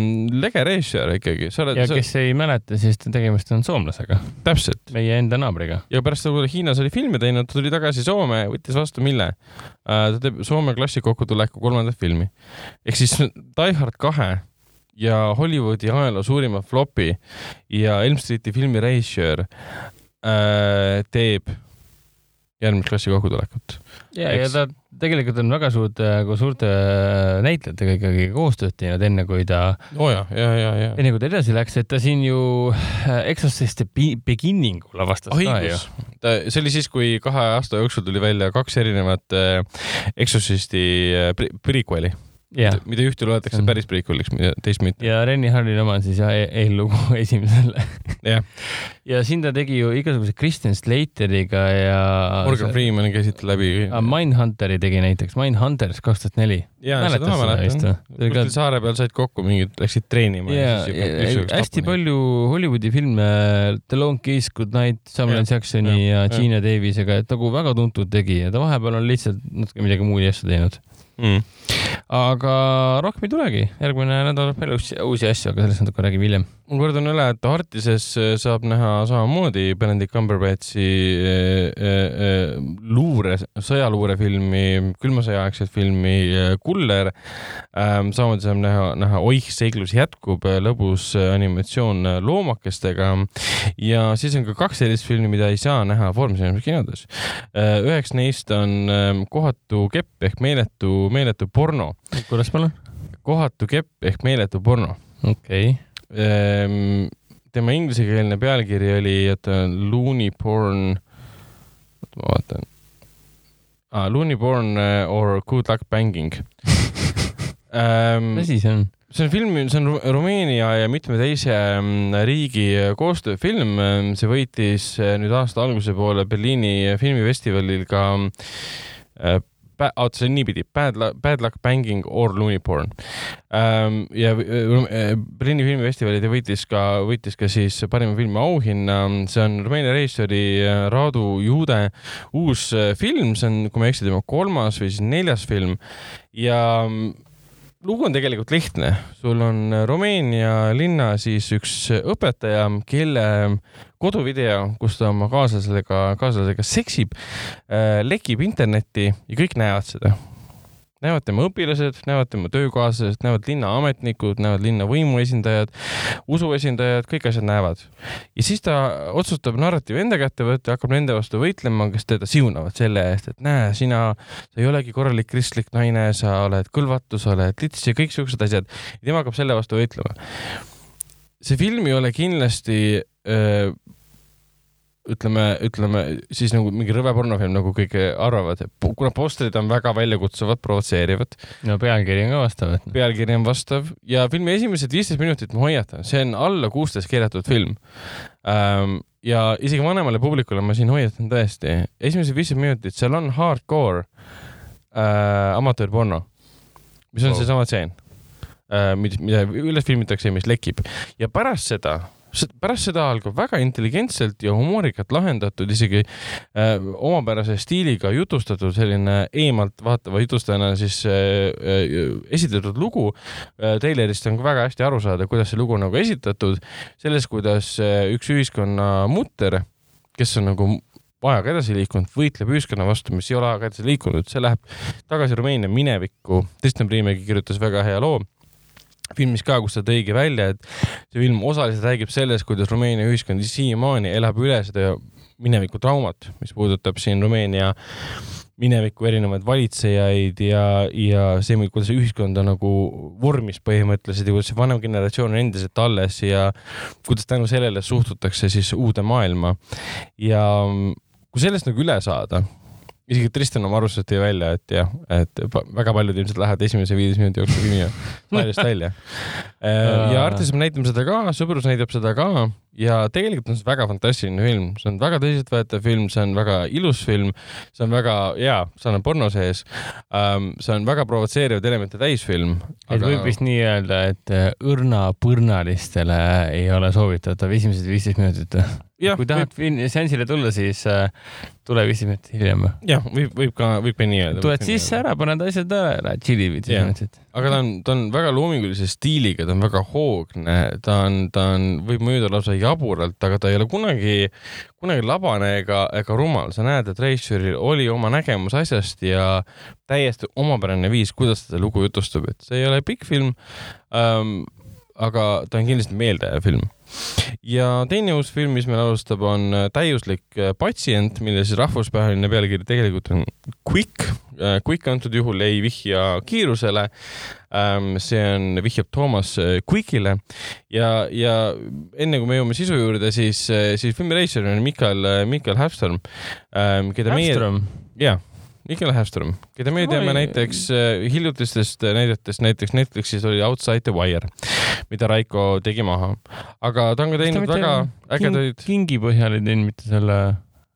lege režissöör ikkagi, sa ja, kes ei mäleta, siis tegemist on soomlasega, täpselt meie enda naabriga. ja pärast seda, kui ta Hiinas oli filme teinud, ta tuli tagasi Soome, võttis vastu mille uh,? ta teeb Soome klassi kokkutuleku kolmandat filmi ehk siis Die Hard kahe ja Hollywoodi ajaloo suurima flopi ja Elm Streeti filmi režissöör uh, teeb järgmist klassi kokkutulekut. ja, ja ta tegelikult on väga suurte, suurte näitlejatega ikkagi koostööd teinud, enne kui ta, oh ja, ja, ja, ja. enne kui ta edasi läks, et ta siin ju äh, Exorcist Be- Beginningu lavastas ka ju. ta, see oli siis, kui kahe aasta jooksul tuli välja kaks erinevat äh, Exorcisti äh, pre- prequel'i, jah, mida ühte loetakse Mm. päris prequel'iks, mida teist mitte. ja Renny Harlin oma on siis jah, eellugu esimesele. jah, ja siin ta tegi ju igasuguse Kristen Slateriga ja. Morgan Freemani käisid läbi. Mindhunteri tegi näiteks, Mindhunters kaks tuhat neli. mäletad seda vist või?. Kuskil saare peal said kokku mingid, läksid treenima ja, siis ja üks hästi palju Hollywoodi filme, The Long Kiss, Good Night, Samuel Jah, Jacksoni jah, ja. Gina Davisega, et nagu väga tuntud tegija, ta vahepeal on lihtsalt natuke midagi muud asja teinud. mm.. Aga rohkem ei tulegi, järgmine nädal veel uusi asju, aga sellest natuke räägime hiljem. Ma kordan üle, et Artises äh, saab näha samamoodi Benedict Cumberbatchi äh, äh, luure, sõjaluurefilmi, külma sõja aegset filmi Kuller ähm,. samamoodi saab näha, näha Oih, seiklus jätkub, lõbus animatsioon loomakestega ja siis on ka kaks sellist filmi, mida ei saa näha Foorumis kinodes. üheks neist on ähm, Kohatu kepp ehk meeletu, meeletu porno. kuidas palun? kohatu kepp ehk meeletu porno okei okay., tema inglisekeelne pealkiri oli, oota, Looney Porn, oota ma vaatan ah,. Looney Porn eh, or Good Luck Banging ähm, mis. asi see on? see on film, see on Ru- Rumeenia ja mitme teise mm, riigi koostööfilm. see võitis nüüd aasta alguse poole Berliini filmifestivalil ka äh, oota, see on niipidi, Bad Luck, Bad Luck Banging or Looney Porn ähm,. ja äh, Berliini filmifestivalil ta võitis ka, võitis ka siis parima filmi auhinna. see on Rumeenia režissööri äh, Radu Juude uus äh, film, see on, kui ma ei eksi, tema kolmas või siis neljas film ja lugu on tegelikult lihtne, sul on Rumeenia linna siis üks õpetaja, kelle koduvideo, kus ta oma kaaslasega, kaaslasega seksib, lekib internetti ja kõik näevad seda. Näevad tema õpilased, näevad tema töökaaslased, näevad linna ametnikud, näevad linna võimuesindajad, usuesindajad, kõik asjad näevad. ja siis ta otsustab narratiivi enda kätte võtta hakkab nende vastu võitlema, kes teda siunavad selle eest, et näe, sina, sa ei olegi korralik kristlik naine, sa oled kõlvatu, sa oled lits ja kõik siuksed asjad. ja tema hakkab selle vastu võitlema. see film ei ole kindlasti öö, ütleme, ütleme siis nagu mingi rõve pornofilm, nagu kõik arvavad, kuna postrid on väga väljakutsuvad, provotseerivad, no pealkiri on ka vastav, pealkiri on vastav. Ja filmi esimesed viisteist minutit ma hoiatan, see on alla kuusteist keelatud film. Ähm,. ja isegi vanemale publikule ma siin hoiatan tõesti, esimesed viisteist minutit, seal on hardcore äh, amatöörporno, mis on wow. seesama tseen äh,, mida üles filmitakse ja mis lekib. Ja pärast seda pärast seda algab väga intelligentselt ja humoorikalt lahendatud, isegi äh, omapärase stiiliga jutustatud selline eemalt vaatava jutustajana siis äh, äh, esitletud lugu äh,. Tailerist on ka väga hästi aru saada, kuidas see lugu nagu esitatud, selles, kuidas äh, üks ühiskonna mutter, kes on nagu ajaga edasi liikunud, võitleb ühiskonna vastu, mis ei ole ajaga edasi liikunud, see läheb tagasi Rumeenia minevikku. Kristjan Priimägi kirjutas väga hea loo filmis ka, kus ta tõigi välja, et see film osaliselt räägib sellest, kuidas Rumeenia ühiskond siiamaani elab üle seda mineviku traumat, mis puudutab siin Rumeenia mineviku erinevaid valitsejaid ja, ja see, kuidas ühiskond on nagu vormis põhimõtteliselt ja kuidas see vanem generatsioon on endiselt alles ja kuidas tänu sellele suhtutakse siis uude maailma. ja kui sellest nagu üle saada, isegi Tristan oma arvustused tõi välja, et jah, et väga paljud ilmselt lähevad esimese viieteist minuti jooksul filmi naljast välja. Äh, ja Artis näitab seda ka, Sõbrus näitab seda ka ja tegelikult on see väga fantastiline film, see on väga tõsiseltvõetav film, see on väga ilus film, see on väga hea, seal on porno sees um,. see on väga provotseerivaid elemente täis film aga.... et võib vist nii öelda, et äh, õrnapõrnalistele ei ole soovitatav esimesed viisteist minutit kui tahad võib... seansile tulla, siis äh, tule viisteist minutit hiljem. jah, võib, võib ka, võib ka nii öelda. tuled sisse ära, paned asjad ära, tšillid viisteist minutit. aga ta on, ta on väga loomingulise stiiliga, ta on väga hoogne, ta on, ta on, võib mõjuda lausa jaburalt, aga ta ei ole kunagi, kunagi labane ega, ega rumal. sa näed, et režissööril oli oma nägemus asjast ja täiesti omapärane viis, kuidas ta seda lugu jutustab, et see ei ole pikk film ähm,. Aga ta on kindlasti meeldejääv film ja teine uus film, mis meil alustab, on äh, Täiuslik äh, patsient, mille siis rahvusvaheline pealkiri tegelikult on Quick. Äh, Quick antud juhul ei vihja kiirusele. Ähm, see on, vihjab Toomas Quickile ja, ja enne kui me jõuame sisu juurde, siis, siis filmi režissöör on Mikael, Mikael Hävström, ähm, keda Hävström. meie, jaa Mikael Hävström, keda me teame näiteks äh, hiljutistest näidetest, näiteks Netflixis oli Outside the Wire, mida Raiko tegi maha. aga ta on ka teinud väga ägedaid. kingi põhjal ei teinud mitte selle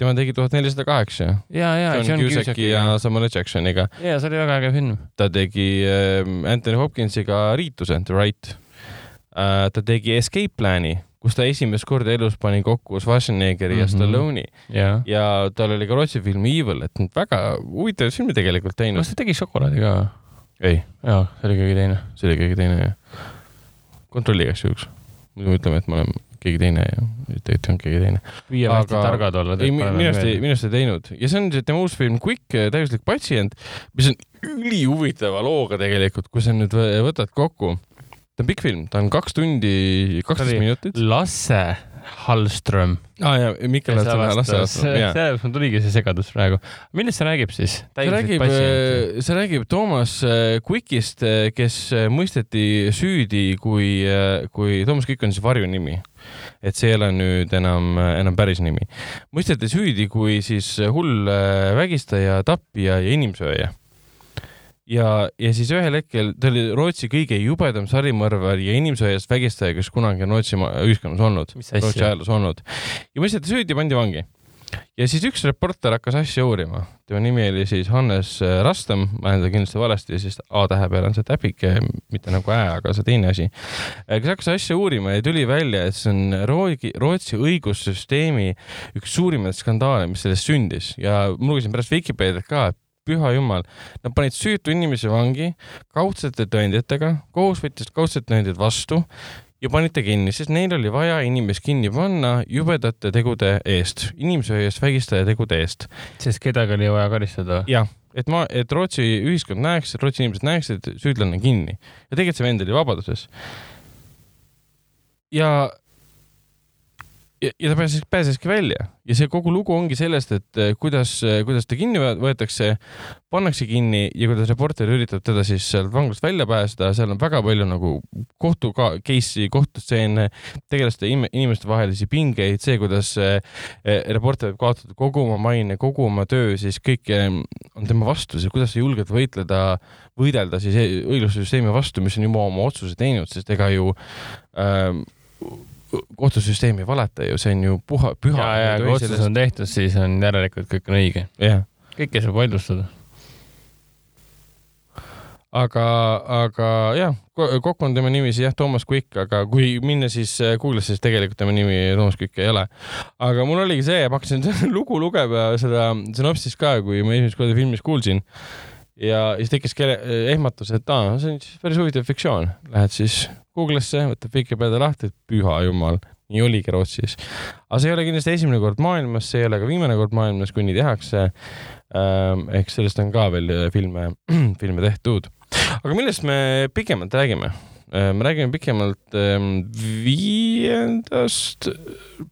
tema tegi tuhat nelisada kaheksa. ja, ja John Cusack'i ja Samuel Jacksoniga. ja see oli väga äge film. ta tegi äh, Anthony Hopkinsiga Riituse, The Right äh,. ta tegi Escape Plan'i kus ta esimest korda elus pani kokku Schwarzeneggeri mm -hmm. ja mhm. Stallone'i yeah. ja tal oli ka Rootsi film Evil, et väga huvitav filmi tegelikult teinud. kas ta tegi šokolaadi ka? ei. jaa, see oli keegi teine. see oli keegi teine, jah. kontrolli igaks juhuks. muidu ütleme, et ma olen keegi teine ja tegelikult olnud keegi teine. püüame hästi targad olla. ei, minu arust ei, minu arust ei teinud ja see on tema uus film Quick, täiuslik patsient, mis on ülihuvitava looga tegelikult, kui sa nüüd võtad kokku ta on pikk film, ta on kaks tundi, kaksteist minutit. Lasse Hallström. aa ah, ja Mikkel Hallström Lasse Hallström. sellepärast mul tuligi see segadus praegu. millest see räägib siis? see räägib, äh, see räägib Toomas äh, Quickist, äh, kes mõisteti süüdi, kui, kui Toomas Quick on siis varjunimi et see ei ole nüüd enam, enam päris nimi. mõisteti süüdi kui siis hull vägistaja, tapja ja inimsööja ja, ja siis ühel hetkel ta oli Rootsi kõige jubedam sarimõrvar ja inimsõjast vägistaja, kes kunagi on Rootsi ühiskonnas olnud, Rootsi ajaloos olnud. ja mõisteti süüdi, pandi vangi. ja siis üks reporter hakkas asja uurima, tema nimi oli siis Hannes äh, Rastam, ma teda kindlasti valesti, sest A tähe peal on see täpike, mitte nagu Ä, aga see teine asi. Äh, kes hakkas asja uurima ja tuli välja, et see on Rootsi, Rootsi õigussüsteemi üks suurimaid skandaale, mis sellest sündis ja ma lugesin pärast Vikipeediat ka, et püha jumal, nad panid süütu inimesi vangi kaudsete tõenditega, kohus võttis kaudsed tõendid vastu ja panid ta kinni, sest neil oli vaja inimest kinni panna jubedate tegude eest, inimsööja eest, vägistaja tegude eest. sest kedagi oli vaja karistada? jah, et ma, et Rootsi ühiskond näeks, Rootsi inimesed näeksid, et süüdlane on kinni ja tegelikult see vend oli vabaduses. ja ja, ja ta pääses, pääseski välja. Ja see kogu lugu ongi sellest, et eh, kuidas, eh, kuidas ta kinni võetakse, pannakse kinni ja kuidas reporter üritab teda siis sealt vanglast välja pääseda, seal on väga palju nagu kohtu ka case'i, kohtustseene, tegelaste inimeste vahelisi pingeid, see, kuidas eh, reporter võib kaotada kogu oma maine, kogu oma töö, siis kõik on tema vastu, siis kuidas sa julged võitleda, võidelda siis õiglussüsteemi vastu, mis on juba oma otsuse teinud, sest ega ju äh, kohtusüsteem ei valeta ju, see on ju puha, püha. ja, ja kui otsus sellest... on tehtud, siis on järelikult kõik on õige. kõike saab vaidlustada. aga, aga jah, kokku on tema nimi siis jah, Toomas Quick, aga kui minna siis äh, Google'isse, siis tegelikult tema nimi Toomas Quick ei ole. aga mul oligi see, ma hakkasin lugu lugema, seda sünopsist ka, kui ma esimest korda filmis kuulsin ja siis tekkis ehmatus, et aa, see on siis päris huvitav fiktsioon. Lähed siis Google'isse, võtad Vikipedia lahti, püha jumal, nii oligi Rootsis. aga see ei ole kindlasti esimene kord maailmas, see ei ole ka viimane kord maailmas, kui nii tehakse. Ähm, ehk sellest on ka veel filme, filme tehtud. aga millest me pikemalt räägime? Äh, me räägime pikemalt ähm, viiendast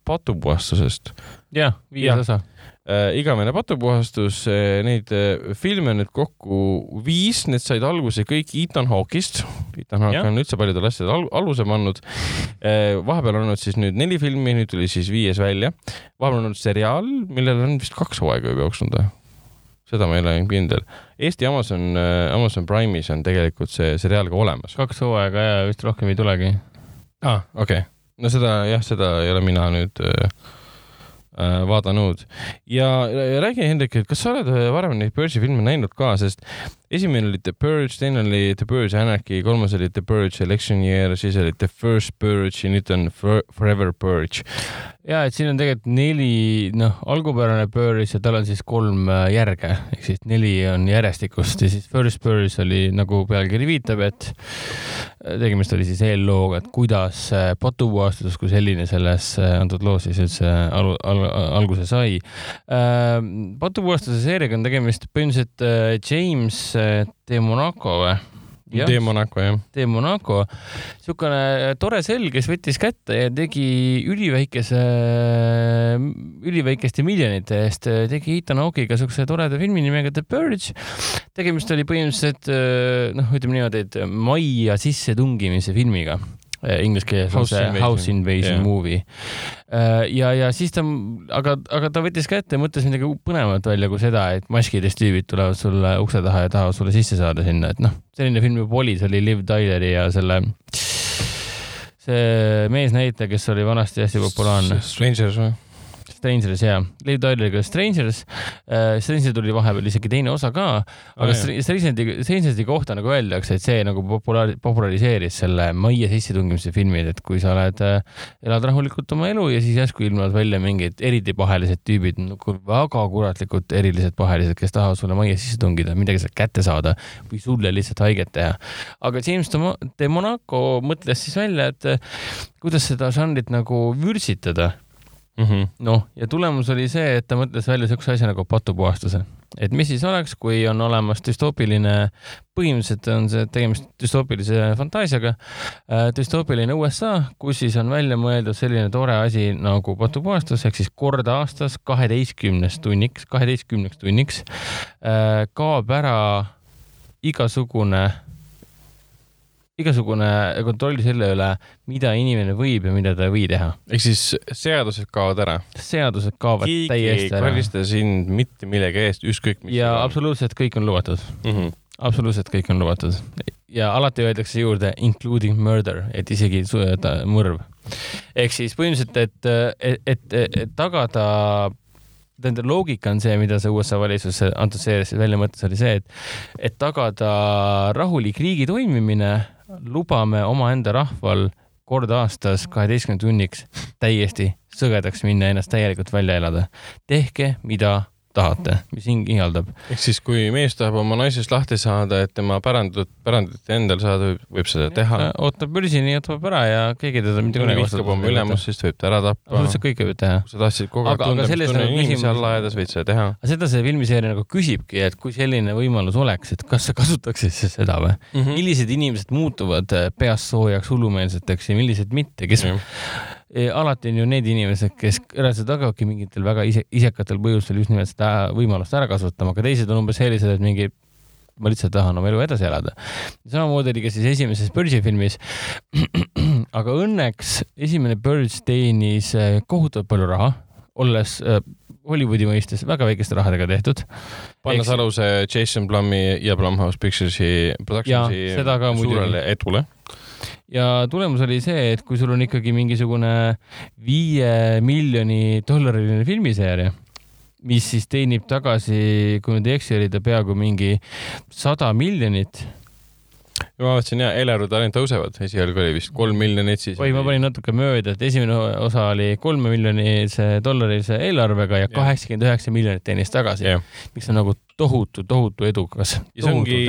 patupuhastusest. jah, viies osa igavene patupuhastus äh,, neid äh, filme on nüüd kokku viis, need said alguse kõik Ethan Hawke'ist. Ethan Hawke on üldse paljudel asjadel al aluse pannud äh,. vahepeal on olnud siis nüüd neli filmi, nüüd tuli siis viies välja. vahepeal on olnud seriaal, millel on vist kaks hooaega juba jooksnud või? seda ma ei ole kindel. Eesti Amazon, äh, Amazon Prime'is on tegelikult see seriaal ka olemas. kaks hooaega ja vist rohkem ei tulegi. aa ah,, okei okay. no seda jah, seda ei ole mina nüüd äh, äh vaadanud ja räägi, Hendrik, et kas sa oled äh, varem neid Purge'i filme näinud ka, sest esimene oli The Purge, teine oli The Purge Anarchy, kolmas oli The Purge Election Year, siis oli The First Purge ja nüüd on Forever Purge. Ja et siin on tegelikult neli, noh, algupärane Burris ja tal on siis kolm äh, järge. Ehk siis neli on järjestikust ja siis First Burris oli nagu pealkiri viitab, et äh, tegemist oli siis eellooga, et kuidas äh, patupuhastus kui selline selles antud loos siis üldse al al alguse sai. Patupuhastuse seeriaga on tegemist põhimõtteliselt James de Monaco või? De Monaco, jah. De Monaco, niisugune tore sell, kes võttis kätte ja tegi üliväikese, üliväikeste miljonite eest, tegi Ethan Hawke'iga niisuguse toreda filmi nimega The Purge. tegemist oli põhimõtteliselt noh, ütleme niimoodi, et majja sissetungimise filmiga inglise keeles on see House Invasion yeah. movie. Äh, ja, ja siis ta, aga, aga ta võttis kätte ja mõtles midagi põnevat välja kui seda, et maskides tüübid tulevad sulle ukse taha ja tahavad sulle sisse saada sinna, et noh, selline film juba oli, see oli Liv Tyleri ja selle see meesnäitleja, kes oli vanasti hästi populaarne. Strangers või? Strangers ja, Liv Tyler'iga Strangers äh,. Strangers tuli vahepeal isegi teine osa ka, aga Strangersi, Strangersi kohta nagu öeldakse, et see nagu populaar, populariseeris selle majja sissetungimise filmid, et kui sa oled äh,, elad rahulikult oma elu ja siis järsku ilmuvad välja mingid eriti pahelised tüübid nagu väga kuratlikud erilised pahelised, kes tahavad sulle majja sisse tungida, midagi sealt kätte saada või sulle lihtsalt haiget teha. aga James de Monaco mõtles siis välja, et kuidas seda žanrit nagu vürtsitada mm -hmm.. noh, ja tulemus oli see, et ta mõtles välja siukse asja nagu patupuhastuse, et mis siis oleks, kui on olemas düstoopiline, põhimõtteliselt on see tegemist düstoopilise fantaasiaga äh,, düstoopiline USA, kus siis on välja mõeldud selline tore asi nagu patupuhastus ehk siis kord aastas kaheteistkümneks tunniks, kaheteistkümneks tunniks äh, kaob ära igasugune igasugune kontroll selle üle, mida inimene võib ja mida ta ei või teha. ehk siis seadused kaovad ära? seadused kaovad Keegi täiesti ära. karista sind mitte millegi eest, ükskõik mis. ja absoluutselt kõik on lubatud mm. -hmm. absoluutselt kõik on lubatud ja alati öeldakse juurde including murder, et isegi mõrv. ehk siis põhimõtteliselt, et, et, et, et tagada nende loogika on see, mida see USA valitsus antud seerias välja mõtles, oli see, et, et tagada rahulik riigi toimimine lubame omaenda rahval kord aastas kaheteistkümne tunniks täiesti sõgedaks minna, ennast täielikult välja elada. tehke, mida tahate, mis hing ihaldab. ehk siis, kui mees tahab oma naisest lahti saada, et tema pärandut, pärandit endal saada, võib seda teha. ootab börsini, jätab ära ja keegi teda mitte kunagi vihkab oma ülemust, siis ta võib ta ära tappa. absoluutselt kõike võib teha. kui sa tahtsid kogu aeg tunda, mis tunne inimesi alla ajades, võid seda teha. seda see filmiseeria nagu küsibki, et kui selline võimalus oleks, et kas sa kasutaksid siis seda või mm? -hmm. millised inimesed muutuvad äh, peast soojaks hullumeelseteks ja millised mitte, kes mm -hmm alati on ju need inimesed, kes reaalselt hakkavadki mingitel väga ise, isekatel põhjustel just nimelt seda võimalust ära kasutama, aga teised on umbes sellised, et mingi ma lihtsalt tahan oma elu edasi elada. samamoodi oli ka siis esimeses Purge'i filmis. aga õnneks esimene Purge teenis äh, kohutavalt palju raha, olles äh, Hollywoodi mõistes väga väikeste rahadega tehtud. pannes aluse Jason Blumi ja Blumhouse Pictures'i production'i suurele edule ja tulemus oli see, et kui sul on ikkagi mingisugune viie miljoni dollariline filmiseeria, mis siis teenib tagasi, kui ma ei eksi, oli ta peaaegu mingi sada miljonit ma vaatasin ja eelarved ainult tõusevad, esialgu oli vist kolm miljonit, siis. oi, ma panin natuke mööda, et esimene osa oli kolme miljonise dollarise eelarvega ja kaheksakümmend üheksa miljonit teenis tagasi yeah., mis on nagu tohutu, tohutu edukas. ja see ongi,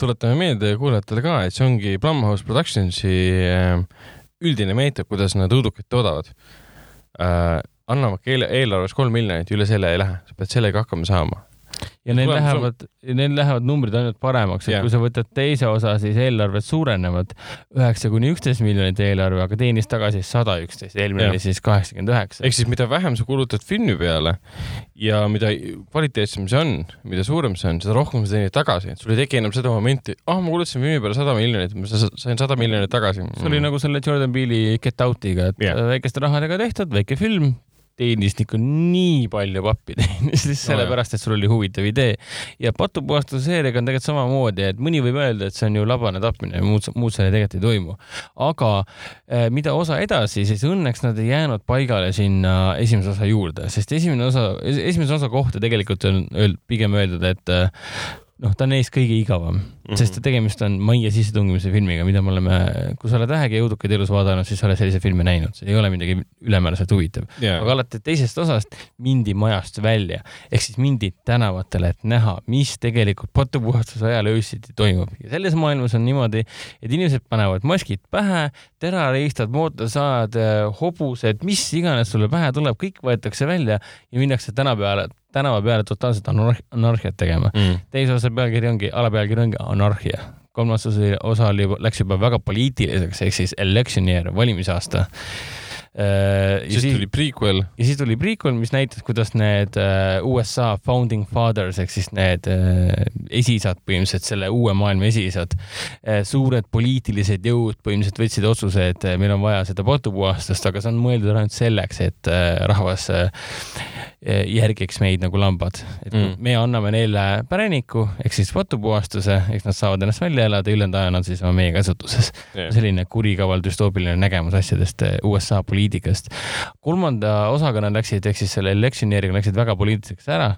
tuletame meelde kuulajatele ka, et see ongi Blumhouse Productionsi äh, üldine meetod, kuidas nad õudukaid toodavad äh,. annavad eelarves kolm miljonit, üle selle ei lähe, sa pead sellega hakkama saama ja neil lähevad, neil lähevad numbrid ainult paremaks, et yeah. kui sa võtad teise osa, siis eelarved suurenevad üheksa kuni üksteist miljonit eelarve, aga teenis tagasi sada üksteist, eelmine oli siis kaheksakümmend üheksa. ehk siis mida vähem sa kulutad filmi peale ja mida kvaliteetsem see on, mida suurem see on, seda rohkem sa teenid tagasi, et sul ei teki enam seda momenti, ah oh,, ma kulutasin filmi peale sada miljonit, ma sain sada miljonit tagasi. see oli nagu selle Jordan Peele'i Get Out'iga, et yeah. väikeste rahadega tehtud, väike film teenis ikka nii palju pappi teenis lihtsalt sellepärast, et sul oli huvitav idee. ja patupuhastuse seeriaga on tegelikult samamoodi, et mõni võib öelda, et see on ju labane tapmine ja muud, muud seal tegelikult ei toimu. aga eh, mida osa edasi, siis õnneks nad ei jäänud paigale sinna esimese osa juurde, sest esimene osa, esimese osa kohta tegelikult on pigem öeldud, et eh, noh, ta on neist kõige igavam mm, -hmm. sest tegemist on majja sissetungimise filmiga, mida me oleme, kui sa oled vähegi õudukaid elus vaadanud, siis sa oled sellise filmi näinud, see ei ole midagi ülemääraselt huvitav. Yeah.. aga alati teisest osast mindi majast välja, ehk siis mindi tänavatele, et näha, mis tegelikult patupuhastuse ajal öösiti toimub. Ja selles maailmas on niimoodi, et inimesed panevad maskid pähe, terariistad, mootorsaad, hobused, mis iganes sulle pähe tuleb, kõik võetakse välja ja minnakse tänapäeval tänava peale totaalset anarhiat tegema. Mm.. teise osa pealkiri ongi, alapealkiri ongi anarhia. kolmas osa, osa oli, läks juba väga poliitiliseks, ehk siis election year, valimisaasta siis, siis tuli prequel. ja siis tuli prequel, mis näitas, kuidas need äh, USA founding fathers ehk siis need äh, esiisad, põhimõtteliselt selle uue maailma esiisad, suured poliitilised jõud põhimõtteliselt võtsid otsuse, et meil on vaja seda patupuhastust, aga see on mõeldud ainult selleks, et rahvas järgiks meid nagu lambad. et mm. me anname neile päräniku ehk siis patupuhastuse, eks nad saavad ennast välja elada, ülejäänud aja on nad siis meie käsutuses yeah.. selline kurikaval düstoopiline nägemus asjadest USA poliitikast poliitikast. kolmanda osaga nad läksid, ehk siis selle electioneeriga läksid väga poliitiliseks ära,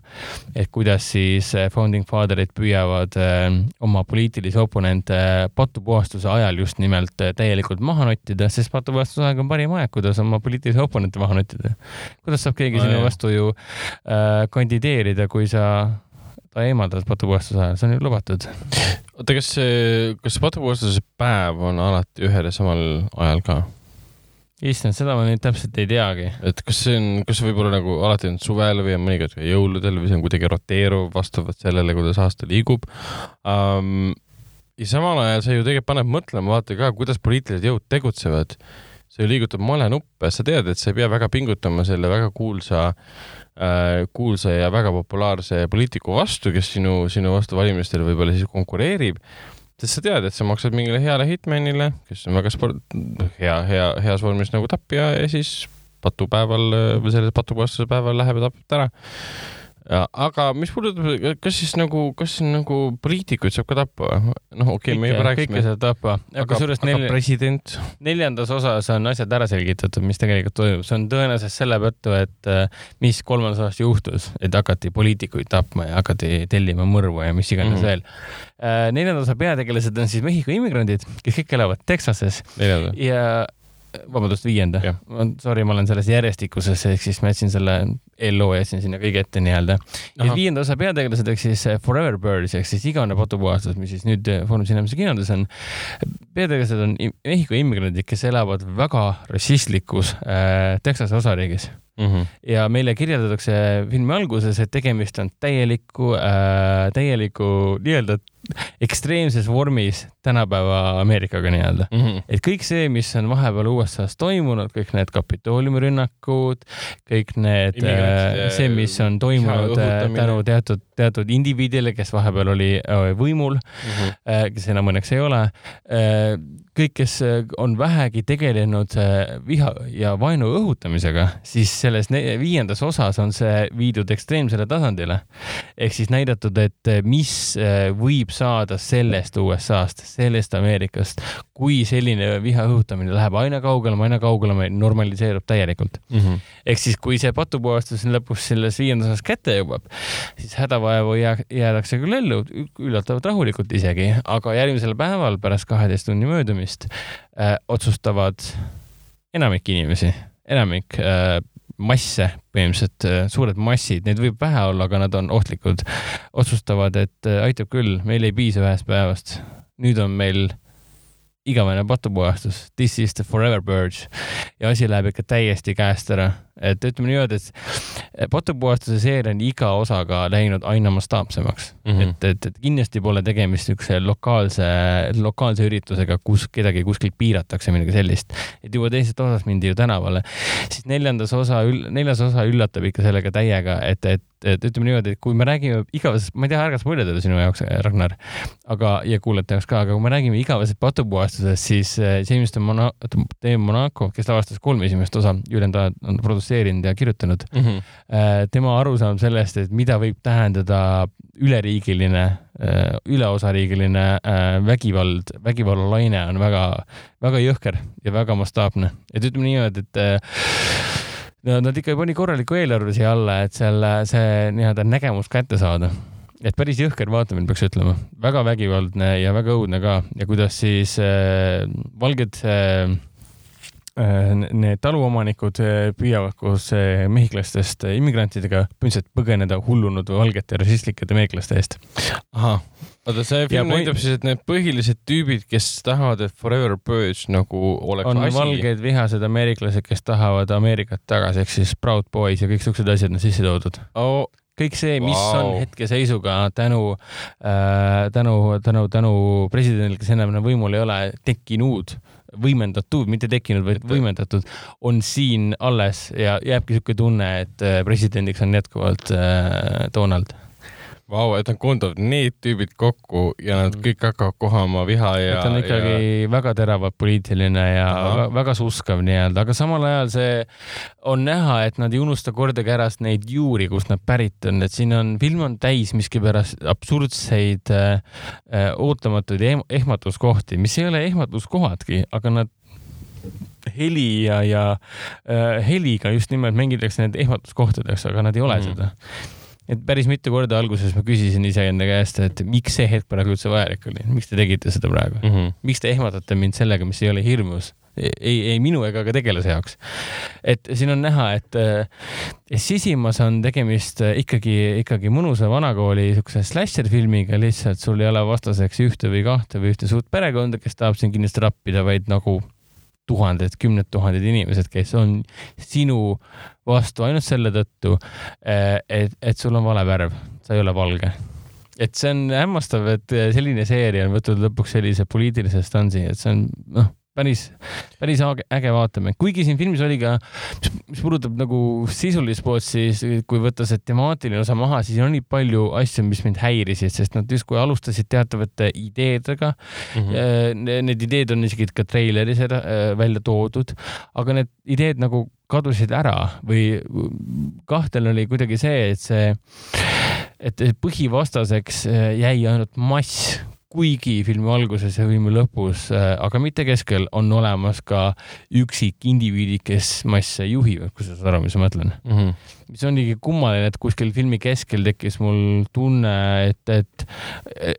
et kuidas siis eh, founding father'id püüavad äh, oma poliitilisi oponente äh, patupuhastuse ajal just nimelt täielikult maha nottida, sest patupuhastuse aeg on parim aeg, kuidas oma poliitilisi oponente maha nottida. kuidas saab keegi no, sinu vastu ju äh, kandideerida, kui sa ta eemaldad patupuhastuse ajal, see on ju lubatud. oota, kas see, kas see patupuhastuse päev on alati ühel ja samal ajal ka? Issand, seda ma nüüd täpselt ei teagi. et kas see on, kas see võib olla nagu alati on suvel või on mõnikord ka jõuludel või see on kuidagi roteeruv vastavalt sellele, kuidas aasta liigub um,. ja samal ajal see ju tegelikult paneb mõtlema, vaata ka, kuidas poliitilised jõud tegutsevad. see ju liigutab malenuppe, sa tead, et sa ei pea väga pingutama selle väga kuulsa äh, kuulsa ja väga populaarse poliitiku vastu, kes sinu, sinu vastu valimistel võib-olla siis konkureerib sest sa tead, et sa maksad mingile heale hitmanile, kes on väga sport-, hea, hea, heas vormis nagu tapja ja siis patupäeval või selle patupuhastuse päeval läheb ja tapab ta ära aga mis puudutab, kas siis nagu, kas nagu poliitikuid saab ka tappa või? noh, okei okay,, me juba rääkisime. kõike saab tappa. aga, aga nel... president? neljandas osas on asjad ära selgitatud, mis tegelikult toimub, see on tõenäoliselt selle tõttu, et äh, mis kolmandas osas juhtus, et hakati poliitikuid tapma ja hakati tellima mõrvu ja mis iganes mm -hmm. veel. Äh, neljanda osa peategelased on siis Mehhiko immigrandid, kes kõik elavad Texases. ja vabandust, viienda. Sorry, ma olen selles järjestikuses, ehk siis ma jätsin selle LO jätsin sinna kõige ette nii-öelda. ja viienda osa peategelased ehk siis eh, Forever Birds ehk siis igavene patupuhastus, mis siis nüüd eh, Foorum Cinemas'i kinodes on. peategelased on Mehhiko immigrandid, kes elavad väga rassistlikus äh, Texase osariigis Mm -hmm. ja meile kirjeldatakse filmi alguses, et tegemist on täieliku äh,, täieliku nii-öelda ekstreemses vormis tänapäeva Ameerikaga nii-öelda mm. -hmm. et kõik see, mis on vahepeal USA-s toimunud, kõik need kapitooliumi rünnakud, kõik need, äh, see, mis on toimunud äh, tänu teatud, teatud indiviidile, kes vahepeal oli äh, võimul mm, -hmm. kes enam õnneks ei ole kõik, kes on vähegi tegelenud viha ja vaenu õhutamisega, siis selles viiendas osas on see viidud ekstreemsele tasandile. ehk siis näidatud, et mis võib saada sellest USA-st, sellest Ameerikast, kui selline viha õhutamine läheb aina kaugelema, aina kaugelema normaliseerub täielikult mm. -hmm. ehk siis, kui see patupuhastus lõpus selles viiendas osas kätte jõuab, siis hädavaevu jää, jäädakse küll ellu, üllatavalt rahulikult isegi, aga järgmisel päeval pärast kaheteist tunni möödumist äh, otsustavad enamik inimesi, enamik äh, masse, põhimõtteliselt äh, suured massid, neid võib vähe olla, aga nad on ohtlikud, otsustavad, et äh, aitab küll, meil ei piisa ühest päevast. nüüd on meil igavene patupuhastus, this is the forever purge ja asi läheb ikka täiesti käest ära. Et ütleme niimoodi, et patupuhastuse seeria on iga osaga läinud aina mastaapsemaks mm, -hmm. et, et, et kindlasti pole tegemist niisuguse lokaalse, lokaalse üritusega, kus kedagi kuskilt piiratakse, midagi sellist. et juba teises osas mindi ju tänavale, siis neljandas osa, neljas osa üllatab ikka sellega täiega, et, et et ütleme niimoodi, et kui me räägime igavesest, ma ei tea, ärgas mulje teda sinu jaoks, Ragnar, aga, ja kuulajate jaoks ka, aga kui me räägime igavesest patupuhastusest, siis James de Mona-, de Monaco, kes lavastas kolm esimest osa, ülejäänud on produtseerinud ja kirjutanud mm, -hmm. tema arusaam sellest, et mida võib tähendada üleriigiline, äh, üleosariigiline vägivald, vägivallalaine on väga, väga jõhker ja väga mastaapne. et ütleme niimoodi, et no nad ikka pani korraliku eelarve siia alla, et selle, see nii-öelda nägemus kätte saada. et päris jõhker vaatamine, peaks ütlema, väga vägivaldne ja väga õudne ka ja kuidas siis äh, valged äh, Äh, need taluomanikud äh, püüavad koos äh, mehhiklastest immigrantidega põhimõtteliselt põgeneda hullunud valgete rassistlike meeklaste eest. ahah, oota, see film näitab siis, et need põhilised tüübid, kes tahavad, et Forever Purge nagu oleks on asi. valged vihased ameeriklased, kes tahavad Ameerikat tagasi, ehk siis Proud Boys ja kõik siuksed asjad on sisse toodud oh kõik see, mis wow. on hetkeseisuga tänu äh,, tänu, tänu, tänu presidendile, kes enam võimul ei ole, tekkinud võimendatud, mitte tekkinud, vaid võimendatud, on siin alles ja jääbki niisugune tunne, et äh, presidendiks on jätkuvalt äh, Donald Vau, et nad koondavad need tüübid kokku ja nad mm. kõik hakkavad kohama viha ja. ta on ikkagi ja... väga teravalt poliitiline ja väga, väga suskav nii-öelda, aga samal ajal see on näha, et nad ei unusta kordagi ära neid juuri, kust nad pärit on, et siin on, film on täis miskipärast absurdseid äh, äh ootamatuid ehmatuskohti, mis ei ole ehmatuskohadki, aga nad heli ja, ja äh, heliga just nimelt mängitakse need ehmatuskohtadeks, aga nad ei ole mm. seda et päris mitu korda alguses ma küsisin iseenda käest, et miks see hetk praegu üldse vajalik oli, miks te tegite seda praegu mm, -hmm. miks te ehmatate mind sellega, mis ei ole hirmus ei, ei minu ega ka tegelase jaoks. et siin on näha, et sisimas on tegemist ikkagi, ikkagi mõnusa vanakooli siukse slasher filmiga, lihtsalt sul ei ole vastaseks ühte või kahte või ühte suurt perekonda, kes tahab sind kindlasti rappida, vaid nagu tuhanded, kümned tuhanded inimesed, kes on sinu vastu ainult selle tõttu, eh, et, et sul on vale värv, sa ei ole valge. et see on hämmastav, et selline seeria on võtnud lõpuks sellise poliitilise stansi, et see on noh päris, päris äge vaatamine, kuigi siin filmis oli ka, mis puudutab nagu sisulist poolt, siis kui võtta see temaatiline osa maha, siis on nii palju asju, mis mind häirisid, sest nad justkui alustasid teatavate ideedega mm. -hmm. Need ideed on isegi ka treileris äh, välja toodud, aga need ideed nagu kadusid ära või kahtel oli kuidagi see, et see, et põhivastaseks äh, jäi ainult mass kuigi filmi alguses ja filmi lõpus, äh, aga mitte keskel, on olemas ka üksik indiviidid, kes masse juhivad, kui sa saad aru, mis ma mõtlen mm. -hmm. mis on ikkagi kummaline, et kuskil filmi keskel tekkis mul tunne, et, et,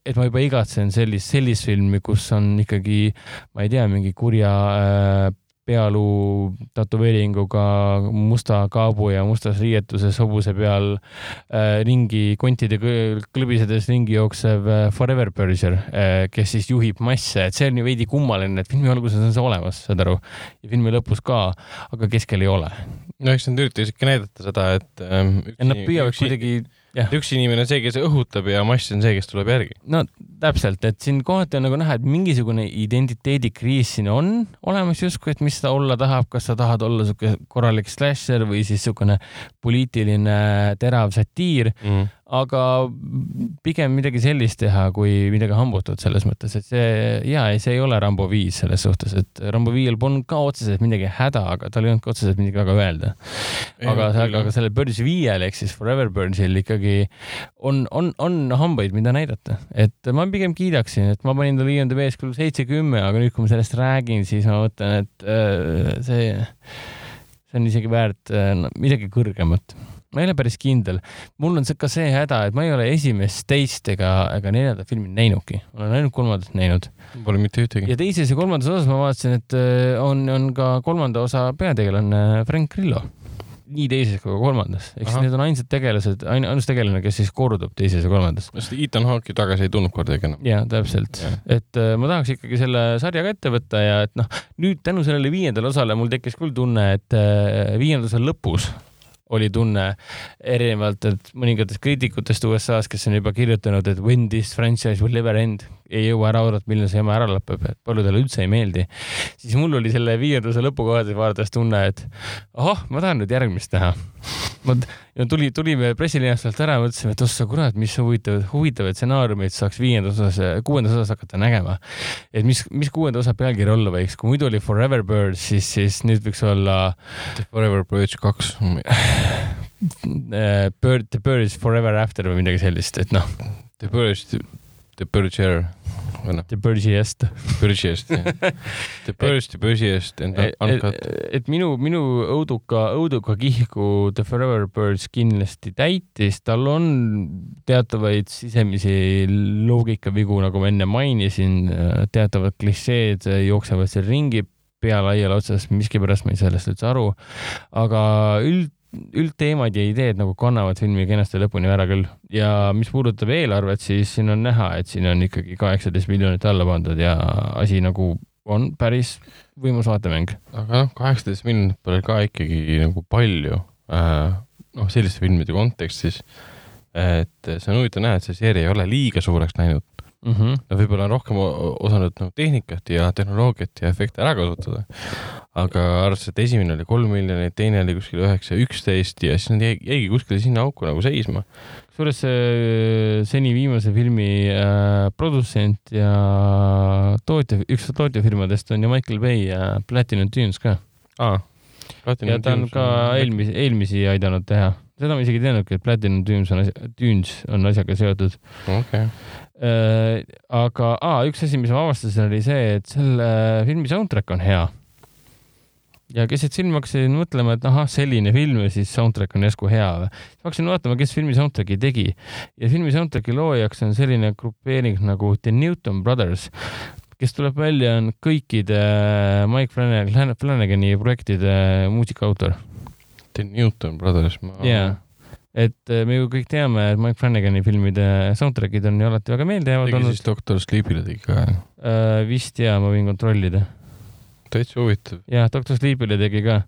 et ma juba igatsen sellist, sellist filmi, kus on ikkagi, ma ei tea, mingi kurja äh, pealuu tätoveeringuga musta kaabu ja mustas riietuses hobuse peal äh, ringi kontide klõbisedes ringi jooksev äh, Forever Burger äh,, kes siis juhib masse, et see on ju veidi kummaline, et filmi alguses on see olemas, saad aru, ja filmi lõpus ka, aga keskel ei ole. no eks nad üritasid ikka näidata seda, et ähm,. nad püüavad kuidagi üks inimene on see, kes õhutab ja mass on see, kes tuleb järgi. no täpselt, et siin kohati on nagu näha, et mingisugune identiteedikriis siin on olemas justkui, et mis ta olla tahab, kas sa tahad olla siuke korralik slasher või siis niisugune poliitiline terav satiir. Mm aga pigem midagi sellist teha, kui midagi hambutut selles mõttes, et see ja see ei ole Rambo viis selles suhtes, et Rambo viiel polnud ka otseselt midagi häda, aga tal ei olnud ka otseselt midagi väga öelda. aga, aga sellel Burns viiel ehk siis Forever Burnsil ikkagi on, on, on hambaid, mida näidata, et ma pigem kiidaksin, et ma panin talle IMDB-s küll seitse-kümme, aga nüüd, kui ma sellest räägin, siis ma mõtlen, et äh, see, see on isegi väärt äh, midagi kõrgemat ma ei ole päris kindel. mul on ka see häda, et ma ei ole esimest, teist ega, ega neljandat filmi näinudki, olen ainult kolmandat näinud. Pole mitte ühtegi. ja teises ja kolmandas osas ma vaatasin, et äh, on, on ka kolmanda osa peategelane Frank Grillo nii teises kui ka kolmandas, ehk siis need on ainsad tegelased, ainus tegelane, kes siis kordub teises ja kolmandas. sest Ethan Hawke'i tagasi ei tulnud kordagi enam. ja täpselt Jah., et äh, ma tahaks ikkagi selle sarja ka ette võtta ja et noh, nüüd tänu sellele viiendale osale mul tekkis küll tunne, et äh, viienda osa lõpus oli tunne erinevalt, mõningatest kriitikutest USA-s, kes on juba kirjutanud, et when this franchise will never end, ei jõua ära oodata, millal see jama ära lõpeb, et paljudele üldse ei meeldi. siis mul oli selle viienda osa lõpukohades vaadates tunne, et ahah, ma tahan nüüd järgmist näha. ma, ja tuli, tulime pressilinastelt ära, mõtlesime, et ossa kurat, mis huvitav, huvitavaid stsenaariumeid saaks viiendas osas, kuuendas osas hakata nägema. et mis, mis kuuenda osa pealkiri olla võiks, kui muidu oli Forever Birds, siis, siis nüüd võiks olla Forever Bridge kaks. äh, Bird, The Bird is Forever After või midagi sellist, et noh, The Bridge, The Bridger või The Birdsiest. Bridge'ist, The Bridge, The Bridge'ist and et, Uncut. et minu, minu õuduka, õuduka kihku The Forever Birds kindlasti täitis, tal on teatavaid sisemisi loogikavigu, nagu ma enne mainisin, teatavad klišeed jooksevad seal ringi pea laiali otsas, miskipärast ma ei saa sellest üldse aru, aga üld, üldteemad ja ideed nagu kannavad filmi kenasti lõpuni ära küll ja mis puudutab eelarvet, siis siin on näha, et siin on ikkagi kaheksateist miljonit alla pandud ja asi nagu on päris võimas vaatemäng. aga noh, kaheksateist miljonit pole ka ikkagi nagu palju äh,. noh, selliste filmide kontekstis. et see on huvitav näha, et see seeria ei ole liiga suureks läinud. Mm -hmm. Nad võib-olla on rohkem osanud nagu tehnikat ja tehnoloogiat ja efekte ära kasutada. aga arvestades, et esimene oli kolm miljonit, teine oli kuskil üheksa, üksteist ja siis nad jäi- jäigi kuskile sinna auku nagu seisma. kusjuures see seni viimase filmi äh, produtsent ja tootja, üks tootjafirmadest on ju Michael Bay ja Platinum Tunes ka. aa, ja ta on ka eelmisi, eelmisi aidanud teha. seda ma isegi ei teadnudki, et Platinum Tunes on asja, Tunes on asjaga seotud okei okay.. Aga aa, üks asi, mis ma avastasin, oli see, et selle filmi soundtrack on hea. ja keset silma hakkasin mõtlema, et ahah, selline film ja siis soundtrack on järsku hea või. hakkasin vaatama, kes filmi soundtrack'i tegi ja filmi soundtrack'i loojaks on selline grupeering nagu The Newton Brothers, kes tuleb välja, on kõikide Mike Flanagan, Flanagani projektide muusikaautor The Newton Brothers, ma jaa, et äh, me ju kõik teame, et Mike Flanagani filmide soundtrack'id on ju alati väga meeldejäävad olnud siis. Doctor Sleepile tegi ka, Äh, vist jaa, ma võin kontrollida. täitsa huvitav. jah, Doctor Sleepile tegi ka.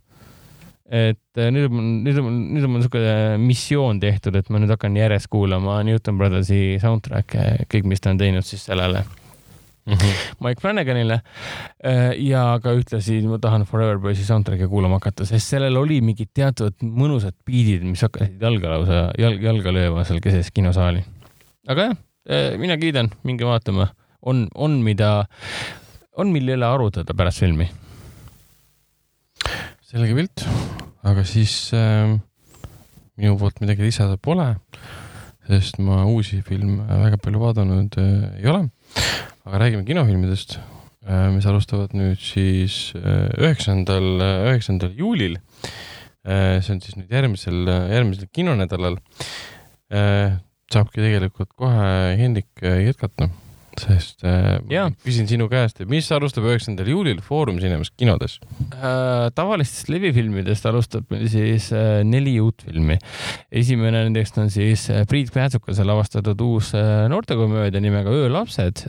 et nüüd on, nüüd on, nüüd on mul niisugune missioon tehtud, et ma nüüd hakkan järjest kuulama Newton Brothersi soundtrack'e, kõik, mis ta on teinud siis sellele Mike Flanaganile. ja ka ühtlasi ma tahan Forever Boys'i soundtrack'i kuulama hakata, sest sellel oli mingid teatavad mõnusad biidid, mis hakkasid jalga lausa, jalg, jalga lööma seal keses kinosaali. aga jah, mina kiidan, minge vaatama, on, on, mida, on, mille üle arutada pärast filmi. selge pilt, aga siis äh, minu poolt midagi lisada pole, sest ma uusi filme väga palju vaadanud äh, ei ole. Aga räägime kinofilmidest äh,, mis alustavad nüüd siis äh, üheksandal, üheksandal juulil äh,. see on siis nüüd järgmisel, järgmisel kinonädalal äh,. saabki tegelikult kohe Hendrik äh, jätkata, sest äh, ma küsin sinu käest, et mis alustab üheksandal juulil Foorum Cinemas kinodes? Äh, tavalistest levifilmidest alustab meil siis äh, neli uut filmi. esimene nendest on siis äh, Priit Päätsukase lavastatud uus äh, noortekomöödia nimega Öölapsed.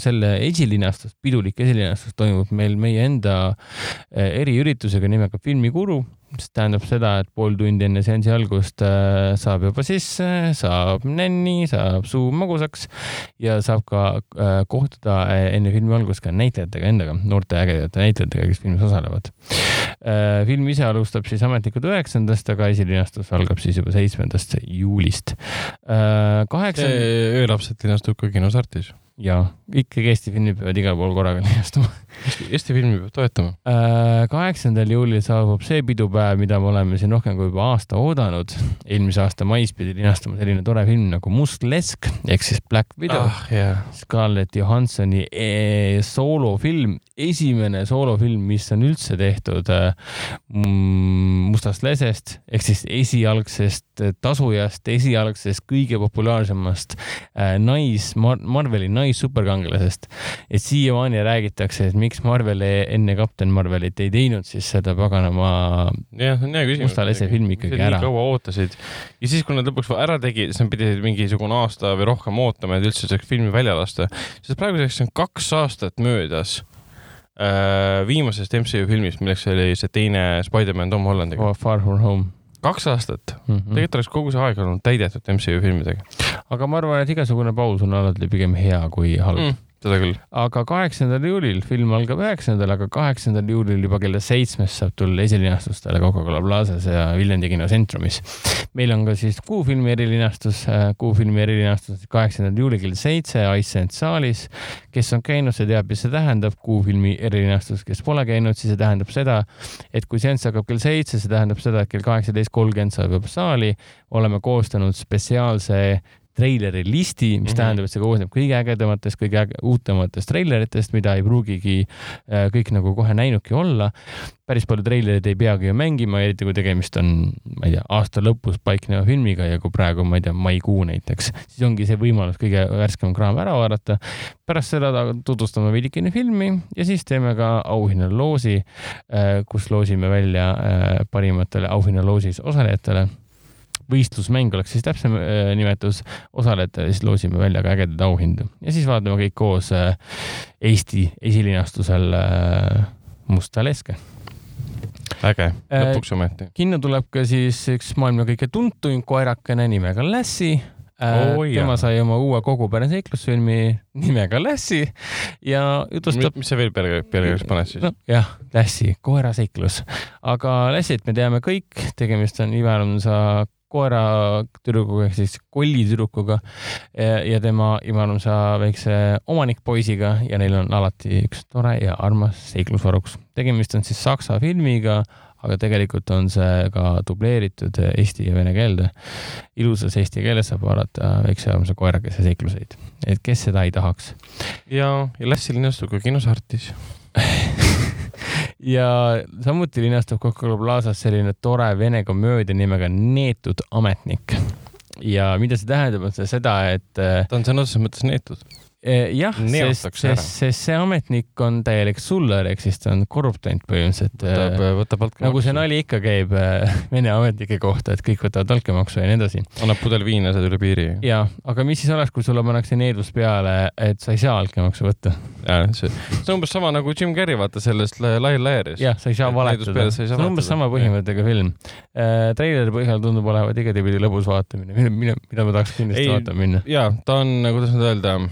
selle esilinastus, pidulik esilinastus toimub meil meie enda äh, eriüritusega nimega Filmikuru mis tähendab seda, et pool tundi enne seansi algust äh, saab juba sisse, saab nänni, saab suu magusaks ja saab ka äh, kohtuda äh, enne filmi algust ka näitlejatega endaga, noorte ägedate näitlejatega, kes filmis osalevad film ise alustab siis ametlikult üheksandast, aga esilinastus algab siis juba seitsmendast juulist kaheksa see öölapsed linastub ka kinos Artis. Ja ikkagi Eesti filmid peavad igal pool korraga linastuma. Eesti filmi peab toetama. Äh, kaheksandal juulil saabub see pidupäev, mida me oleme siin rohkem kui juba aasta oodanud. eelmise aasta mais pidi linastuma selline tore film nagu Must lesk ehk siis Black Widow ah., jaa. Scarlett Johansoni e soolofilm, esimene soolofilm, mis on üldse tehtud äh, mm, Mustast lesest ehk siis esialgsest sellest tasujast, esialgsest, kõige populaarsemast äh, nais Mar, Marveli naissuperkangelasest. et siiamaani räägitakse, et miks Marvel enne Kapten Marvelit ei teinud siis seda paganama musta lese filmi ikkagi ära. kaua ootasid ja siis, kui nad lõpuks ära tegid, siis nad pidid mingisugune aasta või rohkem ootama, et üldse saaks filmi välja lasta. sest praeguseks on kaks aastat möödas äh, viimasest MCU filmist, milleks oli see teine Spider-man Tom Hollandiga. Far From Home. kaks aastat mm. -hmm. tegelikult oleks kogu see aeg olnud täidetud MCU filmidega. Aga ma arvan, et igasugune paus on alati pigem hea kui halb mm seda küll. aga kaheksandal juulil, film algab üheksandal, aga kaheksandal juulil juba kella seitsmest saab tulla esilinastustele Coca-Cola Plazas ja Viljandi kinocentrumis. meil on ka siis kuufilmi erilinastus, äh, kuufilmi erilinastus kaheksandal juulil kell seitse Iceland saalis. kes on käinud, see teab, mis see tähendab, kuufilmi erilinastus, kes pole käinud, siis see tähendab seda, et kui seanss hakkab kell seitse, see tähendab seda, et kell kaheksateist kolmkümmend saab juba saali. oleme koostanud spetsiaalse treileri listi, mis mm -hmm. tähendab, et see koosneb kõige ägedamatest, kõige äge, uutematest treileritest, mida ei pruugigi äh, kõik nagu kohe näinudki olla. päris palju treilereid ei peagi ju mängima, eriti kui tegemist on, ma ei tea, aasta lõpus paikneva filmiga ja kui praegu, ma ei tea, maikuu näiteks, siis ongi see võimalus kõige värskem kraam ära vaadata. pärast seda tutvustame veidikene filmi ja siis teeme ka auhinnaloosi, äh, kus loosime välja äh, parimatele auhinnaloosis osalejatele võistlusmäng oleks siis täpsem äh, nimetus, osalejatele siis loosime välja ka ägedaid auhindu ja siis vaatame kõik koos äh, Eesti esilinastusel äh, Musta leske äge, lõpuks ometi. kinno tuleb ka siis üks maailma kõige tuntuim koerakene nimega Lassie oh,. tema sai oma uue kogupere seiklusfilmi nimega Lassie ja jutustab. mis sa veel peale, pealkirjaks paned siis no,? jah, Lassie, koera seiklus. aga Lassie't me teame kõik, tegemist on imearmsa koeratüdrukuga ehk siis kollitüdrukuga ja tema imearmsa väikse omanikpoisiga ja neil on alati üks tore ja armas seiklusvaruks. tegemist on siis saksa filmiga, aga tegelikult on see ka dubleeritud eesti ja vene keelde. ilusas eesti keeles saab vaadata väikse armsa koerakese seikluseid, et kes seda ei tahaks. ja, ja Lassi linnastub ka kinos Artis ja samuti linastub Coca-Cola Plazas selline tore vene komöödia nimega Neetud ametnik. ja mida see tähendab, on see seda, et. Äh, ta on sõna otseses mõttes neetud jah, sest, sest, sest see ametnik on täielik suller, ehk siis ta on korruptant põhimõtteliselt. võtab, eh, võtab altkäemaksu. nagu see nali ikka käib eh, Vene ametnike kohta, et kõik võtavad altkäemaksu ja nii edasi. annab pudel viina, saad üle piiri. ja, aga mis siis oleks, kui sulle pannakse needus peale, et sa ei saa altkäemaksu võtta? see, see on umbes sama nagu Jim Carrey, vaata sellest Lion Layeris. jah, sa ei saa valetada. see on umbes sama põhimõttega film äh,. treileri põhjal tundub olevat igatepidi lõbus vaatamine, mida, ma tahaks kindlasti vaatama minna. ja, ta on, kuidas nüüd öelda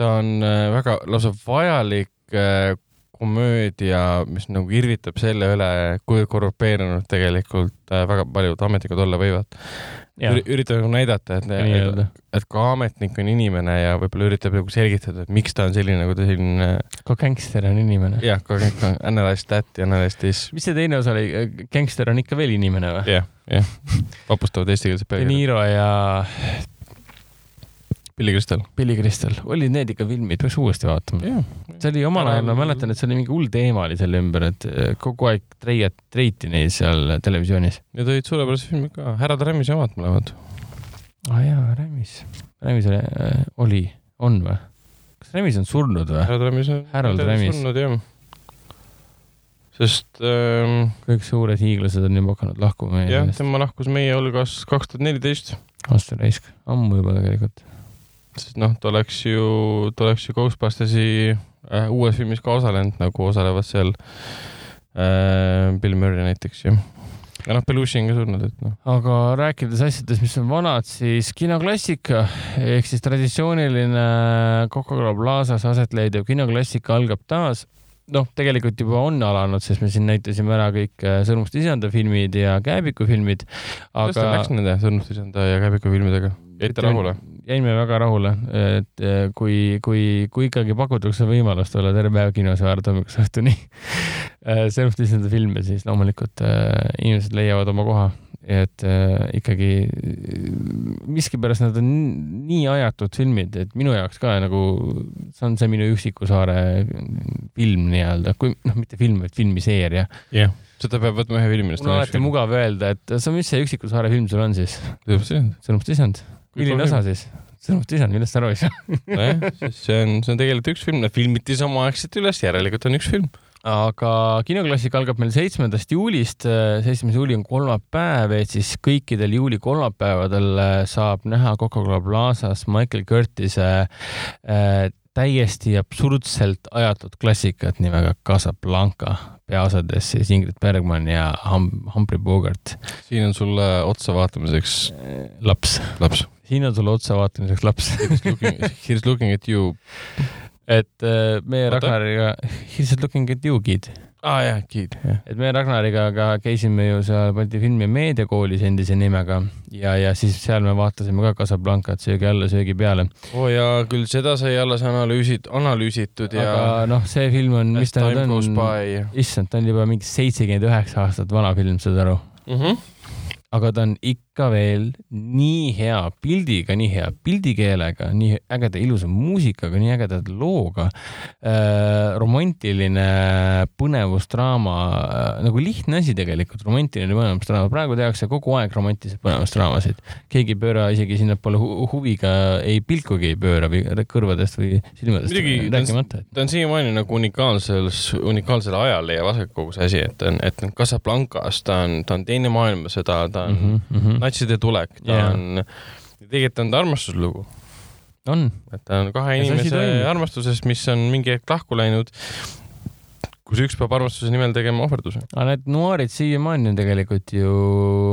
ta on äh, väga lausa vajalik äh, komöödia, mis nagu irvitab selle üle, kui korrupeerunud tegelikult äh, väga paljud ametnikud olla võivad. üritab nagu näidata, et, et, et ka ametnik on inimene ja võib-olla üritab nagu selgitada, et miks ta on selline, nagu ta selline. ka gängster on inimene. jah, ka gängster, analyze that ja analyze this. mis see teine osa oli, gängster on ikka veel inimene või? jah, jah, vapustavad eestikeelsed pealkirjad. De Niro ja Billy Crystal. Billy Crystal, olid need ikka filmid, peaks uuesti vaatama. see oli omal ajal, ma mäletan, et see oli mingi hull teema oli selle ümber, et eh, kogu aeg treiet, treiti neid seal televisioonis. Need olid suurepärased filmid ka, härrad Rämmise omad mõlemad. aa ah, jaa, Rämis. Rämis oli, äh, oli, on või? kas Rämis on surnud või? härrad Rämis on Harold Rämis. surnud jah. sest ähm, kõik suured hiiglased on juba hakanud lahkuma meie jah, tema lahkus meie hulgas kaks tuhat neliteist. aasta raisk, ammu juba tegelikult sest noh, ta oleks ju, ta oleks ju Ghostbustersi äh, uues filmis ka osalenud, nagu osalevad seal äh, Bill Murray näiteks ju. ja noh, Belushi on ka surnud, et noh. aga rääkides asjadest, mis on vanad, siis kinoklassika ehk siis traditsiooniline Coca-Cola Plazas aset leidev kinoklassika algab taas noh, tegelikult juba on alanud, sest me siin näitasime ära kõik äh, Sõrmuste isanda filmid ja Kääbiku filmid. aga. kuidas teil läks nende Sõrmuste isanda ja Kääbiku filmidega? jäite rahule? Jäime väga rahule, et äh, kui, kui, kui ikkagi pakutakse võimalust olla terve päev kinos ja vaadata hommikust õhtuni Sõrmuste isanda filme, siis loomulikult inimesed leiavad oma koha et äh, ikkagi miskipärast nad on nii ajatud filmid, et minu jaoks ka nagu see on see minu Üksiku saare film nii-öelda, kui noh, mitte film, vaid filmiseeria. jah yeah., seda peab võtma ühe filmi. mul on alati mugav öelda, et sa, mis see Üksiku saare film sul on siis? sõnumist isand. Milline osa siis? sõnumist isand, millest sa aru ei saa nojah, see on, see on tegelikult üks film, nad filmiti samaaegselt üles, järelikult on üks film aga kinoklassik algab meil seitsmendast juulist, seitsmes juuli on kolmapäev, et siis kõikidel juuli kolmapäevadel äh, saab näha Coca-Cola Plazas Michael Curtis'e äh, täiesti absurdselt ajatud klassikat nimega Casablanca, peaosades siis Ingrid Bergman ja Hum-, Humphrey Bogart. siin on sulle otsa vaatamiseks äh, laps. laps. Siin on sulle otsa vaatamiseks laps Here's looking at you et äh, meie Ragnariga, He's looking at you, kid. aa ah, jah, Kid. et me Ragnariga ka käisime ju seal Balti Filmi- ja Meediakoolis endise nimega ja, ja siis seal me vaatasime ka Casablancat söögi alla, söögi peale. oo oh jaa, küll seda sai alles analüüsid, analüüsitud ja. aga noh, see film on, mis ta nüüd on, issand, ta on juba mingi seitsekümmend üheksa aastat vana film, saad aru mm? -hmm aga ta on ikka veel nii hea pildiga, nii hea pildikeelega, nii ägeda ilusa muusikaga, nii ägeda looga äh,. romantiline põnevusdraama äh,, nagu lihtne asi tegelikult, romantiline põnevusdraama. praegu tehakse kogu aeg romantilisi põnevusdraamasid. keegi ei pööra isegi sinnapoole hu huviga, ei pilkugi ei pööra või kõrvadest või silmadest rääkimata. ta on siiamaani nagu unikaalses, unikaalsel ajal leiab aset kogu see asi, et et Casablancas ta on, ta on teine maailmasõda, ta on mm -hmm. Natside tulek, ta yeah. on, tegelikult on ta armastuslugu. on. et ta on kahe inimese armastusest, mis on mingi hetk lahku läinud kus üks peab armastuse nimel tegema ohverduse. aga need noarid siiamaani on tegelikult ju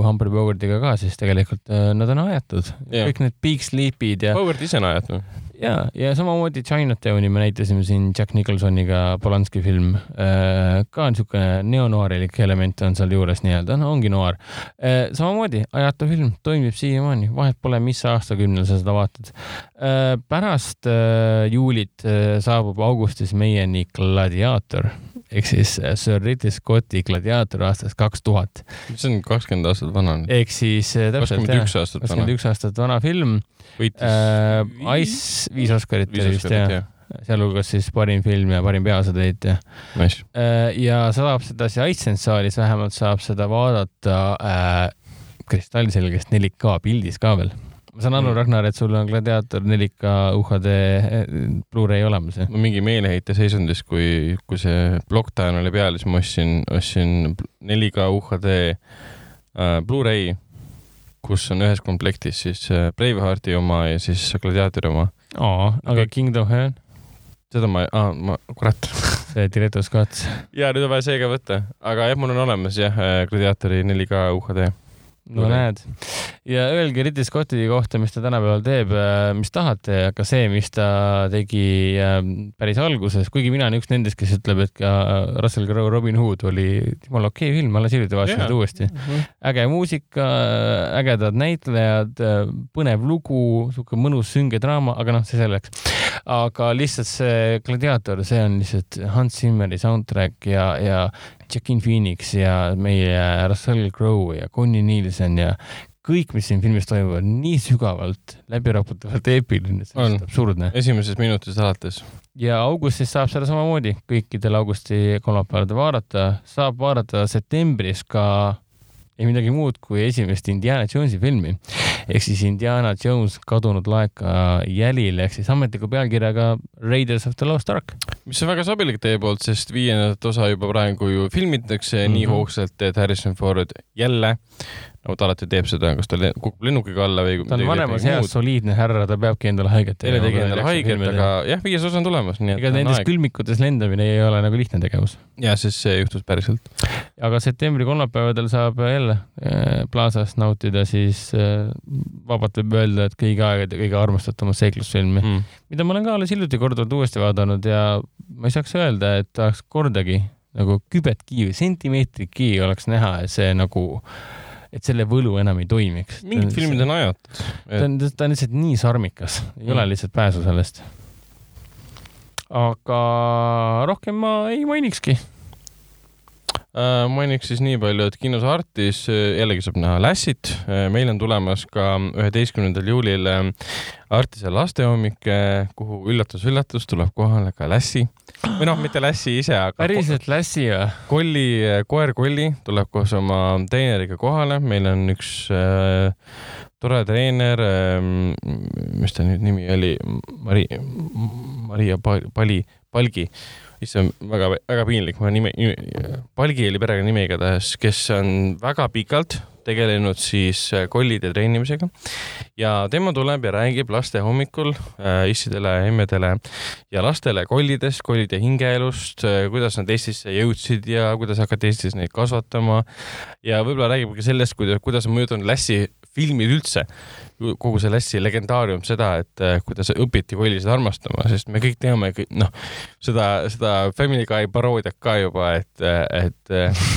Humphrey Bogartiga ka, siis tegelikult äh, nad on aetud yeah.. kõik need Big Sleepid ja. Bogart ise on aetud ja, ja samamoodi Chinatowni me näitasime siin Jack Nicholsoniga, Polanski film äh,. ka niisugune neonoorilik element on seal juures nii-öelda, no ongi noor äh,. samamoodi ajatu film, toimib siiamaani, vahet pole, mis aastakümnel sa seda vaatad äh,. pärast juulit saabub augustis meieni Gladiator ehk siis Sir Ridley Scotti Gladiator aastast kaks tuhat. mis on kakskümmend aastat vana? ehk siis täpselt vana. kakskümmend üks aastat vana film võitis äh, Ice viis Oscarit oli vist jah ja. sealhulgas siis parim film ja parim peaosatäitja nice.. Äh, ja saab seda siis iSense saalis vähemalt saab seda vaadata äh, kristallselgest 4K pildis ka veel ma saan aru, mm. Ragnar, et sul on Gladiator 4K UHD Blu-ray olemas, jah? no mingi meeleheite seisundis, kui, kui see Blockdown oli peal, siis ma ostsin, ostsin 4K UHD äh, Blu-ray kus on ühes komplektis siis äh, Bravehearti oma ja siis Gladiatori oma. aa, aga Kingdom Heart? seda ma, aa, ma, kurat see Director Scott. ja nüüd on vaja see ka võtta, aga jah, mul on olemas jah, äh, Gladiatori 4K UHD no näed. ja öelge Ridley Scotti kohta, mis ta tänapäeval teeb, äh, mis tahate, aga see, mis ta tegi ähm, päris alguses, kuigi mina olen üks nendest, kes ütleb, et ka Russell Crowe Robin Hood oli jumala okei okay film, alles hiljuti vaatasin seda uuesti mm. -hmm. äge muusika, ägedad näitlejad, äh, põnev lugu, sihuke mõnus sünge draama, aga noh, see selleks. Aga lihtsalt see Gladiator, see on lihtsalt Hans Zimmeri soundtrack ja, ja Jackin Phoenix ja meie Russell Crowe ja Connie Nielsen ja kõik, mis siin filmis toimub, on nii sügavalt läbiraputavalt eepiline, see on absurdne. esimesest minutist alates. ja augustis saab seda samamoodi kõikidel augusti kolmapäevadel vaadata, saab vaadata septembris ka ei midagi muud kui esimest Indiana Jonesi filmi ehk siis Indiana Jones kadunud laeka jälil ehk siis ametliku pealkirjaga Raiders of the Lost Ark. mis on väga sobilik teie poolt, sest viiendat osa juba praegu ju filmitakse mm -hmm. nii hoogsalt, et Harrison Ford jälle nagu ta alati teeb seda, kas ta kukub lennukiga alla või ta on vanemas eas soliidne härra, ta peabki endale haiget tegema. tegi endale haiget, aga jah, viies osa on tulemas, nii et ega nendes külmikutes lendamine ei ole nagu lihtne tegevus. ja, sest see juhtus päriselt. aga septembri kolmapäevadel saab jälle äh, Plaza's nautida siis äh, vabalt võib öelda, et kõigi aegade kõige armastatumat seiklusfilmi mm., mida ma olen ka alles hiljuti korduvalt uuesti vaadanud ja ma ei saaks öelda, et tahaks kordagi nagu kübetki või sentimeetrikki oleks näha, et see nagu et selle võlu enam ei toimiks. mingid filmid on ajatud ta on, ta on lihtsalt nii sarmikas, ei mm. ole lihtsalt pääsu sellest. aga rohkem ma ei mainikski mainiks siis nii palju, et kinos Artis äh, jällegi saab näha Lassit. Äh, meil on tulemas ka üheteistkümnendal juulil Artise lastehommik, kuhu üllatus-üllatus tuleb kohale ka Lassi või noh, mitte Lassi ise, aga. päriselt Lassi või? Kolli, koer Kolli tuleb koos oma treeneriga kohale, meil on üks äh, tore treener äh,, mis ta nüüd nimi oli, Mari, Maria Pali, Palgi issand, väga, väga piinlik, ma nime, nime, Palgi oli perekonnanimi igatahes, kes on väga pikalt tegelenud siis äh, kollide treenimisega. Ja tema tuleb ja räägib laste hommikul äh, issidele, emmedele ja lastele kollidest, kollide hingeelust äh,, kuidas nad Eestisse jõudsid ja kuidas hakati Eestis neid kasvatama. ja võib-olla räägib ka sellest, kuidas, kuidas on mõjutanud Lassi filmid üldse, kogu see Lassi legendaarium seda, et äh, kuidas õpiti kollisid armastama, sest me kõik teame, noh, seda, seda Family Guy paroodiat ka juba, et, et äh,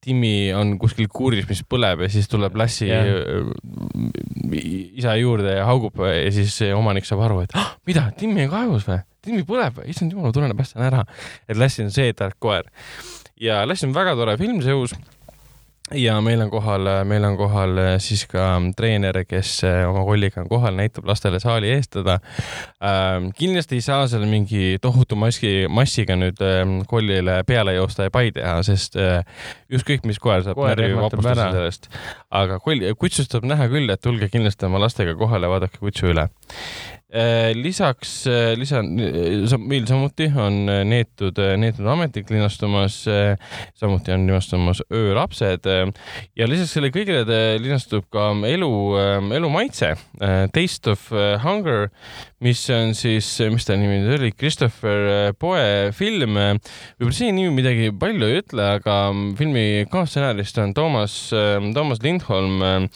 Timmi on kuskil kuuris, mis põleb ja siis tuleb Lassi yeah. isa juurde ja haugub ja siis omanik saab aru, et ah, mida, Timmi on kaevus või? Timmi põleb või? issand jumal, ma ja päästan ära. et Lassi on see tark koer. ja Lass on väga tore film, see uus ja meil on kohal, meil on kohal äh, siis ka treener, kes äh, oma kolliga on kohal, näitab lastele saali eestada ähm,. kindlasti ei saa seal mingi tohutu maski, massiga nüüd ähm, kollile peale joosta ja pai teha, sest äh, ükskõik mis koer saab närvi vapustuse sellest. aga koll, kutsust saab näha küll, et tulge kindlasti oma lastega kohale, vaadake kutsu üle lisaks, äh, lisan, meil samuti on äh, neetud, neetud ametnik linastumas, samuti on linastumas Öölapsed ja lisaks sellele kõigele linastub ka elu, elu maitse, Taste of Hunger, mis on siis, mis ta nimi nüüd oli, Christopher Poe film. võib-olla see nimi midagi palju ei ütle, aga filmi kaasstsenarist on Toomas, Toomas Lindholm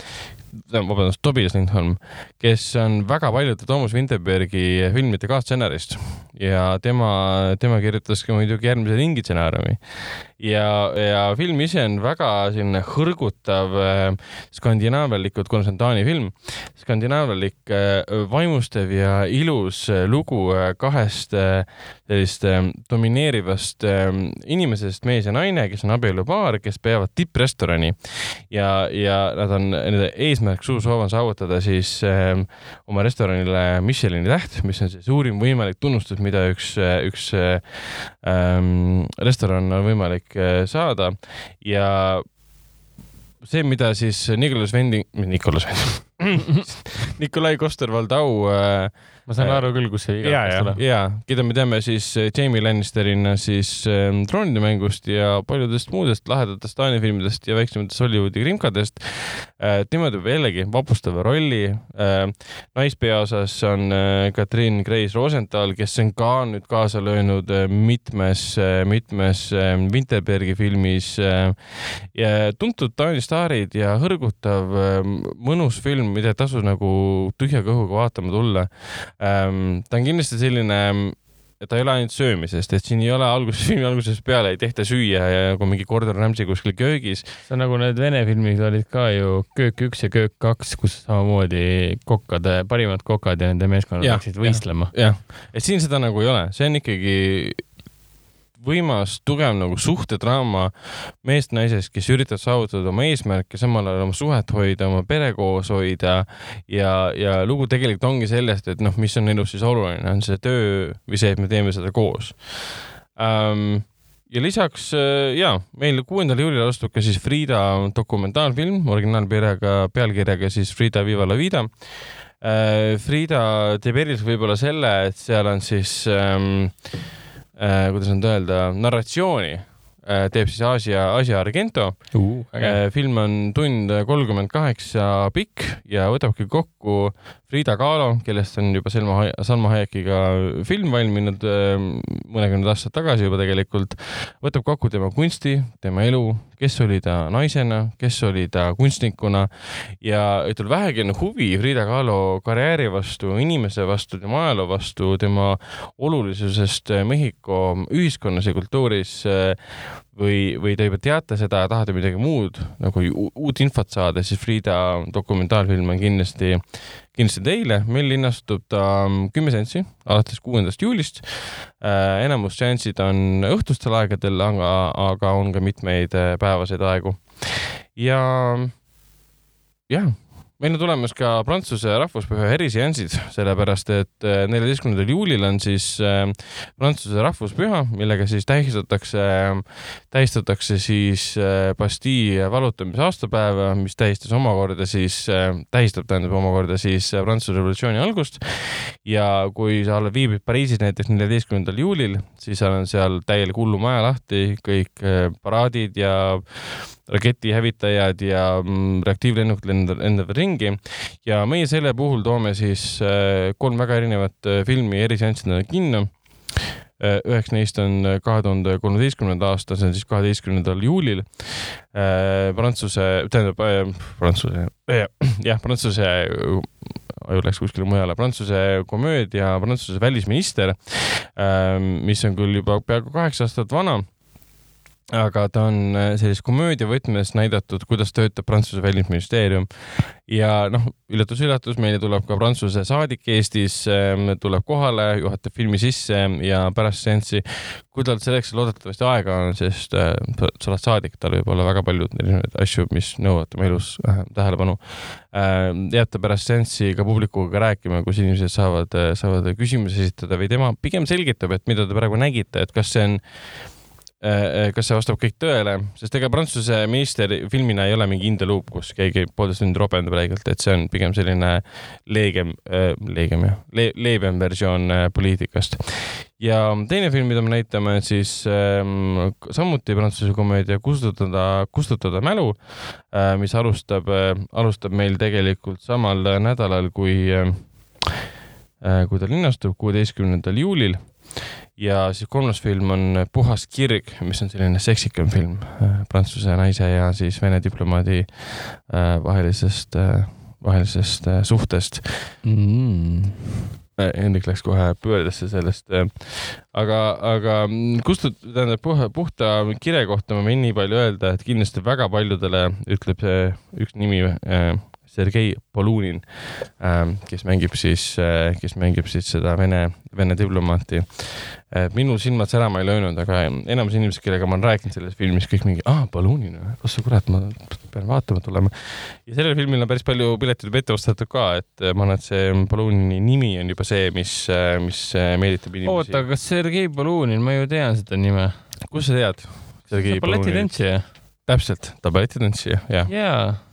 vabandust, Tobias Lindholm, kes on väga paljude Toomas Vinterbergi filmide kaasstsenarist ja tema, tema kirjutas ka muidugi järgmise ringi stsenaariumi. ja, ja film ise on väga selline hõrgutav äh, skandinaavialikult, kuna see on Taani film, skandinaavialik äh, vaimustev ja ilus äh, lugu kahest sellist domineerivast inimesest, mees ja naine, kes on abielupaar, kes peavad tipprestorani ja, ja nad on, nende eesmärk, suur soov on saavutada siis äh, oma restoranile Michelini täht, mis on siis suurim võimalik tunnustus, mida üks, üks ähm, restoran on võimalik äh, saada. Ja see, mida siis Nicolas Wending, Nicolas Wending Nikolai Koster-Valdau äh, ma saan äh, aru küll, kus see viga hakkas tulema. ja, keda me teame siis äh, Jamie Lannisterina siis äh, troonide mängust ja paljudest muudest lahedatest Taani filmidest ja väiksematest Hollywoodi krimkadest äh,. tema teeb jällegi vapustava rolli äh,. naispeaosas on äh, Katrin Kreis Rosenthal, kes on ka nüüd kaasa löönud äh, mitmes äh,, mitmes äh, Winterbergi filmis äh, ja tuntud Taani staarid ja hõrgutav äh, mõnus film, mida tasus nagu tühja kõhuga vaatama tulla. Ta on kindlasti selline, et ta ei ole ainult söömisest, et siin ei ole alguses, filmi algusest peale ei tehta süüa ja nagu mingi Gordon Ramsay kuskil köögis. see on nagu need vene filmid olid ka ju Köök üks ja Köök kaks, kus samamoodi kokkade, parimad kokad ja nende meeskonnad läksid võistlema. jah, et siin seda nagu ei ole, see on ikkagi võimas, tugev nagu suhtedraama meest naisest, kes üritavad saavutada oma eesmärke, samal ajal oma suhet hoida, oma pere koos hoida ja, ja lugu tegelikult ongi sellest, et noh, mis on elus siis oluline, on see töö või see, et me teeme seda koos um, ja lisaks äh, ja meil kuuendal juulil astub ka siis Frida dokumentaalfilm originaalpealkirjaga, pealkirjaga siis Frida Viva la Vida. Äh, Frida teeb erilise võib-olla selle, et seal on siis ähm, äh, kuidas nüüd öelda, narratsiooni äh, teeb siis Aasia, Aasia Argento uh,. Äh, film on tund kolmkümmend kaheksa pikk ja võtabki kokku Frida Kahlo, kellest on juba Selma, Salma Hayekiga film valminud äh, mõnekümned aastad tagasi juba tegelikult, võtab kokku tema kunsti, tema elu, kes oli ta naisena, kes oli ta kunstnikuna ja ütleb, vähegi on huvi Frida Kahlo karjääri vastu, inimese vastu, tema ajaloo vastu, tema olulisusest Mehhiko ühiskonnas ja kultuuris. Või, või te juba teate seda tahate midagi muud nagu uut infot saada, siis Frieda dokumentaalfilm on kindlasti, kindlasti teile. meil linnastub ta mm, kümme seanssi alates kuuendast juulist äh,. enamus seansid on õhtustel aegadel, aga, aga on ka mitmeid äh, päevaseid aegu. ja jah meil on tulemas ka Prantsuse rahvuspüha eriseansid, sellepärast et äh, neljateistkümnendal juulil on siis äh, Prantsuse rahvuspüha, millega siis tähistatakse, tähistatakse siis äh, Bastille vallutamise aastapäeva, mis tähistas omakorda siis, tähistab tähendab omakorda siis Prantsuse revolutsiooni algust. ja kui sa oled, viibid Pariisis näiteks neljateistkümnendal juulil, siis on seal täielik hullumaja lahti, kõik paraadid ja raketihävitajad ja mm, reaktiivlennukid lendavad ringi. Ja meie selle puhul toome siis äh, kolm väga erinevat äh, filmi eriseanssidena kinno. Äh, üheks neist on kahe tuhande kolmeteistkümnenda aasta, see on siis kaheteistkümnendal juulil. Prantsuse, tähendab Prantsuse, jah, Prantsuse, aju läks kuskile mujale, Prantsuse komöödia Prantsuse välisminister, mis on küll juba peaaegu kaheksa aastat vana aga ta on äh, sellises komöödia võtmes näidatud, kuidas töötab Prantsuse välisministeerium ja noh, üllatus-üllatus, meile tuleb ka Prantsuse saadik Eestis, ähm, tuleb kohale, juhatab filmi sisse ja pärast seanssi, kui tal selleks loodetavasti aega on, sest äh, sa oled saadik, tal võib olla väga palju erinevaid asju, mis nõuavad tema elus äh, tähelepanu äh,. jääb ta pärast seanssi ka publikuga rääkima, kus inimesed saavad, saavad küsimusi esitada või tema pigem selgitab, et mida te praegu nägite, et kas see on Äh, äh, kas see vastab kõik tõele, sest ega Prantsuse minister filmina ei ole mingi hindeluup, kus keegi poolteist tundi ropendab räigelt, et see on pigem selline leegem äh,, leegem jah le,, leebem versioon äh, poliitikast. ja teine film, mida me näitame, siis äh, samuti Prantsuse komöödia Kustutada, kustutada mälu äh,, mis alustab äh,, alustab meil tegelikult samal nädalal, kui äh,, kui ta linnastub, kuueteistkümnendal juulil ja siis kolmas film on Puhas kirg, mis on selline seksikam film äh, prantsuse naise ja siis Vene diplomaadi äh, vahelisest, äh, vahelisest suhtest mm.. Hendrik läks kohe pöördesse sellest. aga, aga kustut-, tähendab puha, puhta kire kohta ma võin nii palju öelda, et kindlasti väga paljudele ütleb see üks nimi Sergei Polunin, ähm, kes mängib siis, äh, kes mängib siis seda Vene, Vene diplomaati. Äh, minu silmad särama ei löönud, aga enamus inimesed, kellega ma olen rääkinud selles filmis, kõik mingi, aa, Polunin, kus sa kurat, ma pean vaatama tulema. ja sellel filmil on päris palju pileteid juba ette ostetud ka, et äh, ma arvan, et see Polunini nimi on juba see, mis, mis meelitab inimesi. oota, kas Sergei Polunin, ma ju tean seda nime. kust sa tead? balletitantsija. täpselt, ta balletitantsija, jah. jaa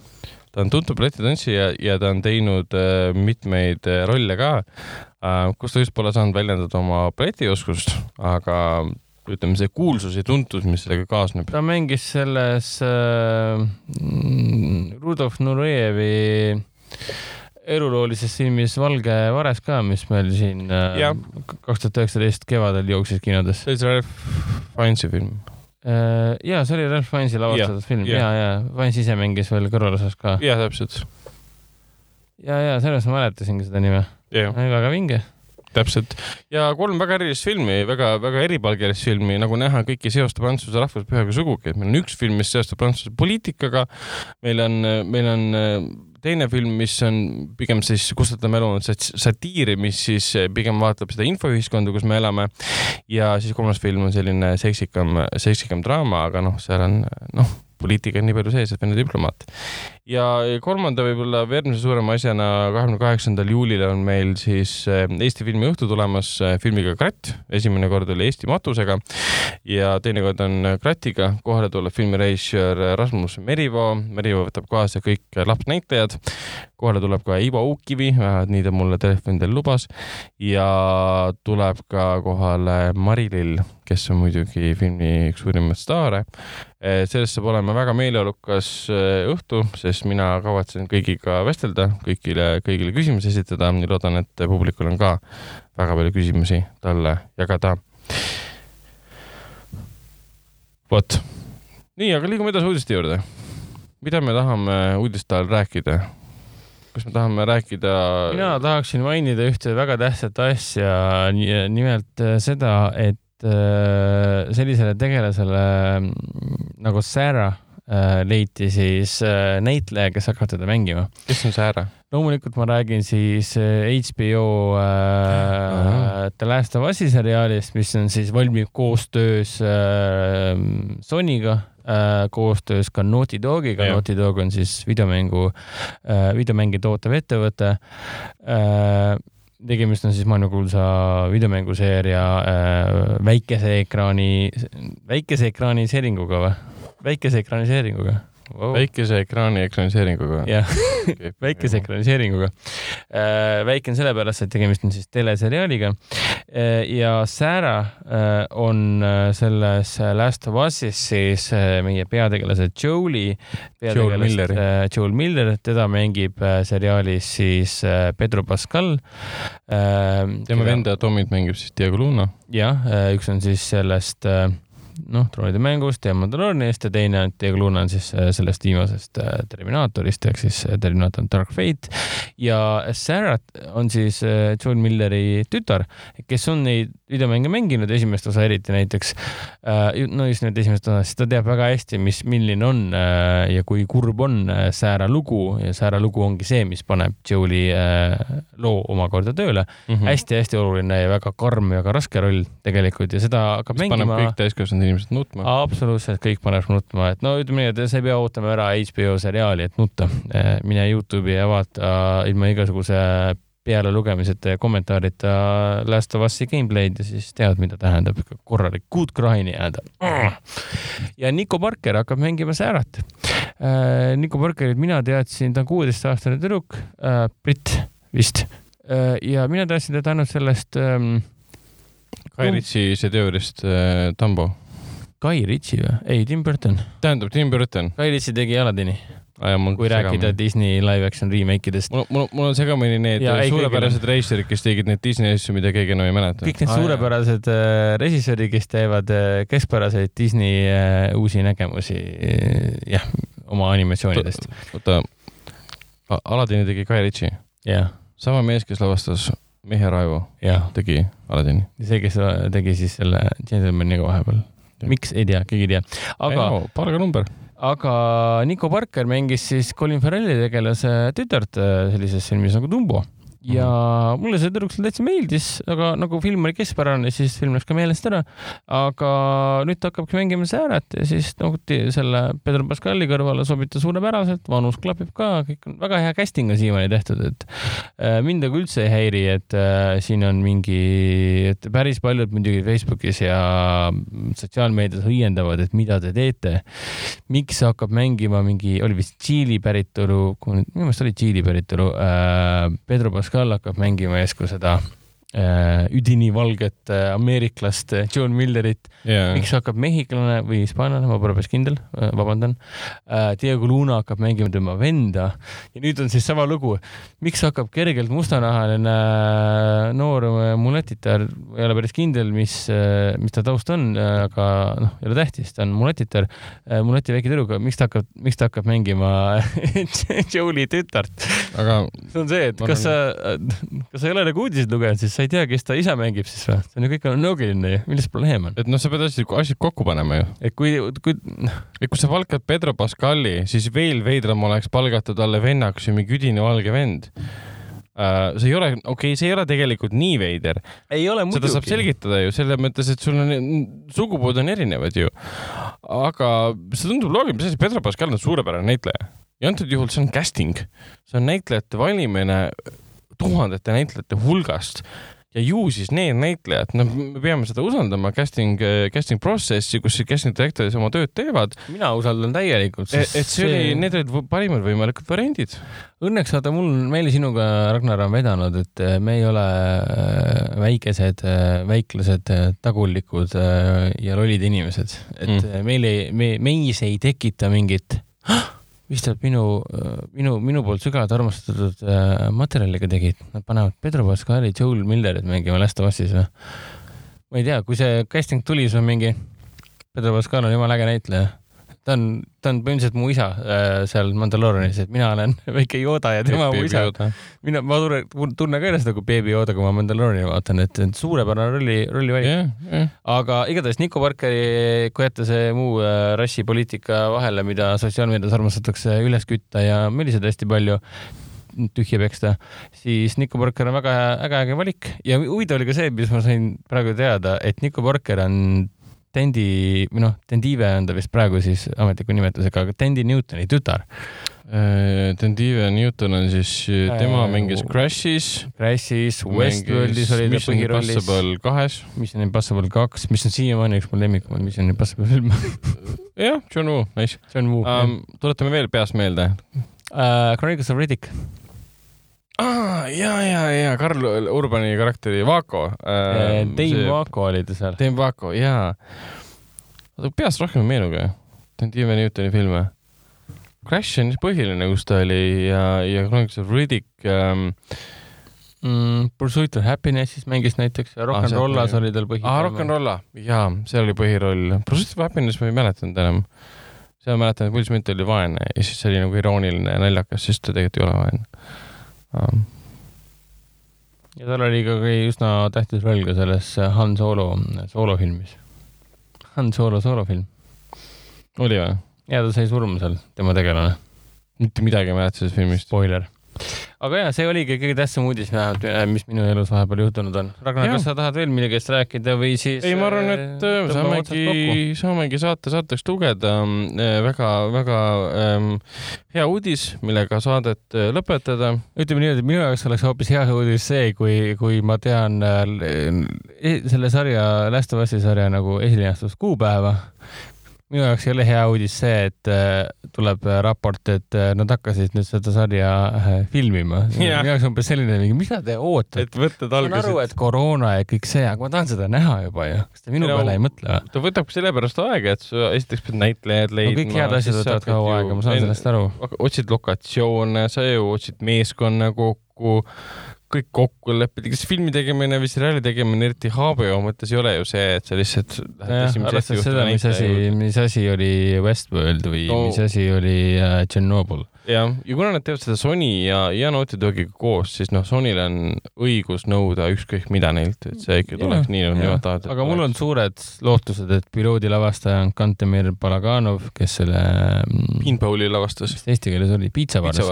ta on tuntud balletitantsija ja ta on teinud äh, mitmeid äh, rolle ka äh,, kus ta just pole saanud väljendada oma balletioskust, aga ütleme, see kuulsus ja tuntus, mis sellega kaasneb. ta mängis selles äh, Rudolf Nurejevi eluloolises filmis Valge vares ka, mis meil siin äh, kaks tuhat üheksateist kevadel jooksis kinodes. see oli see Ralph Fiennes'i film ja see oli Ralph Fiennes'i lavastatud film ja, ja, ja Fiennes ise mängis veel kõrvalosas ka. ja täpselt. ja, ja sellest ma mäletasingi seda nime. väga vinge täpselt ja kolm väga erilist filmi väga,, väga-väga eripalgelist filmi, nagu näha, kõiki ei seosta Prantsuse rahvuspühaga sugugi, et meil on üks film, mis seostub Prantsuse poliitikaga. meil on, meil on teine film, mis on pigem siis Kustutada mälu on satiiri, mis siis pigem vaatleb seda infoühiskonda, kus me elame. ja siis kolmas film on selline seksikam, seksikam draama, aga noh, seal on noh poliitika on nii palju sees, et Vene diplomaat. Ja kolmanda võib-olla järgmise suurema asjana kahekümne kaheksandal juulil on meil siis eh, Eesti filmi õhtu tulemas eh, filmiga Kratt. esimene kord oli Eesti matusega ja teine kord on Krattiga. kohale tuleb filmirežissöör Rasmus Merivoo. Merivoo võtab kaasa kõik lapsnäitlejad. kohale tuleb ka Ivo Uukkivi, nii ta mulle telefonidel lubas. ja tuleb ka kohale Mari-Lill, kes on muidugi filmi üks suurimaid staare Eh, sellest saab olema väga meeleolukas õhtu, sest mina kavatsen kõigiga vestelda, kõigile, kõigile küsimusi esitada ja loodan, et publikul on ka väga palju küsimusi talle jagada. vot, nii, aga liigume edasi uudiste juurde. mida me tahame uudiste ajal rääkida? kas me tahame rääkida? mina tahaksin mainida ühte väga tähtsat asja, nimelt seda, et äh, sellisele tegelasele mm, nagu Sarah äh, leiti siis äh, näitleja, kes hakkab teda mängima. kes on Sarah? loomulikult ma räägin siis HBO äh, The Last of Us'i seriaalist, mis on siis valmib koostöös äh, Sonyga äh,, koostöös ka Naughty Dogiga. Naughty Dog on siis videomängu äh,, videomänge tootev ettevõte äh, tegemist on siis maailmakuulsa videomänguseeria äh, väikese ekraani, väikese ekraaniseeringuga või? Väikese ekraaniseeringuga wow.. väikese ekraani ekraniseeringuga. jah väikese ekraniseeringuga. Äh, väike on sellepärast, et tegemist on siis teleseriaaliga. Äh, ja Sarah äh, on selles Last of Us'is siis meie peategelase Joel'i. Joel Miller. Joel Miller, teda mängib seriaalis siis Pedro Pascal. tema venda Tomit mängib siis Diego Luna. jah, üks on siis sellest noh, troonide mängust ja Mandalooniast ja teine on Diego Luna on siis äh, sellest viimasest äh, Terminaatorist ehk siis äh, Terminaator Dark Fate ja Sarah on siis Joel Milleri tütar, kes on neid videomänge mänginud, esimest osa eriti näiteks. no just nimelt esimest osa, siis ta teab väga hästi, mis, milline on ja kui kurb on Sarah lugu ja Sarah lugu ongi see, mis paneb Joeli loo omakorda tööle mm -hmm.. hästi-hästi oluline ja väga karm ja väga raske roll tegelikult ja seda hakkab mis mängima. paneb kõik täiskasvanud inimesed nutma. absoluutselt, kõik paneb nutma, et no ütleme nii, et sa ei pea ootama ära HBO seriaali, et nutta. Eh, mine Youtube'i ja vaata ilma igasuguse pealelugemiseta ja kommentaarita Last of Us'i gameplay'd ja siis tead, mida tähendab korralik good cry'ni jääda. ja Nico Parker hakkab mängima Säärat. Eh, Nico Parkerit mina teadsin, ta on kuueteistaastane tüdruk, eh, britt vist. ja mina teadsin teda ainult sellest ähm, Kai Ritsi seduurist äh, Tambo Guy Ritchie või? ei, Tim Burton. tähendab, Tim Burton. Guy Ritchie tegi Aladini. kui rääkida Disney live action remake idest. mul, mul, mul on segamini need ja, suurepärased reisijad, kes tegid neid Disney asju, mida keegi enam ei mäleta. kõik need ah, suurepärased äh, režissöörid, kes teevad äh, keskpäraseid Disney äh, uusi nägemusi äh, jah, oma animatsioonidest. oota, Aladini tegi Guy Ritchie? jah. sama mees, kes lavastas Mehe Raivo tegi Aladini. see, kes tegi siis selle Gentlemaniga vahepeal miks, ei tea, keegi ei tea. aga. palganumber aga Nico Parker mängis siis Colin Farrelli tegelase tütart äh, sellises filmis nagu Dumbo ja mhm. mulle see tüdruk seal täitsa meeldis, aga nagu film oli keskpärane, siis film läks ka meelest ära. aga nüüd ta hakkabki mängima Sääret ja siis nagu selle Pedro Pascali kõrvale sobib ta suurepäraselt, vanus klapib ka, kõik on väga hea casting on siiamaani tehtud, et äh, mind nagu üldse ei häiri, et äh, siin on mingi, et päris paljud muidugi Facebookis ja sotsiaalmeedias õiendavad, et mida te teete. miks hakkab mängima mingi, oli vist Tšiili päritolu, minu meelest oli Tšiili päritolu äh, Pedro Pascal Pascal hakkab mängima järsku seda üdini valget äh, ameeriklast äh, John Millerit. Yeah.. miks hakkab mehhiklane või hispaanlane, ma pole päris kindel. Äh,, vabandan. Äh,. Diego Luna hakkab mängima tema venda. Ja nüüd on siis sama lugu. miks hakkab kergelt mustanahaline äh, noor äh, muletitar, ei ole päris kindel, mis äh,, mis ta taust on äh,, aga noh, ei ole tähtis, ta on muletitar äh,, muleti väike tüdruk, miks ta hakkab, miks ta hakkab mängima Joe'i tütart? aga see on see, et kas sa, kas sa ei ole nagu uudiseid lugenud, siis sa ei tea, kes ta isa mängib siis või? see on ju kõik on loogiline ju, milles probleem on? et noh, sa pead asjad, asjad kokku panema ju. et kui, kui. et kui sa palkad Pedro Pascali, siis veel veidram oleks palgata talle vennaks ju mingi üdine valge vend Uh, see ei ole, okei okay,, see ei ole tegelikult nii veider. ei ole muidugi. seda saab selgitada ju selles mõttes, et sul on, sugupood on erinevad ju. aga see tundub loogiline, asi, Pedro Pascal on suurepärane näitleja ja antud juhul see on casting, see on näitlejate valimine tuhandete näitlejate hulgast ja ju siis need näitlejad, noh, me peame seda usaldama, casting, casting protsessi, kus casting director'id oma tööd teevad. mina usaldan täielikult. et see, see oli, need olid parimad võimalikud variandid. Õnneks vaata, mul, meil sinuga, Ragnar, on vedanud, et me ei ole äh, väikesed, väiklased, tagurlikud ja lollid inimesed, et mm. meil ei, me, meis ei tekita mingit nad minu, minu, minu poolt sügavalt armastatud äh, materjaliga tegid, nad panevad Pedro Pascali, Joel Millerit mängima Last of Us'is või? ma ei tea, kui see casting tuli, siis on mingi, Pedro Pascal on jumala äge näitleja. Ta on, ta on põhimõtteliselt mu isa äh, seal Mandaloorianis, et mina olen väike Yoda ja tema mu isa. mina, ma tunnen, tunnen ka ennast nagu beebi Yoda, kui ma Mandalooriani vaatan, et suurepärane rolli, rollivalik yeah,. Yeah. aga igatahes Nico Parkeri, kui jätta see muu äh, rassipoliitika vahele, mida sotsiaalmeedias armastatakse üles kütta ja milliseid hästi palju tühja peksta, siis Nico Parker on väga äge, äge valik ja huvitav oli ka see, mis ma sain praegu teada, et Nico Parker on Tendi, või noh, Tendive on ta vist praegu siis ametliku nimetusega, aga Tendi Newtoni tütar. Äh, Tendive Newton on siis, tema äh, mängis Crashis. Crashis, Westworldis oli ta põhirollis. Impossible kahes. Mission Impossible kaks, mis on siiamaani üks mu lemmikumaid Mission Impossible filme jah, John Woo, nice. John Woo um,. tuletame veel peast meelde uh,. Chronicles of Riddick aa, ja, ja, ja Karl Urbani karakteri Vaako äh,. Dave Vaako oli ta seal. Dave Vaako, jaa. oota, peast rohkem ei meenugi. Steven Newtoni filme. Crash on põhiline, kus ta oli ja, ja Chronicles of Riddick ähm, mm,. Pursuit of Happiness'is mängis näiteks ja Rock n Rollas oli tal põhiroll. aa, Rock n Rolla, jaa, seal oli põhiroll. Pursuit of Happiness ma ei mäletanud enam. seal ma mäletan, et Will Smith oli vaene ja siis see oli nagu irooniline ja naljakas, sest ta tegelikult ei ole vaene ja tal oli ka üsna tähtis roll ka selles Han Solo soolofilmis. Han Solo soolofilm. oli või? ja ta sai surma seal, tema tegelane. mitte midagi ei mäleta sellest filmist. Spoiler aga ja see oligi kõige tähtsam uudis vähemalt, mis minu elus vahepeal juhtunud on. Ragnar, kas sa tahad veel millegist rääkida või siis? ei, ma arvan, et äh, saamegi, saamegi saate saateks lugeda väga-väga ähm, hea uudis, millega saadet äh, lõpetada. ütleme niimoodi, minu jaoks oleks hoopis hea uudis see, kui, kui ma tean äh, selle sarja, Last of Us'i sarja nagu esilinastuskuupäeva minu jaoks ei ole hea uudis see, et äh, tuleb äh, raport, et äh, nad hakkasid nüüd seda sarja filmima. minu jaoks umbes selline mida te ootate? et võtted algasid. ma saan aru, et koroona ja kõik see, aga ma tahan seda näha juba ju. kas te minu no, peale ei mõtle või? ta võtabki sellepärast aega, et sa esiteks pead näitlejad leidma no,. kõik head asjad võtavad kaua aega, ma saan sellest aru. otsid lokatsioone, sa ju otsid meeskonna kokku kõik kokku leppida, kas filmi tegemine või seriaali tegemine, eriti HBO mõttes ei ole ju see, et sa lihtsalt arvestades seda, mis asi, mis asi oli Westworld või no. mis asi oli uh, Chernobyl. jah, ja kuna nad teevad seda Sony ja, ja Naughty Dogiga koos, siis noh, Sonyl on õigus nõuda ükskõik mida neilt, et see ikka tuleks ja, nii, nagu nemad tahavad. aga mul on suured lootused, et piloodi lavastaja on Kantemir Balaganov, kes selle mm, Pinballi lavastas. mis ta eesti keeles oli? piitsavars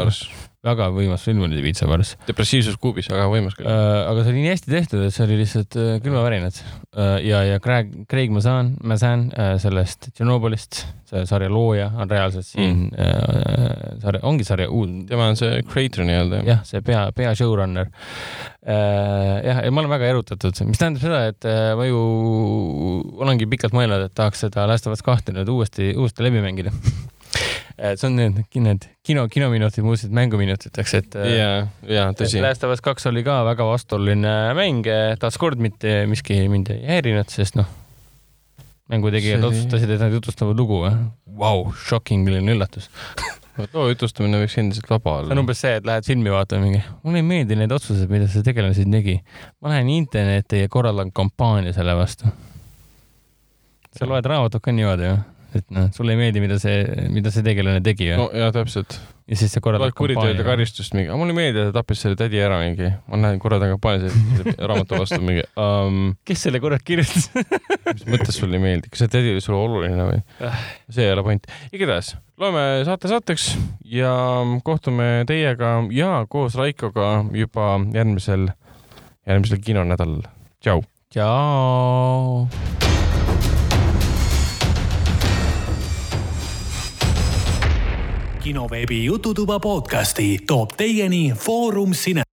väga võimas film oli Pizza Bars. depressiivsus kuubis, väga võimas küll äh,. aga see oli nii hästi tehtud, et see oli lihtsalt äh, külmavärinad äh,. ja, ja Craig, Craig Mazan, Mazan äh, sellest Tšernobõlist, see sarja looja on reaalselt siin mm. äh, sarja, ongi sarja uus. tema on see creator nii-öelda. jah, see pea, pea showrunner äh,. jah, ja ma olen väga erutatud, mis tähendab seda, et äh, ma ju olengi pikalt mõelnud, et tahaks seda Last of Us kahte nüüd uuesti, uuesti läbi mängida see on need, need kino, kinominutid muutusid mänguminutiteks, et. Äh, ja, ja tõsi. Last of Us kaks oli ka väga vastuoluline mäng, taaskord mitte miski mind ei häirinud, sest noh, mängutegijad see... otsustasid, et nad jutlustavad lugu. Vau, shocking, milline üllatus loo jutustamine võiks endiselt vaba olla. see on umbes see, et lähed filmi vaatama mingi, mulle ei meeldi need otsused, mida see tegelane siin tegi. ma lähen internetti ja korraldan kampaania selle vastu. sa loed raamatut ka niimoodi või? Et noh, sulle ei meeldi, mida see, mida see tegelane tegi no jaa, täpselt. ja siis sa korraldad kuriteod ja karistust mingi, mulle ei meeldi, et ta tappis selle tädi ära mingi, ma lähen korraldan kampaania selle raamatu vastu mingi um,. kes selle kurat kirjutas mis mõttes sulle ei meeldi, kas see tädi oli sulle oluline või? Ah. see ei ole point. igatahes, loeme saate saateks ja kohtume teiega ja koos Raikoga juba järgmisel, järgmisel kinonädalal. tšau. tšau. Kinoveebi Jututuba podcasti toob teieni Foorum Cine.